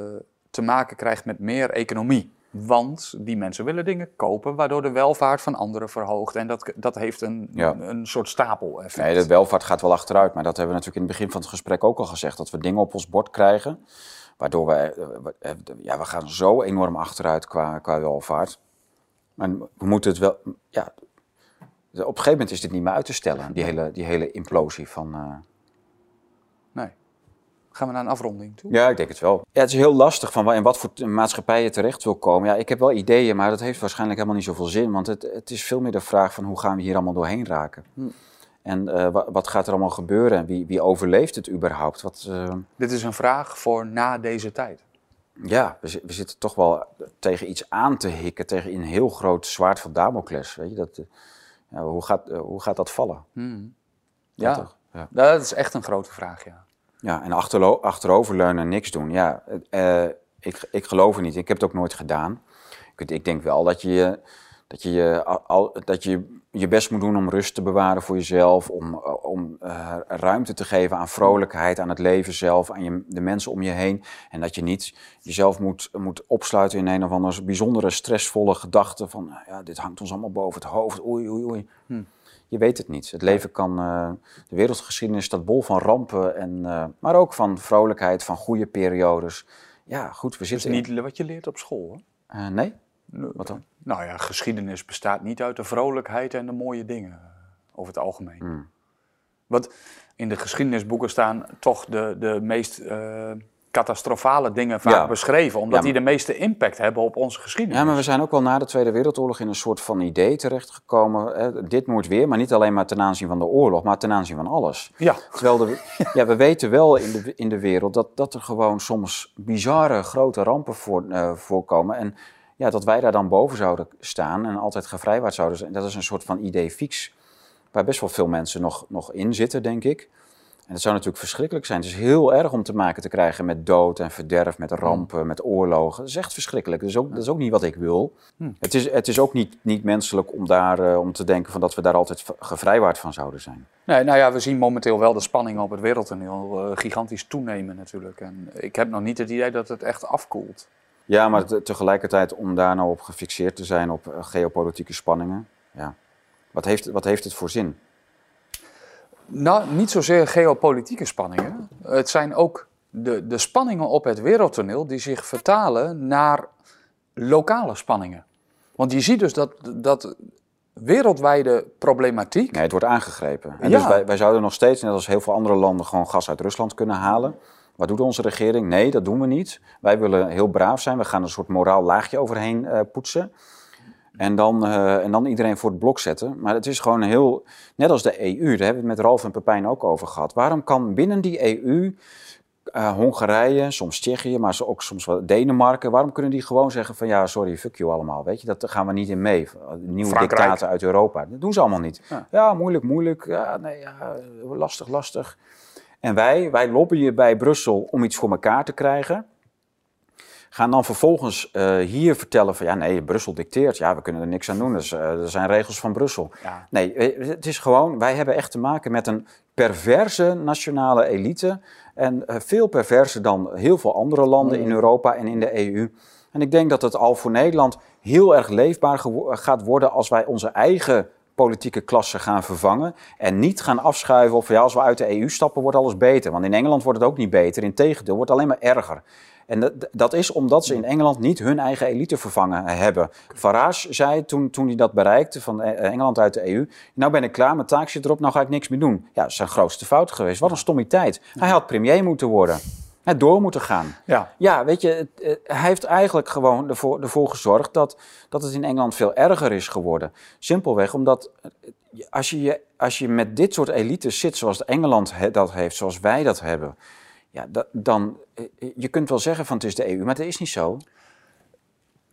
te maken krijgt met meer economie. Want die mensen willen dingen kopen, waardoor de welvaart van anderen verhoogt. En dat, dat heeft een, Ja. een soort stapel-effect. Nee, de welvaart gaat wel achteruit. Maar dat hebben we natuurlijk in het begin van het gesprek ook al gezegd. Dat we dingen op ons bord krijgen. Waardoor we, eh, eh, ja, we gaan zo enorm achteruit qua, qua welvaart. Maar we moeten het wel, ja, op een gegeven moment is dit niet meer uit te stellen. Die hele, die hele implosie van... eh, Nee. Gaan we naar een afronding toe? Ja, ik denk het wel. Ja, het is heel lastig van in wat voor maatschappij je terecht wil komen. Ja, ik heb wel ideeën, maar dat heeft waarschijnlijk helemaal niet zoveel zin. Want het, het is veel meer de vraag van hoe gaan we hier allemaal doorheen raken. Hm. En eh, wa- wat gaat er allemaal gebeuren en wie, wie overleeft het überhaupt? Wat, eh, Dit is een vraag voor na deze tijd. ja, we, zi- we zitten toch wel tegen iets aan te hikken, tegen een heel groot zwaard van Damocles. Weet je, dat, eh, ja, hoe, gaat, hoe gaat dat vallen? Hmm. Ja, Ja, toch? Ja. dat is echt een grote vraag, ja. Ja, en achteroverleunen en niks doen. Ja, ik, ik geloof er niet. Ik heb het ook nooit gedaan. Ik, ik denk wel dat je, dat, je, je al, dat je je best moet doen om rust te bewaren voor jezelf. Om, eh, om eh, ruimte te geven aan vrolijkheid, aan het leven zelf, aan je, de mensen om je heen. En dat je niet jezelf moet, moet opsluiten in een of andere bijzondere stressvolle gedachte van... eh, Ja, dit hangt ons allemaal boven het hoofd. Oei, oei, oei. Hm. Je weet het niet. Het leven kan, eh, de wereldgeschiedenis staat bol van rampen, en, maar ook van vrolijkheid, van goede periodes. Ja, goed, we is zitten... niet wat je leert op school, hè? Nee? Nee. Wat dan? Nou ja, geschiedenis bestaat niet uit de vrolijkheid en de mooie dingen, eh, over het algemeen. Hmm. Want in de geschiedenisboeken staan toch de, de meest eh, catastrofale dingen vaak Ja. beschreven, omdat Ja, die de meeste impact hebben op onze geschiedenis. Ja, maar we zijn ook wel na de Tweede Wereldoorlog in een soort van idee terechtgekomen. Eh, dit moet weer, maar niet alleen maar ten aanzien van de oorlog, maar ten aanzien van alles. Ja, Terwijl de, (laughs) ja, we weten wel in de, in de wereld dat, dat er gewoon soms bizarre grote rampen voor, voorkomen. En ja, dat wij daar dan boven zouden staan en altijd gevrijwaard zouden zijn. Dat is een soort van idee fix, waar best wel veel mensen nog, nog in zitten, denk ik. En dat zou natuurlijk verschrikkelijk zijn. Het is heel erg om te maken te krijgen met dood en verderf, met rampen, met oorlogen. Dat is echt verschrikkelijk. Dat is ook, dat is ook niet wat ik wil. Het, is, het is ook niet, niet menselijk om, daar, eh, om te denken van dat we daar altijd gevrijwaard van zouden zijn. Nee, nou ja, we zien momenteel wel de spanning op het wereldtoneel eh, gigantisch toenemen natuurlijk. En ik heb nog niet het idee dat het echt afkoelt. Ja, maar te- tegelijkertijd om daar nou op gefixeerd te zijn op eh, geopolitieke spanningen. Ja. Wat, heeft, wat heeft het voor zin? Nou, niet zozeer geopolitieke spanningen. Het zijn ook de, de spanningen op het wereldtoneel die zich vertalen naar lokale spanningen. Want je ziet dus dat, dat wereldwijde problematiek. Nee, het wordt aangegrepen. En Ja. dus wij, wij zouden nog steeds, net als heel veel andere landen, gewoon gas uit Rusland kunnen halen. Wat doet onze regering? Nee, dat doen we niet. Wij willen heel braaf zijn. We gaan een soort moraal laagje overheen eh, poetsen. En dan, eh, en dan iedereen voor het blok zetten. Maar het is gewoon heel. Net als de EU, daar hebben we het met Ralf en Pepijn ook over gehad. Waarom kan binnen die EU. eh, Hongarije, soms Tsjechië, maar ook soms wel Denemarken. Waarom kunnen die gewoon zeggen van ja, sorry, fuck you allemaal. Weet je, dat daar gaan we niet in mee. Nieuwe Frankrijk. dictaten uit Europa. Dat doen ze allemaal niet. Ja. Ja, moeilijk, moeilijk. Ja, nee, ja, lastig, lastig. En wij, wij lobbyen bij Brussel om iets voor elkaar te krijgen. Gaan dan vervolgens eh, hier vertellen van ja, nee, Brussel dicteert. Ja, we kunnen er niks aan doen. Dus, eh, er zijn regels van Brussel. Ja. Nee, eh, het is gewoon, wij hebben echt te maken met een perverse nationale elite. En veel perverser dan heel veel andere landen in Europa en in de EU. En ik denk dat het al voor Nederland heel erg leefbaar gaat worden als wij onze eigen politieke klasse gaan vervangen. En niet gaan afschuiven of ja, als we uit de EU stappen, wordt alles beter. Want in Engeland wordt het ook niet beter. Integendeel, wordt het alleen maar erger. En dat, dat is omdat ze in Engeland niet hun eigen elite vervangen hebben. Farage zei toen, toen hij dat bereikte van eh, Engeland uit de EU... nou ben ik klaar, mijn taak zit erop, nou ga ik niks meer doen. Ja, dat is zijn grootste fout geweest. Wat een stommiteit. Hij had premier moeten worden. Door moeten gaan. Ja. Ja, weet je, het, eh, hij heeft eigenlijk gewoon ervoor, ervoor gezorgd dat, dat het in Engeland veel erger is geworden. Simpelweg omdat eh, als je, als je met dit soort elites zit zoals Engeland dat heeft, zoals wij dat hebben, ja, da- dan, eh, je kunt wel zeggen van het is de EU, maar dat is niet zo.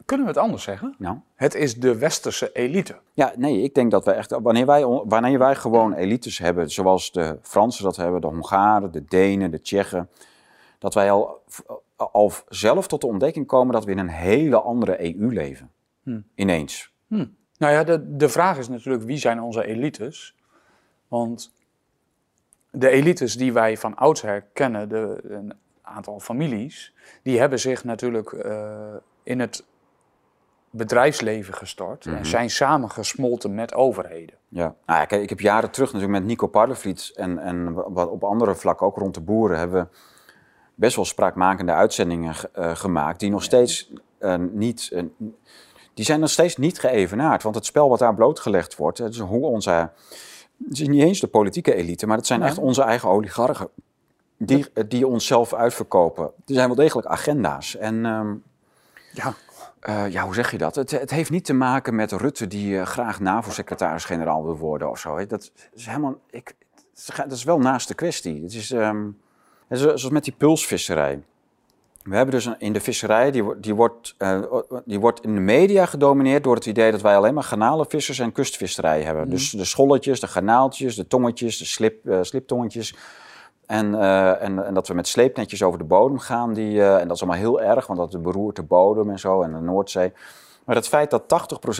Kunnen we het anders zeggen? Nou, Het is de westerse elite. ja, nee, ik denk dat we echt, wanneer wij, wanneer wij gewoon elites hebben, zoals de Fransen dat hebben, de Hongaren, de Denen, de Tsjechen, dat wij al, al zelf tot de ontdekking komen dat we in een hele andere EU leven. Ineens. Nou ja, de, de vraag is natuurlijk wie zijn onze elites? Want de elites die wij van oudsher kennen, de, een aantal families, die hebben zich natuurlijk eh, in het bedrijfsleven gestort en zijn samengesmolten met overheden. Ja, nou ja, kijk, ik heb jaren terug natuurlijk met Nico Parlevliet en, en wat op andere vlakken, ook rond de boeren, hebben we best wel spraakmakende uitzendingen ge- eh, gemaakt, die nog steeds eh, niet, eh, die zijn nog steeds niet geëvenaard. Want het spel wat daar blootgelegd wordt, het is hoe onze, het is niet eens de politieke elite, maar het zijn echt onze eigen oligarchen. Die, die onszelf uitverkopen. Er zijn wel degelijk agenda's. En ehm, Ja, ja, hoe zeg je dat? Het, het heeft niet te maken met Rutte die graag NAVO-secretaris-generaal wil worden of zo. hè. Dat is helemaal. Ik, dat is wel naast de kwestie. Het is, ehm, is zoals met die pulsvisserij. We hebben dus een, in de visserij, die, wordt- die, wordt, eh, die wordt in de media gedomineerd door het idee dat wij alleen maar garnalenvissers en kustvisserij hebben. Dus de scholletjes, de garnaaltjes, de tongetjes, de slip, eh, sliptongetjes. En, eh, en, en dat we met sleepnetjes over de bodem gaan. Die, en dat is allemaal heel erg, want dat beroert de bodem en zo en de Noordzee. Maar het feit dat 80%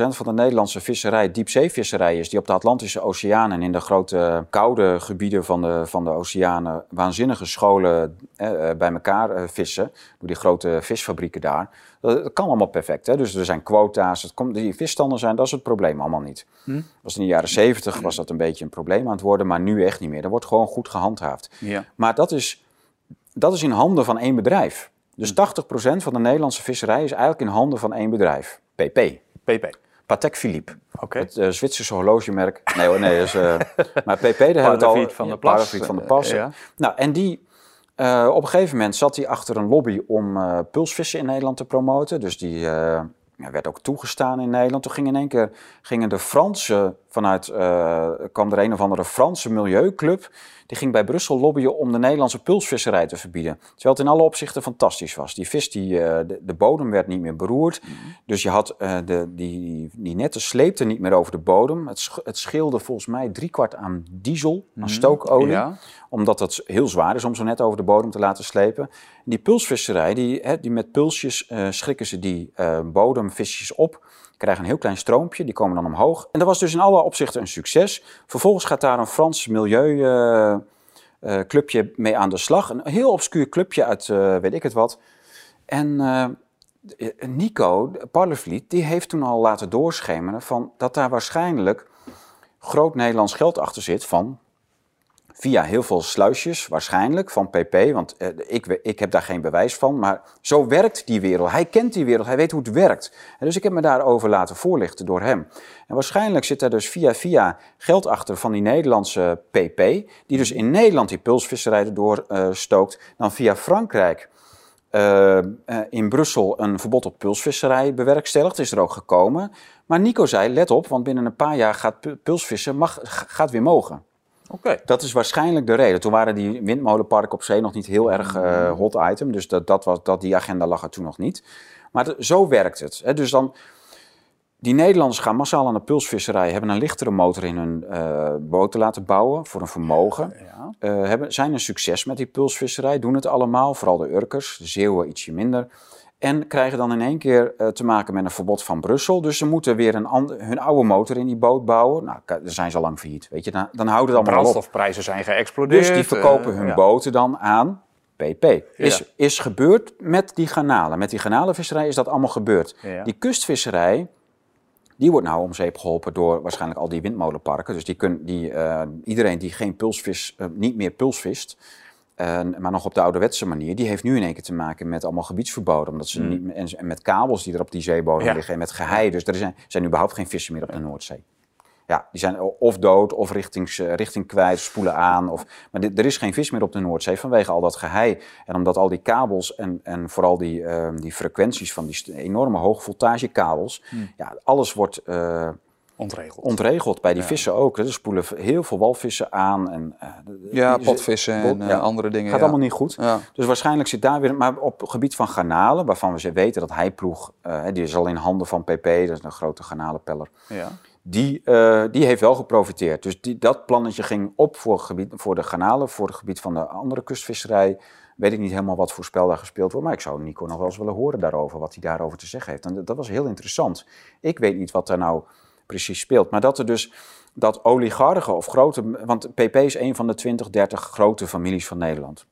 van de Nederlandse visserij diepzeevisserij is, die op de Atlantische Oceaan en in de grote koude gebieden van de, van de oceanen waanzinnige scholen eh, eh, bij elkaar eh, vissen, door die grote visfabrieken daar, dat, dat kan allemaal perfect. Hè? Dus er zijn quota's, het komt, die visstanden zijn, dat is het probleem allemaal niet. Was in de jaren 70 was dat een beetje een probleem aan het worden, maar nu echt niet meer. Dat wordt gewoon goed gehandhaafd. ja. Maar dat is, dat is in handen van één bedrijf. Dus 80% van de Nederlandse visserij is eigenlijk in handen van één bedrijf. PP. PP. Patek Philippe. Oké. Het eh, Zwitserse horlogemerk. Nee hoor, nee. Is, eh, (laughs) maar PP, daar hebben we het al. Van de Plas. Van de Pas. Eh, ja. Nou, en die... eh, op een gegeven moment zat hij achter een lobby om pulsvissen in Nederland te promoten. Dus die, werd ook toegestaan in Nederland. Toen gingen in één keer gingen de Fransen vanuit, uh, kwam er een of andere Franse milieuclub. Die ging bij Brussel lobbyen om de Nederlandse pulsvisserij te verbieden. Terwijl het in alle opzichten fantastisch was. Die vis, die, uh, de, de, bodem werd niet meer beroerd. Mhm. Dus je had uh, de, die, die netten sleepten niet meer over de bodem. Het, het scheelde volgens mij driekwart aan diesel, aan mhm. stookolie. Ja. Omdat het heel zwaar is om zo net over de bodem te laten slepen. Die pulsvisserij, die, hè, die met pulsjes schrikken ze die bodemvisjes op krijgen een heel klein stroompje, die komen dan omhoog. En dat was dus in alle opzichten een succes. Vervolgens gaat daar een Frans milieuclubje uh, uh, mee aan de slag. Een heel obscuur clubje uit uh, weet ik het wat. En eh, Nico Parlevliet, die heeft toen al laten doorschemeren van dat daar waarschijnlijk groot Nederlands geld achter zit van via heel veel sluisjes, waarschijnlijk, van PP. Want eh, ik, ik heb daar geen bewijs van. Maar zo werkt die wereld. Hij kent die wereld, hij weet hoe het werkt. Dus ik heb me daarover laten voorlichten door hem. En waarschijnlijk zit er dus via via geld achter van die Nederlandse PP. Die dus in Nederland die pulsvisserij erdoor uh, stookt. Dan via Frankrijk. Uh, in Brussel een verbod op pulsvisserij bewerkstelligd. Is er ook gekomen. Maar Nico zei: let op, want binnen een paar jaar gaat pulsvissen mag, gaat weer mogen. Oké. Dat is waarschijnlijk de reden. Toen waren die windmolenparken op zee nog niet heel erg uh, hot item. Dus dat, dat, was, dat, die agenda lag er toen nog niet. Maar zo werkt het. Hè. Dus dan, die Nederlanders gaan massaal aan de pulsvisserij, hebben een lichtere motor in hun uh, boten laten bouwen voor een vermogen. Ja. Uh, hebben, zijn een succes met die pulsvisserij, doen het allemaal, vooral de Urkers, de Zeeuwen ietsje minder. En krijgen dan in één keer uh, te maken met een verbod van Brussel. Dus ze moeten weer een ander, hun oude motor in die boot bouwen. Nou, dan zijn ze al lang failliet. Weet je, dan, dan houdt het allemaal op. Brandstofprijzen zijn geëxplodeerd. Dus die verkopen uh, hun ja. boten dan aan PP. Is, ja. is gebeurd met die garnalen. Met die garnalenvisserij is dat allemaal gebeurd. Ja. Die kustvisserij, die wordt nou om zeep geholpen door waarschijnlijk al die windmolenparken. Dus die kun, die, uh, iedereen die geen pulsvis, niet meer pulsvist... Maar nog op de ouderwetse manier. Die heeft nu in één keer te maken met allemaal gebiedsverboden. Omdat ze mm. niet, en, en, met kabels die er op die zeebodem ja. liggen. En met gehei. Dus er zijn, zijn überhaupt geen vissen meer op de Noordzee. Ja, die zijn of dood of richting, richting kwijt, spoelen aan. Of, maar dit, er is geen vis meer op de Noordzee vanwege al dat gehei. En omdat al die kabels en, en vooral die, uh, die frequenties van die enorme hoogvoltagekabels. Mm. Ja, alles wordt... Uh, Ontregeld. Ontregeld, bij die ja. vissen ook. Er spoelen heel veel walvissen aan. En, uh, ja, potvissen en ja. andere dingen. Gaat ja. allemaal niet goed. Dus waarschijnlijk zit daar weer... Maar op het gebied van garnalen, waarvan we ze weten dat Heiploeg... Uh, die is al in handen van PP, dat is een grote garnalenpeller. Ja. Die, uh, die heeft wel geprofiteerd. Dus die, dat plannetje ging op voor, gebied, voor de garnalen, voor het gebied van de andere kustvisserij. Weet ik niet helemaal wat voor spel daar gespeeld wordt. Maar ik zou Nico nog wel eens willen horen daarover, wat hij daarover te zeggen heeft. En dat was heel interessant. Ik weet niet wat daar nou precies speelt. Maar dat er dus dat oligarchen of grote. Want PP is een van de 20, 30 grote families van Nederland.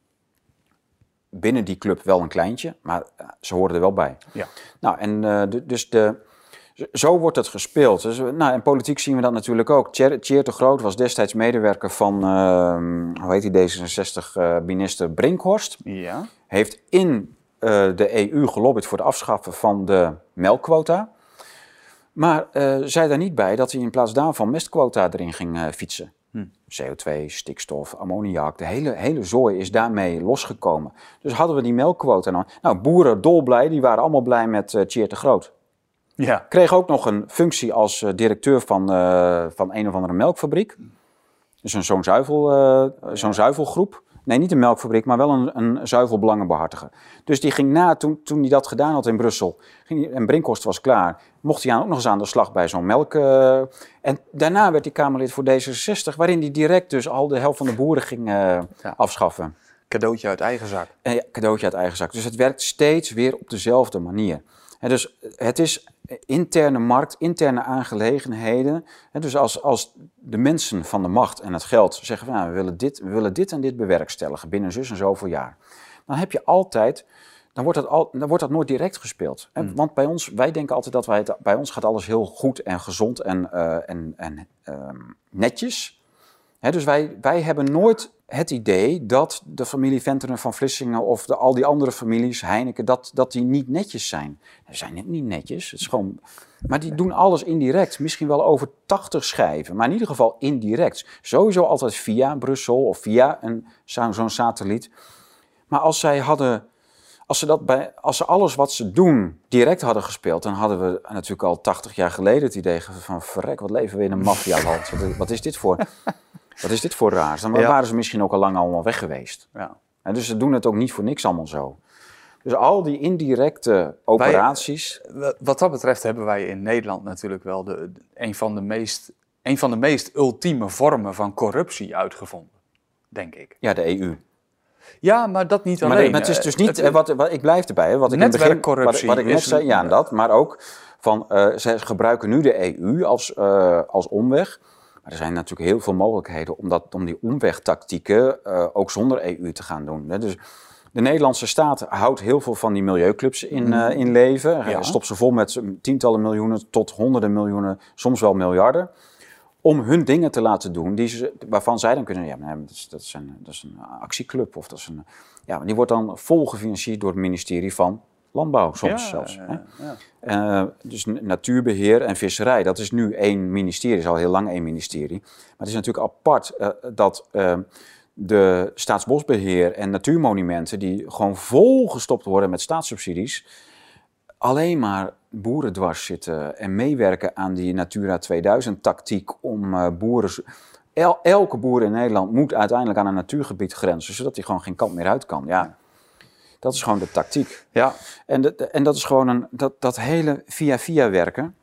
Binnen die club wel een kleintje, maar ze horen er wel bij. Ja. Nou, en uh, de, dus de. Zo wordt het gespeeld. Dus, nou, in politiek zien we dat natuurlijk ook. Tjeerd de Groot was destijds medewerker van, uh, hoe heet die D66-minister uh, Brinkhorst. Ja. Heeft in uh, de EU gelobbyd voor het afschaffen van de melkquota. Maar uh, zei daar niet bij dat hij in plaats daarvan mestquota erin ging uh, fietsen. Hm. CO2, stikstof, ammoniak, de hele, hele zooi is daarmee losgekomen. Dus hadden we die melkquota nou. Nou, boeren dolblij, die waren allemaal blij met uh, Tjeerd de Groot. Ja. Kreeg ook nog een functie als directeur van, van een of andere melkfabriek. Dus een zo'n zuivel, zo'n zuivelgroep. Nee, niet een melkfabriek, maar wel een, een zuivelbelangenbehartiger. Dus die ging na, toen, toen hij dat gedaan had in Brussel, ging en Brinkhorst was klaar, mocht hij ook nog eens aan de slag bij zo'n melk. Uh, en daarna werd hij Kamerlid voor D66, waarin hij direct dus al de helft van de boeren ging uh, ja. afschaffen. Cadeautje uit eigen zak. En, ja, cadeautje uit eigen zak. Dus het werkt steeds weer op dezelfde manier. Dus het is interne markt, interne aangelegenheden. Dus als, als de mensen van de macht en het geld zeggen van nou, we, willen dit, we willen dit en dit bewerkstelligen binnen zus en zoveel jaar. Dan heb je altijd, dan wordt dat, al, dan wordt dat nooit direct gespeeld. Mm. Want bij ons, wij denken altijd dat wij het, bij ons gaat alles heel goed en gezond en, uh, en, en uh, netjes. Dus wij, wij hebben nooit het idee dat de familie Venteren van Vlissingen of de, al die andere families, Heineken, dat, dat die niet netjes zijn. Ze zijn niet netjes, het is gewoon, maar die doen alles indirect. Misschien wel over 80 schijven, maar in ieder geval indirect. Sowieso altijd via Brussel of via zo'n satelliet. Maar als zij hadden, Als ze, dat bij, als ze alles wat ze doen direct hadden gespeeld, dan hadden we natuurlijk al 80 jaar geleden het idee van verrek, wat leven we in een maffialand. wat is dit voor, wat is dit voor raars? Dan Ja. waren ze misschien ook al lang allemaal weg geweest. Ja. En dus ze doen het ook niet voor niks allemaal zo. Dus al die indirecte operaties. Wa- Wat dat betreft hebben wij in Nederland natuurlijk wel de, een, van de meest, een van de meest ultieme vormen van corruptie uitgevonden. Denk ik. Ja, de EU. Ja, maar dat niet alleen. maar het is eh, dus niet, het- eh, wat, wat, ik blijf erbij, wat ik in begin, wat, ik net zei, ja, dat, maar ook van, eh, ze gebruiken nu de EU als, eh, als omweg. Maar er zijn natuurlijk heel veel mogelijkheden om, dat, om die omwegtactieken eh, ook zonder EU te gaan doen. Hè. Dus de Nederlandse staat houdt heel veel van die milieuclubs in, eh, in leven. Ja. Stopt ze vol met tientallen miljoenen tot honderden miljoenen, soms wel miljarden. Om hun dingen te laten doen die ze, waarvan zij dan kunnen. Ja, dat is, dat, is een, dat is een actieclub of dat is een. Ja, die wordt dan vol gefinancierd door het ministerie van Landbouw, soms ja, zelfs. ja, hè. ja. Eh, dus natuurbeheer en visserij, dat is nu één ministerie, is al heel lang één ministerie. Maar het is natuurlijk apart eh, dat eh, de staatsbosbeheer en natuurmonumenten, die gewoon volgestopt worden met staatssubsidies, alleen maar boeren dwars zitten en meewerken aan die Natura 2000 tactiek om eh, boeren... elke boer in Nederland moet uiteindelijk aan een natuurgebied grenzen, zodat hij gewoon geen kant meer uit kan. Ja, dat is gewoon de tactiek. ja. En, de- en dat is gewoon een, dat, dat hele via-via werken.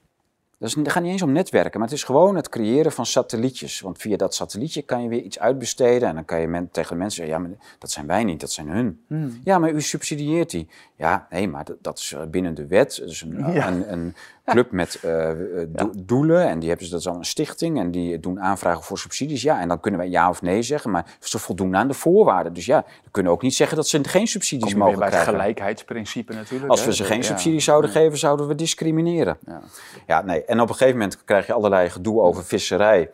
Dat, is, dat gaat niet eens om netwerken, maar het is gewoon het creëren van satellietjes. Want via dat satellietje kan je weer iets uitbesteden. En dan kan je men, tegen de mensen zeggen, ja, maar dat zijn wij niet, dat zijn hun. Hmm. Ja, maar u subsidieert die. Ja, nee, maar dat, dat is eh, binnen de wet. Een, Ja. een, een club met eh, eh, do- doelen. En die hebben ze, dat is al een stichting. En die doen aanvragen voor subsidies. Ja, en dan kunnen wij ja of nee zeggen. Maar ze voldoen aan de voorwaarden. Dus ja, we kunnen ook niet zeggen dat ze geen subsidies Kom mogen weer bij het krijgen. gelijkheidsprincipe natuurlijk. Als we ze geen subsidies zouden geven, zouden we discrimineren. Ja. Ja, nee. En op een gegeven moment krijg je allerlei gedoe over visserij.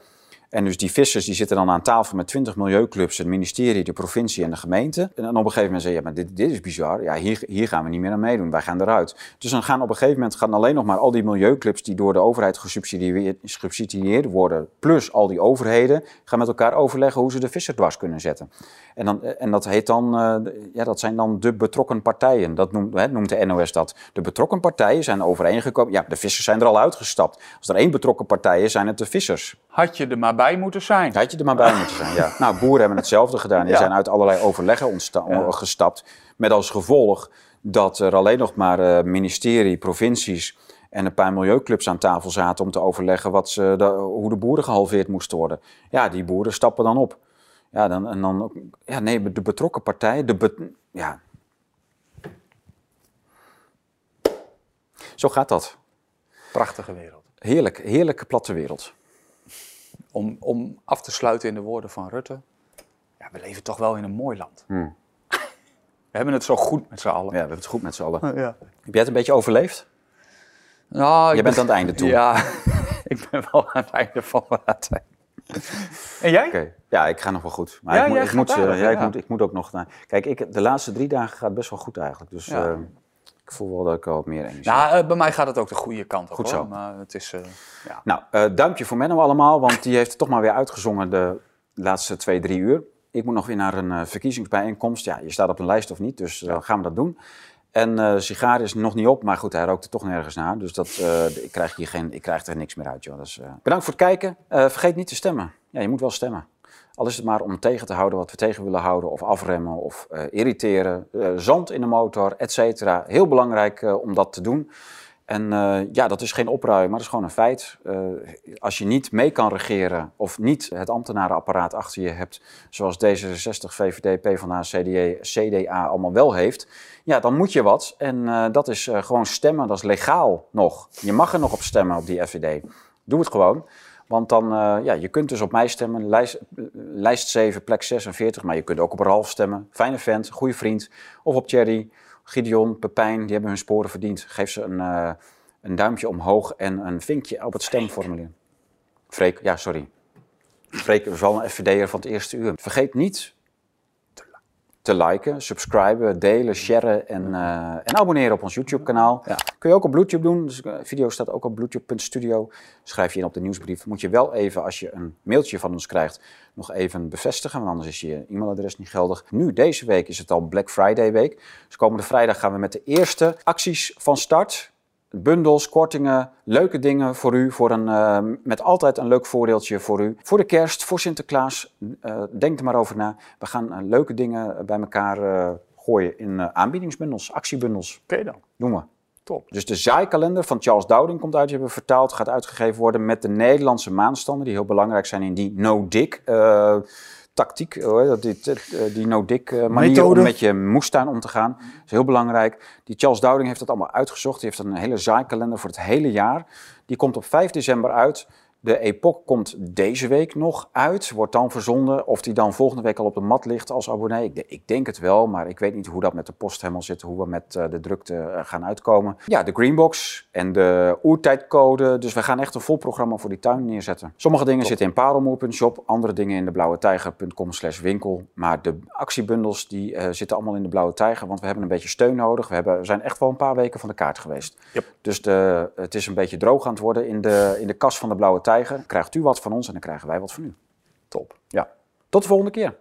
En dus die vissers die zitten dan aan tafel met 20 milieuclubs, het ministerie, de provincie en de gemeente. En dan op een gegeven moment zeg je, ja, maar dit, dit is bizar. Ja, hier, hier gaan we niet meer aan meedoen. Wij gaan eruit. Dus dan gaan op een gegeven moment gaan alleen nog maar al die milieuclubs die door de overheid gesubsidieerd, gesubsidieerd worden, plus al die overheden, gaan met elkaar overleggen hoe ze de visser dwars kunnen zetten. En, dan, en dat heet dan, eh, ja, dat zijn dan de betrokken partijen. Dat noemt, hè, noemt de NOS dat. De betrokken partijen zijn overeengekomen. Ja, de vissers zijn er al uitgestapt. Als er één betrokken partij is, zijn het de vissers. Had je er maar bij moeten zijn. Had je er maar bij moeten zijn, ja. Nou, boeren hebben hetzelfde gedaan. Die Ja. zijn uit allerlei overleggen ontsta- Ja. gestapt. Met als gevolg dat er alleen nog maar eh, ministerie, provincies en een paar milieuclubs aan tafel zaten om te overleggen wat ze, de, hoe de boeren gehalveerd moesten worden. Ja, die boeren stappen dan op. Ja, dan, en dan, ja, nee, de betrokken partij, de be- ja. Zo gaat dat. Prachtige wereld. Heerlijk, heerlijke platte wereld. Om, om af te sluiten in de woorden van Rutte. Ja, we leven toch wel in een mooi land. Hmm. We hebben het zo goed met z'n allen. Ja, we hebben het goed met z'n allen. Ja. Heb jij het een beetje overleefd? Nou, Jij bent ben- aan het einde toe. Ja, (laughs) ik ben wel aan het einde van mijn tijd. En jij? Oké, ja, ik ga nog wel goed. Maar Ja, ik, moet, jij ik, gaat moet, eh, ja, ik, ja. moet, ik moet ook nog naar. Kijk, ik, de laatste drie dagen gaat best wel goed eigenlijk. Dus Ja. Ik voel wel dat ik al wat meer energie heb. Nou, eh, bij mij gaat het ook de goede kant op. Goed hoor. zo. Maar het is, eh, ja. Nou, eh, duimpje voor Menno allemaal, want die heeft het toch maar weer uitgezongen de laatste twee, drie uur. Ik moet nog weer naar een verkiezingsbijeenkomst. Ja, je staat op een lijst of niet, dus gaan we dat doen. En eh sigaar is nog niet op, maar goed, hij rookt er toch nergens naar. Dus dat, ik, krijg hier geen, ik krijg er niks meer uit, joh. Dus, bedankt voor het kijken. Vergeet niet te stemmen. Ja, je moet wel stemmen. Al is het maar om tegen te houden wat we tegen willen houden, of afremmen, of eh, irriteren. Eh, zand in de motor, et cetera. Heel belangrijk eh, om dat te doen. En ja, dat is geen opruimen, maar dat is gewoon een feit. Als je niet mee kan regeren of niet het ambtenarenapparaat achter je hebt, zoals D66, VVD, PvdA, CDA, CDA allemaal wel heeft, ja, dan moet je wat. En dat is gewoon stemmen, dat is legaal nog. Je mag er nog op stemmen op die FVD. Doe het gewoon. Want dan, eh, ja, je kunt dus op mij stemmen, lijst, lijst 7, plek 46, maar je kunt ook op Ralf stemmen. Fijne vent, goede vriend. Of op Thierry, Gideon, Pepijn, die hebben hun sporen verdiend. Geef ze een, eh, een duimpje omhoog en een vinkje op het stemformulier. Freek, ja, sorry. Freek is wel een FVD'er van het eerste uur. Vergeet niet te liken, subscriben, delen, sharen en, eh, en abonneren op ons YouTube-kanaal. Ja. Kun je ook op Bluetooth doen. Dus de video staat ook op bluetooth.studio. Schrijf je in op de nieuwsbrief. Moet je wel even, als je een mailtje van ons krijgt, nog even bevestigen. Want anders is je e-mailadres niet geldig. Nu, deze week, is het al Black Friday week. Dus komende vrijdag gaan we met de eerste acties van start. Bundels, kortingen, leuke dingen voor u. Voor een, eh, met altijd een leuk voordeeltje voor u. Voor de kerst, voor Sinterklaas. eh, denk er maar over na. We gaan eh, leuke dingen bij elkaar gooien in aanbiedingsbundels, actiebundels. Oké dan, Doen we. top. Dus de zaaikalender van Charles Dowding komt uit, die hebben we vertaald, gaat uitgegeven worden met de Nederlandse maanstanden, die heel belangrijk zijn in die no-dick tactiek, die, eh, die no-dick eh, manier Methode. om met je moestuin om te gaan. Dat is heel belangrijk. Die Charles Dowding heeft dat allemaal uitgezocht. Die heeft een hele zaaikalender voor het hele jaar. Die komt op 5 december uit. De Epoch komt deze week nog uit, wordt dan verzonden. Of die dan volgende week al op de mat ligt als abonnee. Ik, de- ik denk het wel, maar ik weet niet hoe dat met de post helemaal zit. Hoe we met eh, de drukte eh, gaan uitkomen. Ja, de Greenbox en de oertijdcode. Dus we gaan echt een vol programma voor die tuin neerzetten. Sommige dingen zitten in parelmoer.shop, andere dingen in de blauwetijger.com slash winkel. Maar de actiebundels die eh, zitten allemaal in de blauwe tijger, want we hebben een beetje steun nodig. We, hebben, we zijn echt wel een paar weken van de kaart geweest. Yep. Dus de, het is een beetje droog aan het worden in de, in de kas van de blauwe tijger. Krijgt u wat van ons en dan krijgen wij wat van u. Top. Ja. Tot de volgende keer.